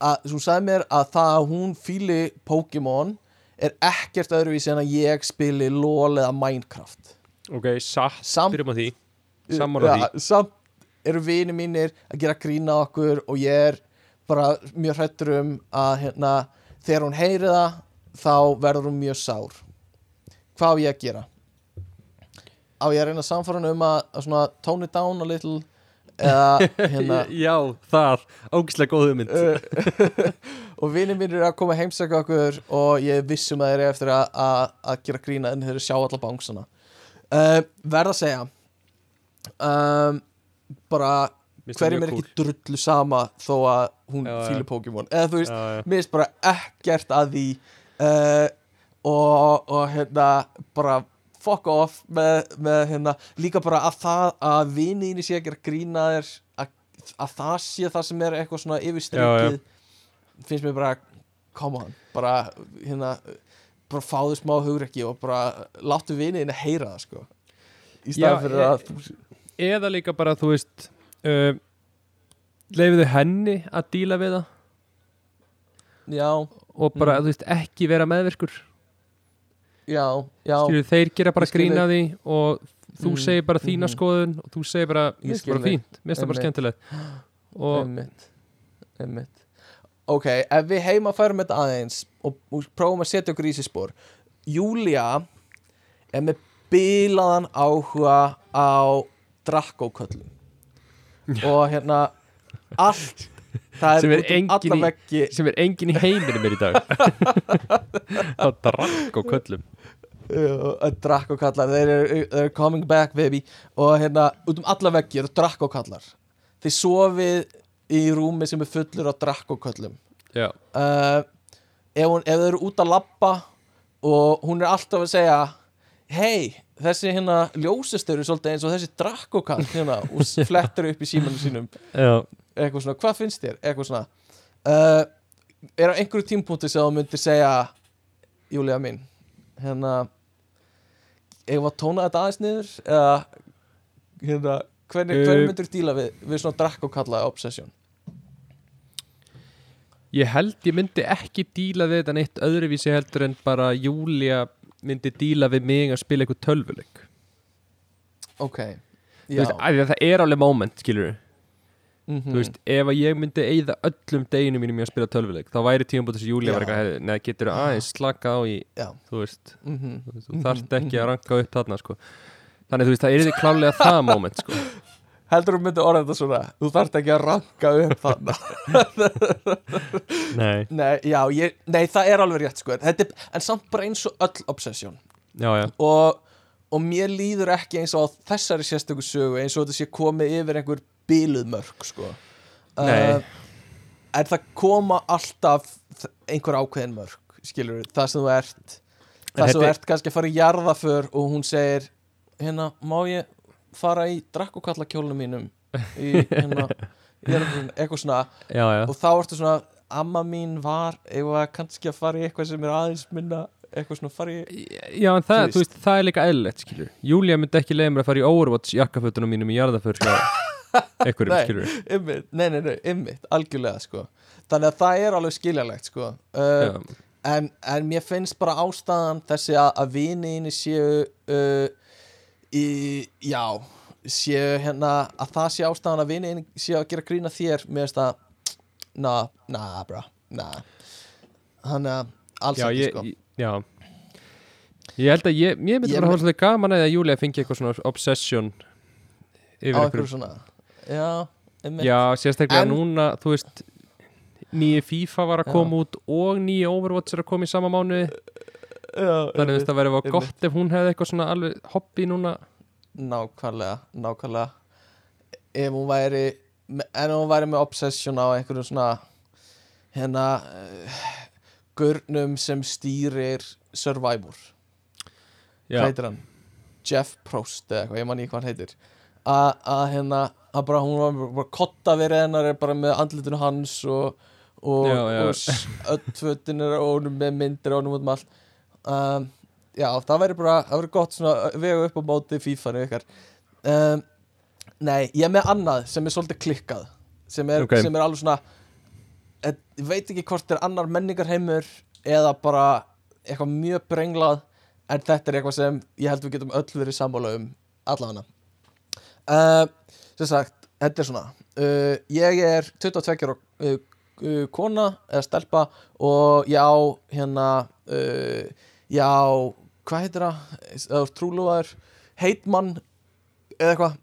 að, hún sagði mér að það að hún fíli Pokémon er ekkert öðruvísi en að ég spili LOL eða Minecraft. Ok, satt, Samt- byrjum á því. Sammála Ja, samt eru vini mínir að gera grína okkur og ég er bara mjög hrættur um að hérna, þegar hún heyri það þá verður hún mjög sár hvað á ég að gera? Á ég að reyna að samfara hann um að, að svona tone it down a little? Eða *laughs* hérna? Já, það, ógislega góð hugmynd. Uh, *laughs* og vinið mínir eru að koma að heimsækja okkur og ég er vissum að þeir eru eftir að, að, að gera grína en þeir eru að sjá alla bangsana uh, verð að segja um, bara hverjum er cool. ekki drullu sama þó að hún fíli Pokémon. Eða þú veist, mér finnst bara ekkert að því. Uh, og, og hérna bara fuck off með, með hérna líka bara að það að viniðinni sé að gera grína þér að, að það sé það sem er eitthvað svona yfirstrikið finnst mér bara come on, bara hérna bara fáðu smá hugrekki og bara láttu viniðinni heyra það sko. Í staðan fyrir ég- að þú Eða líka bara, þú veist uh, Leifiðu henni að díla við það. Já, Og bara, Mm. þú veist, ekki vera meðvirkur já, já. Skilur, þeir gera bara Ég skil grína því og þú Mm, segir bara þína mhm. skoðun og þú segir bara, mér finnst skil bara fínt mér finnst það bara skemmtilegt. *gasps* Og einmitt, einmitt. Ok, ef við heima færum þetta aðeins og, og prófum að setja okkur í þessi spór Júlia er með bilaðan áhuga á drakkóköllum. Og hérna allt það Sem er um engin alla í- sem er engin í heiminum er í dag. *laughs* Á drakk og köllum. Uh, drakkókallar þeir eru coming back baby. Og hérna út um alla veggi eru drakkókallar þeir sofið í rúmi sem er fullur á drakkóköllum já, uh, ef, ef þau eru út að labba og hún er alltaf að segja hei, þessi hérna ljósastöru svolítið eins og þessi drakkokall hérna, og *laughs* flettir upp í símanum sínum. Já, eitthvað svona, hvað finnst þér? eitthvað svona. Uh, er á einhverju tímpúnti sem þú myndir segja Júlia mín hérna eigum við að tóna þetta aðeins niður? Eða hérna, hvernig, Uh, hvernig myndir þú díla við, við svona drakkokalla obsession? Ég held ég myndi ekki díla við þetta neitt öðruvísi heldur en bara Júlia myndi díla við mig að spila eitthvað tölvuleik. Ok, já. veist, það er alveg moment, skilur mm þú veist, ef að ég myndi eyða öllum deginu mínum í að spila tölvuleik þá væri tíma búin þessi Júlia Já. var eitthvað neða getur aðeins slaka á í já, þú veist, mhm. þú, veist, þú þarft ekki að ranka upp þarna sko. þannig þú veist, það er því klálega það *laughs* moment sko. heldur þú myndi orða þetta svona þú þarft ekki að ranka upp þarna? Nei, *laughs* nei, já, ég, nei, það er alveg rétt sko. Þetta er, en samt bara eins og öll obsession. Já, já, og, og mér líður ekki eins og á þessari sérstöku sögu eins og þetta sé komið yfir einhver bíluð mörg sko. Uh, en það koma alltaf einhver ákveðin mörg skilur það sem þú ert það sem þú ert kannski að fara í jarðaför og hún segir hérna, má ég fara í drakkokallakjólnum mínum í hérna *laughs* í jarðaförinni?" eitthvað svona. Já, já. og þá ertu svona amma mín var eða kannski að fara í eitthvað sem er aðeins minna eitthvað svona fara í Já, en það, Þú veist, það er líka eðlilegt, skilur Júlia myndi ekki leiða mér að fara í Overwatch jakkafötunum mínum í jarðaför hjá *laughs* einhverjum, skilur ymmit, nei, nei, nei, ymmit, algjörlega sko. þannig að það er alveg skiljalegt sko. uh, en, en mér finnst bara ástæðan þessi að, að viniðinni séu uh, í, já séu hérna að það sé ástæðan að viniðinni séu að gera grína þér mér finnst að na, na, bra, na. Þannig að alls ekki sko. ég- já. Ég held að ég, ég myndi bara mynd- hafa svolítið gaman að Júlia fengi eitthvað svona obsession yfir einhverju einhverjum svona já, Já, sérstaklega En- núna, þú veist nýji FIFA var að Já. koma út og nýji Overwatch er að koma í sama mánuði. Þannig að það verður einmitt. gott ef hún hefði eitthvað svona alveg hobby núna. Nákvæmlega, nákvæmlega. Ef hún væri en hún væri með obsession á einhverjum svona hérna uh, gurnum sem stýrir Survivor, Já, hvað heitir hann? Jeff Prost eða eitthvað, ég man ekki hvað hann heitir. Að hérna, að bara hún var bara kotta verið hennar bara með andlitinu hans og og, og s- öll fötin er og hún með myndir og hún út um allt. Um, já, það væri bara það væri gott svona vega upp á móti FIFA-nu ykkar. Um, nei, ég er með annað sem er svolítið klikkað sem er, Ok. sem er alveg svona eh, ég veit ekki hvort er annar menningarheimur eða bara eitthvað mjög brenglað en þetta er eitthvað sem ég held við getum öll verið sammála um allavega. Uh, sem sagt, þetta er svona uh, ég er 22 ára uh, uh, kona eða stelpa og ég á hérna uh, ég á, hvað heitir það? Eða trúlóðar heitmann eða eitthvað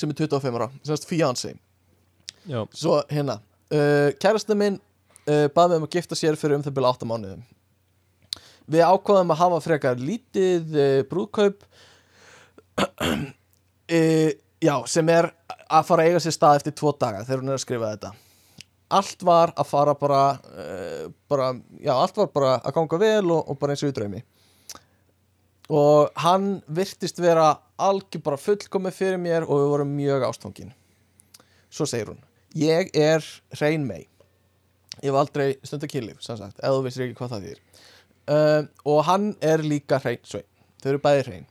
sem er 25 ára, sem fiancé. Já, Svo hérna uh, Kærasta minn uh, baði mig um að gifta sér fyrir um það byrja 8 mánuðum Við ákvaðum að hafa frekar lítið uh, brúðkaup. *clears throat* Uh, Já, sem er að fara að eiga sér stað eftir tvo daga þegar hún er að skrifa þetta. Allt var að fara bara, uh, bara Já, allt var bara að ganga vel og, og bara eins og í draumi. Og hann virtist vera algjör bara fullkomið fyrir mér og við vorum mjög ástfangin. Svo segir hún Ég er hrein mei Ég hef aldrei stundar kynlíf sem sagt, eða þú vissir ekki hvað það þýr uh, og hann er líka hrein svei, þau eru bæði hrein.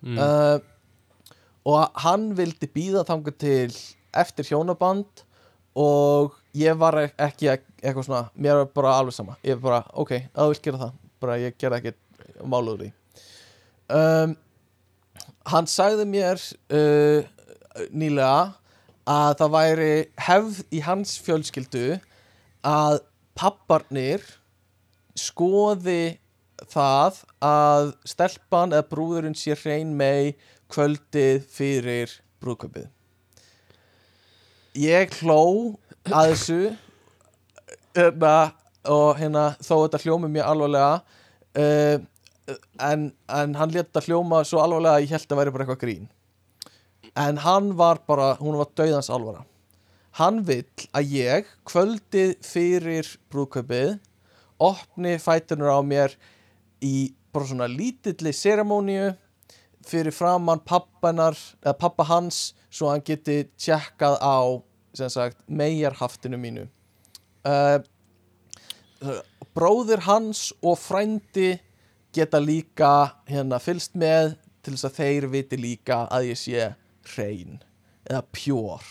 Mm. uh, og hann vildi býða þangu til eftir hjónaband og ég var ek- ekki ek- eitthvað svona, mér var bara alveg sama. Ég var bara, ok, að þú vilt gera það. Bara ég gera ekki máluður í um, hann sagði mér uh, nýlega að það væri hefð í hans fjölskyldu að papparnir skoði það að stelpan eða brúðurinn sé hrein mei kvöldið fyrir brúðköpið ég hló að þessu hérna, og hérna þó þetta hljómi mjög alvarlega uh, en, en hann lét þetta hljóma svo alvarlega að ég held að væri bara eitthvað grín. En hann var bara, hún var dauðans alvara. Hann vill að ég kvöldið fyrir brúðkaupið opni fætunur á mér í bara svona lítilli seremóníu fyrir framann pappanar eða pappa hans svo hann geti tjekkað á sagt megarhaftinu mínu. Uh, bróðir hans og frændi geta líka hérna fylst með til þess að þeir viti líka að ég sé hrein eða pjór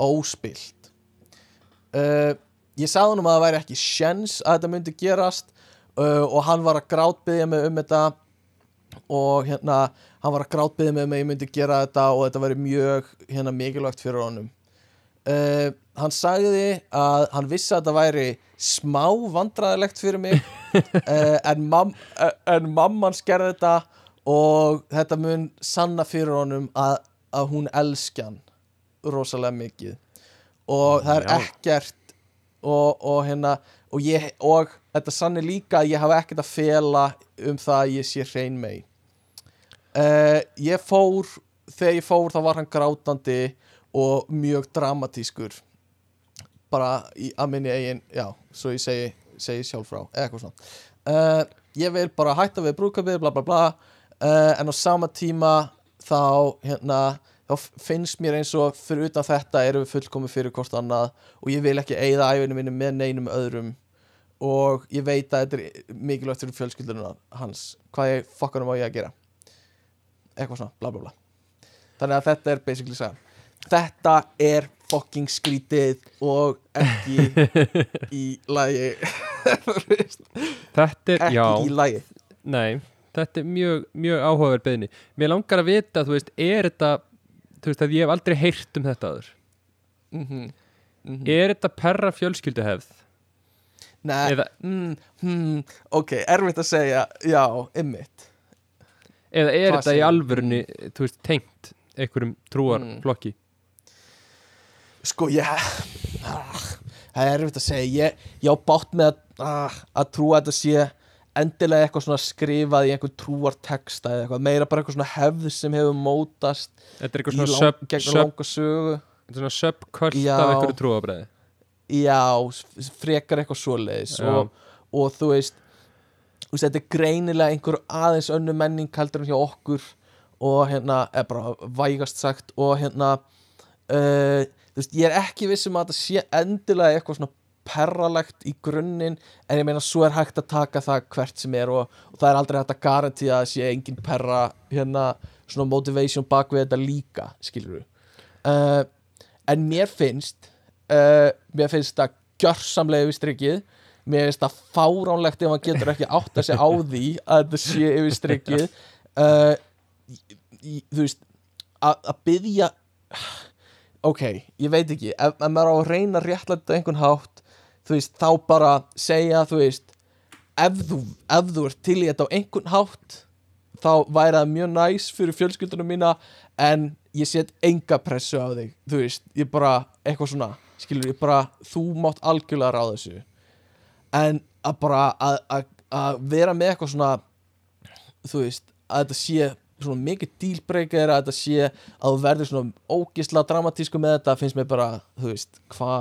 óspilt. Uh, ég sagði honum að það væri ekki sjens að þetta myndi gerast uh, og hann var að grátbyðja mig um þetta og hérna hann var að grátbyðja mig um að ég myndi gera þetta og þetta væri mjög hérna mikilvægt fyrir honum uh, hann sagði að hann vissi að þetta væri smá vandræðilegt fyrir mig uh, *laughs* en, mam, uh, en mamman skerði þetta og þetta mun sanna fyrir honum að, að hún elski hann rosalega mikið og það er Já. ekkert og, og hérna og, ég, og þetta sanni líka að ég hafa ekkert að fela um það að ég sé hrein mei uh, ég fór þegar ég fór þá var hann grátandi og mjög dramatískur. Bara í, að minni eigin já, svo ég segi, segi sjálf frá eitthvað svona. Uh, ég vil bara hætta við brúkabið bla bla bla. Uh, en á sama tíma þá hérna þá finnst mér eins og fyrir utan þetta erum við fullkomið fyrir hvort annað og ég vil ekki eigða æfinu mínu með neinum öðrum og ég veit að þetta er mikilvægt fyrir fjölskyldunum hans. Hvað ég fokkanum á ég að gera? Eitthvað svona, bla bla bla. Þannig að þetta er basically sagan. Þetta er fucking skrítið og ekki *laughs* í lagi. *laughs* Þetta er, ekki já, í lagi. Nei Þetta er mjög, mjög áhugaverð beðni Mér langar að vita, þú veist, er þetta Þú veist að ég hef aldrei heyrt um þetta aður mm -hmm. Er þetta perra fjölskylduhefð? Nei, Eða, mm, hmm, ok, erfitt að segja já, ymmit eða er Hvað þetta í alvörunni, þú veist, tengt einhverjum trúarflokki? Sko, ég ah, Það er erfitt að segja. Ég, ég á bátt með að, ah, að trúa þetta sé endilega eitthvað svona skrifað í einhver trúarteksta eða eitthvað, meira bara eitthvað svona hefð sem hefur mótast Þetta er eitthvað svona langa sögu. Svona subkult af einhverju trúabræði Já, frekar eitthvað svoleiðis og, og þú veist þú veist, þetta er greinilega einhver aðeins önnu menning heldur en hjá okkur og hérna, er bara vægast sagt og hérna uh, þú veist, ég er ekki viss um að þetta sé endilega eitthvað svona perralegt í grunninn en ég meina svo er hægt að taka það hvert sem er og, og það er aldrei hægt að garantíða að sé engin perra hérna svona motivation bak við þetta líka skilur við uh, en mér finnst uh, mér finnst það gjörsamlega yfir strikið. Mér finnst það fáránlegt ef hann getur ekki átt að segja á því að þetta sé yfir strikið. Uh, þú veist að byggja ok, ég veit ekki ef, ef maður á að reyna réttlætt einhvern hátt þú veist, þá bara segja, þú veist ef þú, ef þú ert til í þetta á einhvern hátt þá væri það mjög næs fyrir fjölskyldunum mína en ég set enga pressu á þig þú veist, ég bara, eitthvað svona skilur, ég bara, þú mátt algjörlega ráða þessu. En að bara að, að, að vera með eitthvað svona þú veist, að þetta sé svona mikið dílbreykir að þetta sé að þú verður svona ógisla dramatísku með þetta finnst mér bara, þú veist, hvað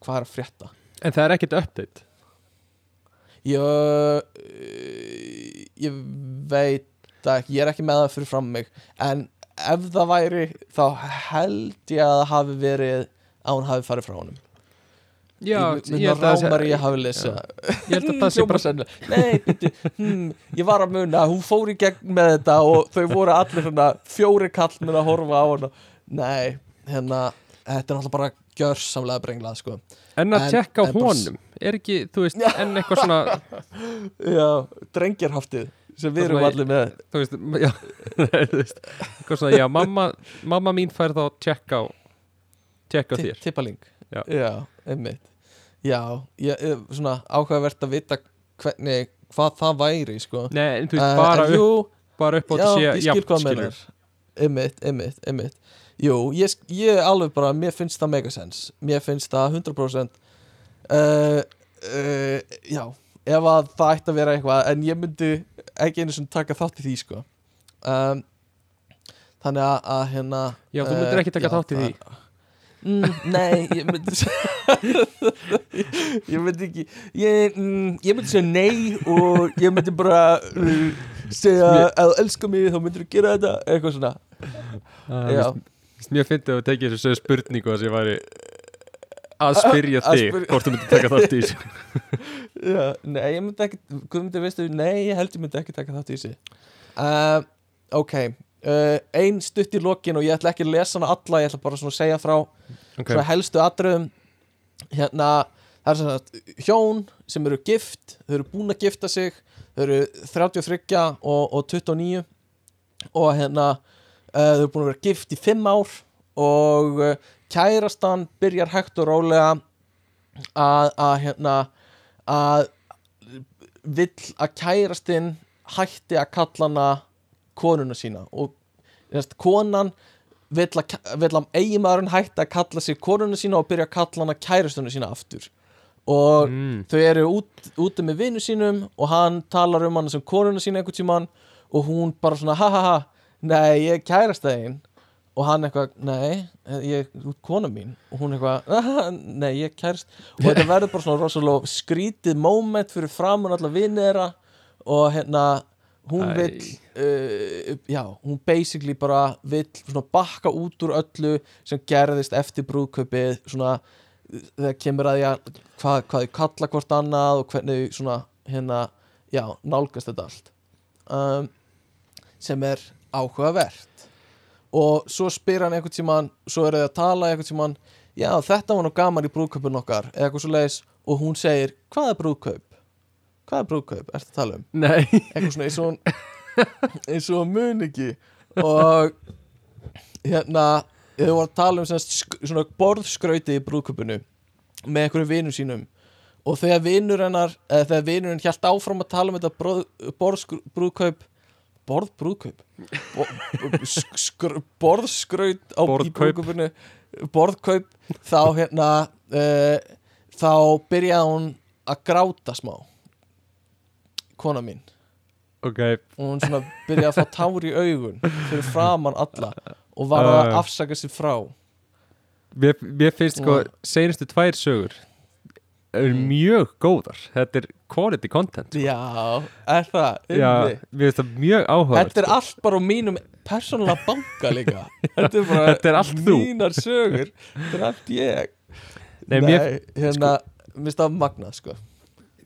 hvað er að frétta? En það er ekkert update? Ég eh, ég veit ekki, ég er ekki með það fyrir fram mig. En ef það væri þá held ég að það hafi verið að hún hafi farið frá honum. Já, ég, held að það *laughs* sé- að bara Nei, byrju, hmm, ég var að muna Hún fór í gegn með þetta og þau voru allir svona fjóri kallmenn að horfa á hana. Nei, hérna Þetta er náttúrulega bara gjörsamlega brenglað sko. En að tjekka á en bara honum Er ekki, þú veist, enn eitthvað svona *laughs* Já, drengjarhaftið sem við erum allir með. þú veist, *laughs* já, þú veist eitthvað svona, já, mamma, mamma mín fær þá tjekka á tjekka þér. Tippaling Já. já einmitt. Já, ég, ég, svona áhugavert að vita hvernig, hvað það væri sko. Nei, en þú veist, Eh, bara, en upp, bara upp á þetta sé ég skil hvað skilur. meinar. Einmitt, einmitt, einmitt. Jú, ég, ég alveg bara, mér finnst það megasens mér finnst það 100% uh, uh, já ef að það ætti að vera eitthvað en ég myndi ekki einu sem taka þátt í því sko. Um, þannig að, að hérna Já, þú myndir ekki taka já, þátt í því Mm, nei, ég myndi ég myndi ekki ég, mm, ég myndi segja nei og ég myndi bara uh, segja að þú elskar mig þá myndir þú gera þetta eitthvað svona. Ah, Já. mér finnst Mér finnst að tekið þessu spurningu að ég væri að spyrja þig spyrja- hvort þú myndir taka þátt í þessu. *laughs* Já, nei, ég myndi ekki Guðmundur, veistu, nei, ég held ég myndi ekki taka þátt í þessi uh, Ok uh, Ein stutt í lokin og ég ætla ekki að lesa hana alla Ég ætla bara svona að segja frá Ok, svona helstu atriðum. Hérna, það er svona hjón sem eru gift Þau eru búin að gifta sig Þau eru 33 og, og 29 Og hérna uh, Þau eru búin að vera gift í 5 ár Og uh, kærastan byrjar hægt og rólega að, að hérna að vill að kærastinn hætti að kalla hana konuna sína og þess, konan vill að, að eiginmaðurinn hætti að kalla sig konuna sína og byrja að kalla hana kærastunum sína aftur. Og mm, þau eru út, úti með vinnu sínum og hann talar um hana sem konuna sína einhvern tímann og hún bara svona ha ha ha, nei ég er kærastæðin og hann eitthvað, nei ég er kona mín. Og hún eitthvað, *laughs* "Ah, nei ég er kærst og þetta verður bara svona rosalega skrítið moment fyrir framun allar vinni þeirra og hérna hún Æ. vill uh, já, hún basically bara vill bakka út úr öllu sem gerðist eftir brúðkaupið svona þegar kemur að að hvað, hvað þau kalla hvort annað og hvernig svona hérna, já, nálgast þetta allt um, sem er áhugavert og svo spyr hann einhvern tímann svo eru þau að tala einhvern tímann já, þetta var nú gaman í brúðkaupin okkar eða eitthvað svo leiðis og hún segir hvað er brúðkaup? Hvað er brúðkaup? Ertu að tala um? Nei. Eitthvað svona eins og hún eins og hún mun ekki. Og hérna þau voru að tala um sk svona borðskrauti í brúðkaupinu með einhverjum vinum sínum. Og þegar vinur hennar eða þegar vinurinn hjælt áfram að tala um þetta borðbrúðkaup? Bo, sk skr, borðskraut á brúðkaupinu borðkaup þá hérna uh, þá byrjaði hún að gráta smá kona mín. Ok, og hún svona byrjaði að fá tár í augun fyrir framann alla og var að Uh. afsaka sér frá. Mér, mér finnst sko Og- seinustu tvær sögur er Mm. mjög góðar. Þetta er quality content já, er það? Já, mér það mjög áhugavert þetta er sko. allt bara á mínum persónulega banka líka. *laughs* Þetta er bara Þetta er allt þú. mínar sögur. Þetta er allt ég. Nei, mér, hérna, mér finnst það magnað sko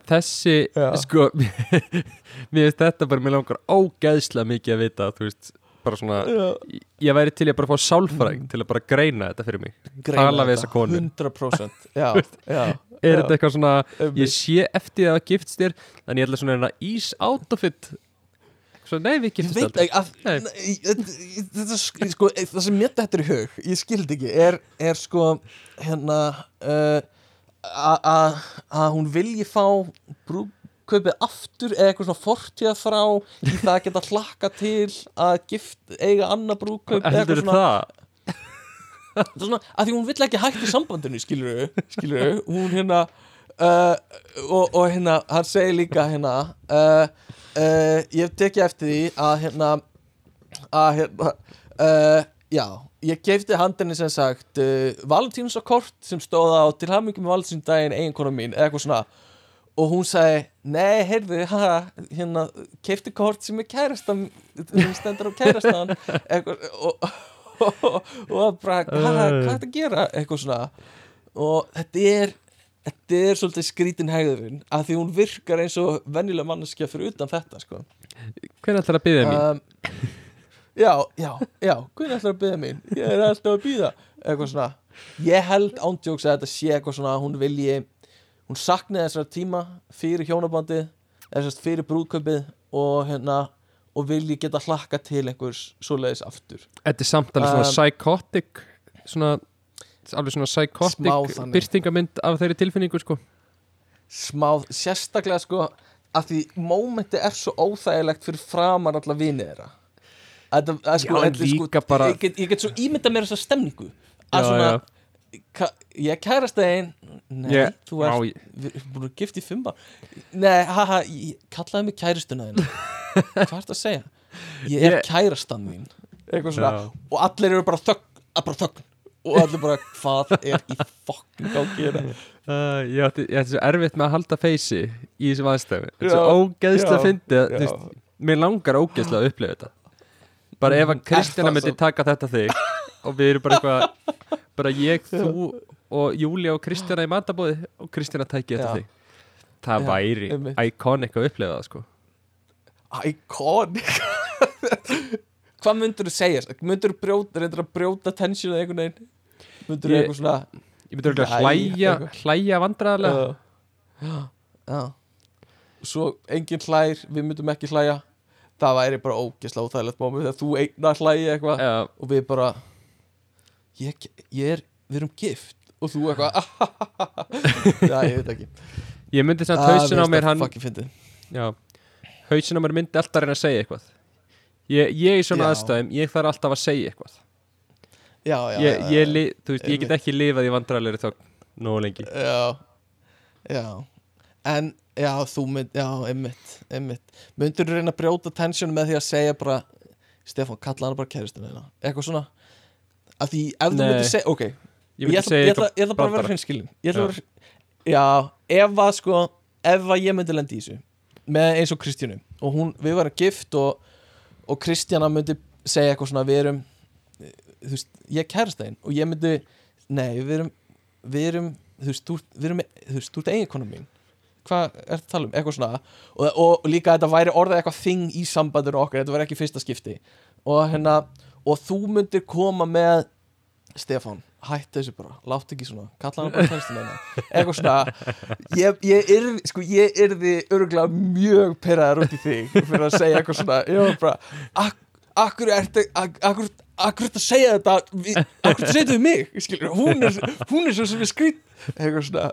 þessi, Já. sko *laughs* mér finnst þetta bara, mér langar ógeðslega mikið að vita, þú veist bara svona, Já. ég- væri til að bara fá sálfræðing til að bara greina þetta fyrir mig Greina Tala við þessa konu. 100% *laughs* já, já, er þetta eitthvað svona, einmitt. ég sé eftir að það giftst þér, þannig ég ætla svona að ís out of it svo, nei, við þetta, sk- sko, það sem mér er í hug ég skildi ekki, er, er sko hérna uh, að- hún vilji fá brúðkaupið aftur eða eitthvað svona fortíða frá í það að geta hlakka til að gift, eiga annað eða heldur eitthvað svona, það, svona að því hún vill ekki hægt í sambandinu skilur við hún hérna uh, og, og hérna, hann segir líka hérna uh, uh, ég tekið eftir því að hérna að hérna uh, já, ég gefti handinni sem sagt uh, valentínusakort sem stóð á til hamingjum með valentínudaginn eiginkona mín eða eitthvað svona. Og hún sagði, nei, heyrðu, ha, hérna, keifti kort sem er kærastan sem stendur á kærastan *laughs* eitthvað, og, og, og, og bara, hvað, hvað er þetta að gera? Eitthvað svona. Og þetta er þetta er svolítið skrítin hegðurinn að því hún virkar eins og venjulega manneskja fyrir utan þetta sko. Hvernig ætlar að byggja mín? Um, já, já, já hvernig ætlar að byggja mín, ég er alltaf að byggja eitthvað svona, ég held ándjóks að þetta sé eitthvað svona, hún vilji hún saknaði þessar tíma fyrir hjónabandið eða sérst fyrir brúðkaupið og hérna og vilji geta hlakka til einhvers svoleiðis aftur. Þetta er samt alveg svona Um, psychotic svona, alveg svona psychotic þannig. byrtingamynd af þeirri tilfinningu sko. Smá, sérstaklega sko að því mómenti er svo óþægilegt fyrir framar alla vinið þeirra Þetta, að, sko, Já, en þetta er líka bara- ég, get, ég get svo ímynda mér þessa stemningu. Að Já, svona já. Ka, ég kærast þeim nei, Ég- þú ert ég- við erum búin að gift í ár. Nei, haha, ég kallaði mig kæristuna þín *laughs* hvað ertu að segja? Ég er Ég- kærastan mín. Eitthvað svona, Já. og allir eru bara þögn að bara þögn og allir bara, hvað er í fokkin gangi hérna? *laughs* Uh, ég, ætti svo erfitt með að halda feysi í þessum aðstæðu Þetta er svo fyndið að, veist, Mér langar ógeðslega að upplifa þetta Bara ef að Mm, Kristjana það myndi taka þetta þig Og við erum bara eitthvað *laughs* Bara ég, þú og Júlia og Kristjana í matabóði Og Kristjana tæki þetta þig. Það Já, væri einmitt. iconic að upplifa það sko. Iconic? *laughs* Hvað myndur þú segja? Myndur þú brjóta, reyndur að brjóta tensionið einhvern veginn? Myndur þú eitthvað svona Ég myndi Æ, hlæja, hlæja vandræðarlega uh, Já, já. Svo enginn hlær, við myndum ekki hlæja Það væri bara ógeðslega óþægilegt mómi þegar þú eignar hlæja eitthvað Já, og við bara ég, ég er, við erum gift. Og þú eitthvað Já, ég veit ekki. Ég myndi samt Ah, hausin á mér hann Já, hausin á mér myndi alltaf reyna að segja eitthvað. Ég, ég í svona Já. aðstæðum, ég þarf alltaf að segja eitthvað. Já, já, ég, já, ég, já. þú veist, ég get ekki lifað í vandræðilegri þögn nógu lengi. Já, já. En, já, þú mynd, já, einmitt, einmitt. Myndur þú reyna að brjóta tension með því að segja bara Stefán, kalla hana bara kæristuna þína. Eitthvað svona. Að Því, ef þú Nei. myndir segja, ok. Ég Ég ætla, ég, ætla, ég ætla bara að vera Ég ætla Já. vera Já, ef að sko Ef að ég myndi lendi í þessu Með eins og Kristjánu Og hún, við varum gift og Og Kristjana myndi segja eitthvað svona Við erum, þú veist, ég er kærastæðin Og ég myndi, nei, við erum Við erum, þú veist, þú, erum Þú veist, þú ert eiginkona mín Hvað er það að tala um, eitthvað svona. Og, og líka þetta væri orðið eitthvað þing í sambandinu okkar, þetta væri ekki fyrsta skipti. Og hérna, og þú myndir koma með Stefán, hættu þessu bara, láttu ekki svona kalla hann bara hérna eitthvað svona. Ég, ég yrði, sko, ég yrði örgulega mjög peraður út í þig fyrir að segja eitthvað svona. Ég var bara, ak akkur ertu ak- akkur, akkur að segja þetta akkur að segja þetta við mig? Skilur, hún er, hún er svo sem við skrýt eitthvað svona.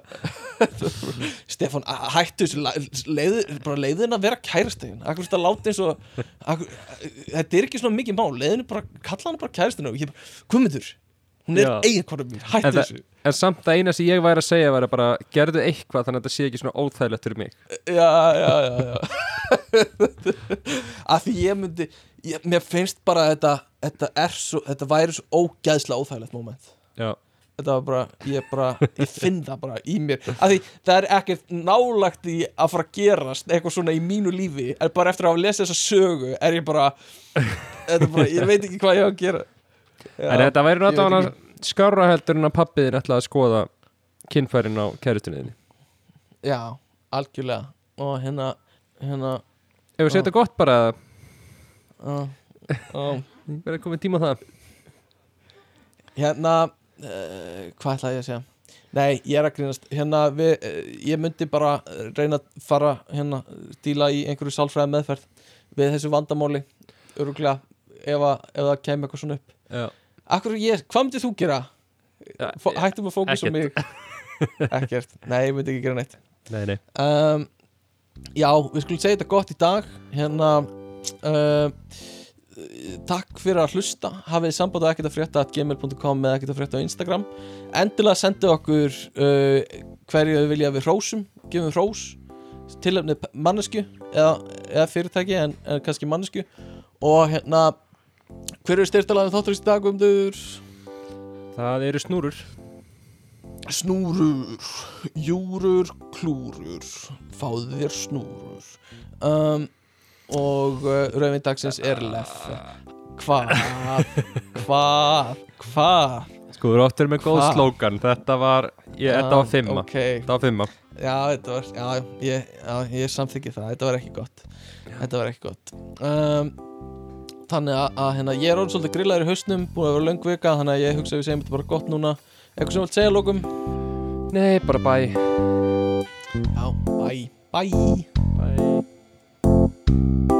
*laughs* Stefán, a- hættu leiðu, bara leiðin að vera kærastegin akkur ertu að láta eins og þetta er ekki svona mikið mál. Leiðin bara, kalla hann bara kærastegin og ég bara, Guðmundur hún er eiginkona mín, hættu það- þessu. En samt að eina sem ég væri að segja væri bara gerðu eitthvað þannig að þetta sé ekki svona óþægilegt fyrir mig. Já, já, já, já. *laughs* að því ég myndi ég, mér finnst bara þetta þetta er svo, þetta væri svo ógæðslega óþægilegt moment. Já, þetta var bara, ég bara, ég finn það bara í mér, því það er ekkert nálagt í að fara að gerast eitthvað svona í mínu lífi, en bara eftir að hafa lesið þessa sögu, er ég bara er bara, ég veit ekki hvað ég á að gera. Já, en þetta væri náttúrulega skára heldur en að pappiðin ætla að skoða kynfærin á kæristunniðinni já, algjörlega. Og hérna, hérna Ef við setja gott bara að verða komið tíma á það? Hérna uh, Hvað ætlaði ég að segja? Nei, ég er að grínast. Hérna, við, uh, ég myndi bara uh, reyna að fara hérna, díla í einhverju sálfræði meðferð við þessu vandamáli öruglega, ef, að, ef það kemur eitthvað svona upp. Já, Akkur ég, hvað myndir þú gera? ja, hættum að fókus á mig. Ekkert, nei, ég myndi ekki gera neitt. Nei, nei. Um, Já, við skulum segja þetta gott í dag. Hérna uh, Takk fyrir að hlusta. Hafið samband á ekkert að frétta gmail.com eða ekkert að frétta á Instagram. Endilega sendið okkur uh, hverju þau vilja við hrósum. Gefum við hrós Tilefni mannesku eða, eða fyrirtæki en, en kannski mannesku Og hérna Hver eru styrtalega þáttur í dag umdur? Það eru snúrur. Snúrur, júrur, klúrur, fáðu þér snúrur. Um, og uh, rauðvinn dagsins er leffe. Hvað, hvað, hvað? Sko, þú eru áttur með góð slókan Þetta var, ég, þetta var fimma Ok, Þetta var fimma já, þetta var, já, ég, já, ég samþykki það, þetta var ekki gott. Þetta var ekki gott. Um, þannig að, að hérna, ég er orðin svolítið grillaður í hausnum, búin að vera löng vika, þannig að ég hugsa að við segjum þetta bara gott núna. Eitthvað sem vilt segja lókum? Nei, bara bæ Já, bye, bye. Thank you.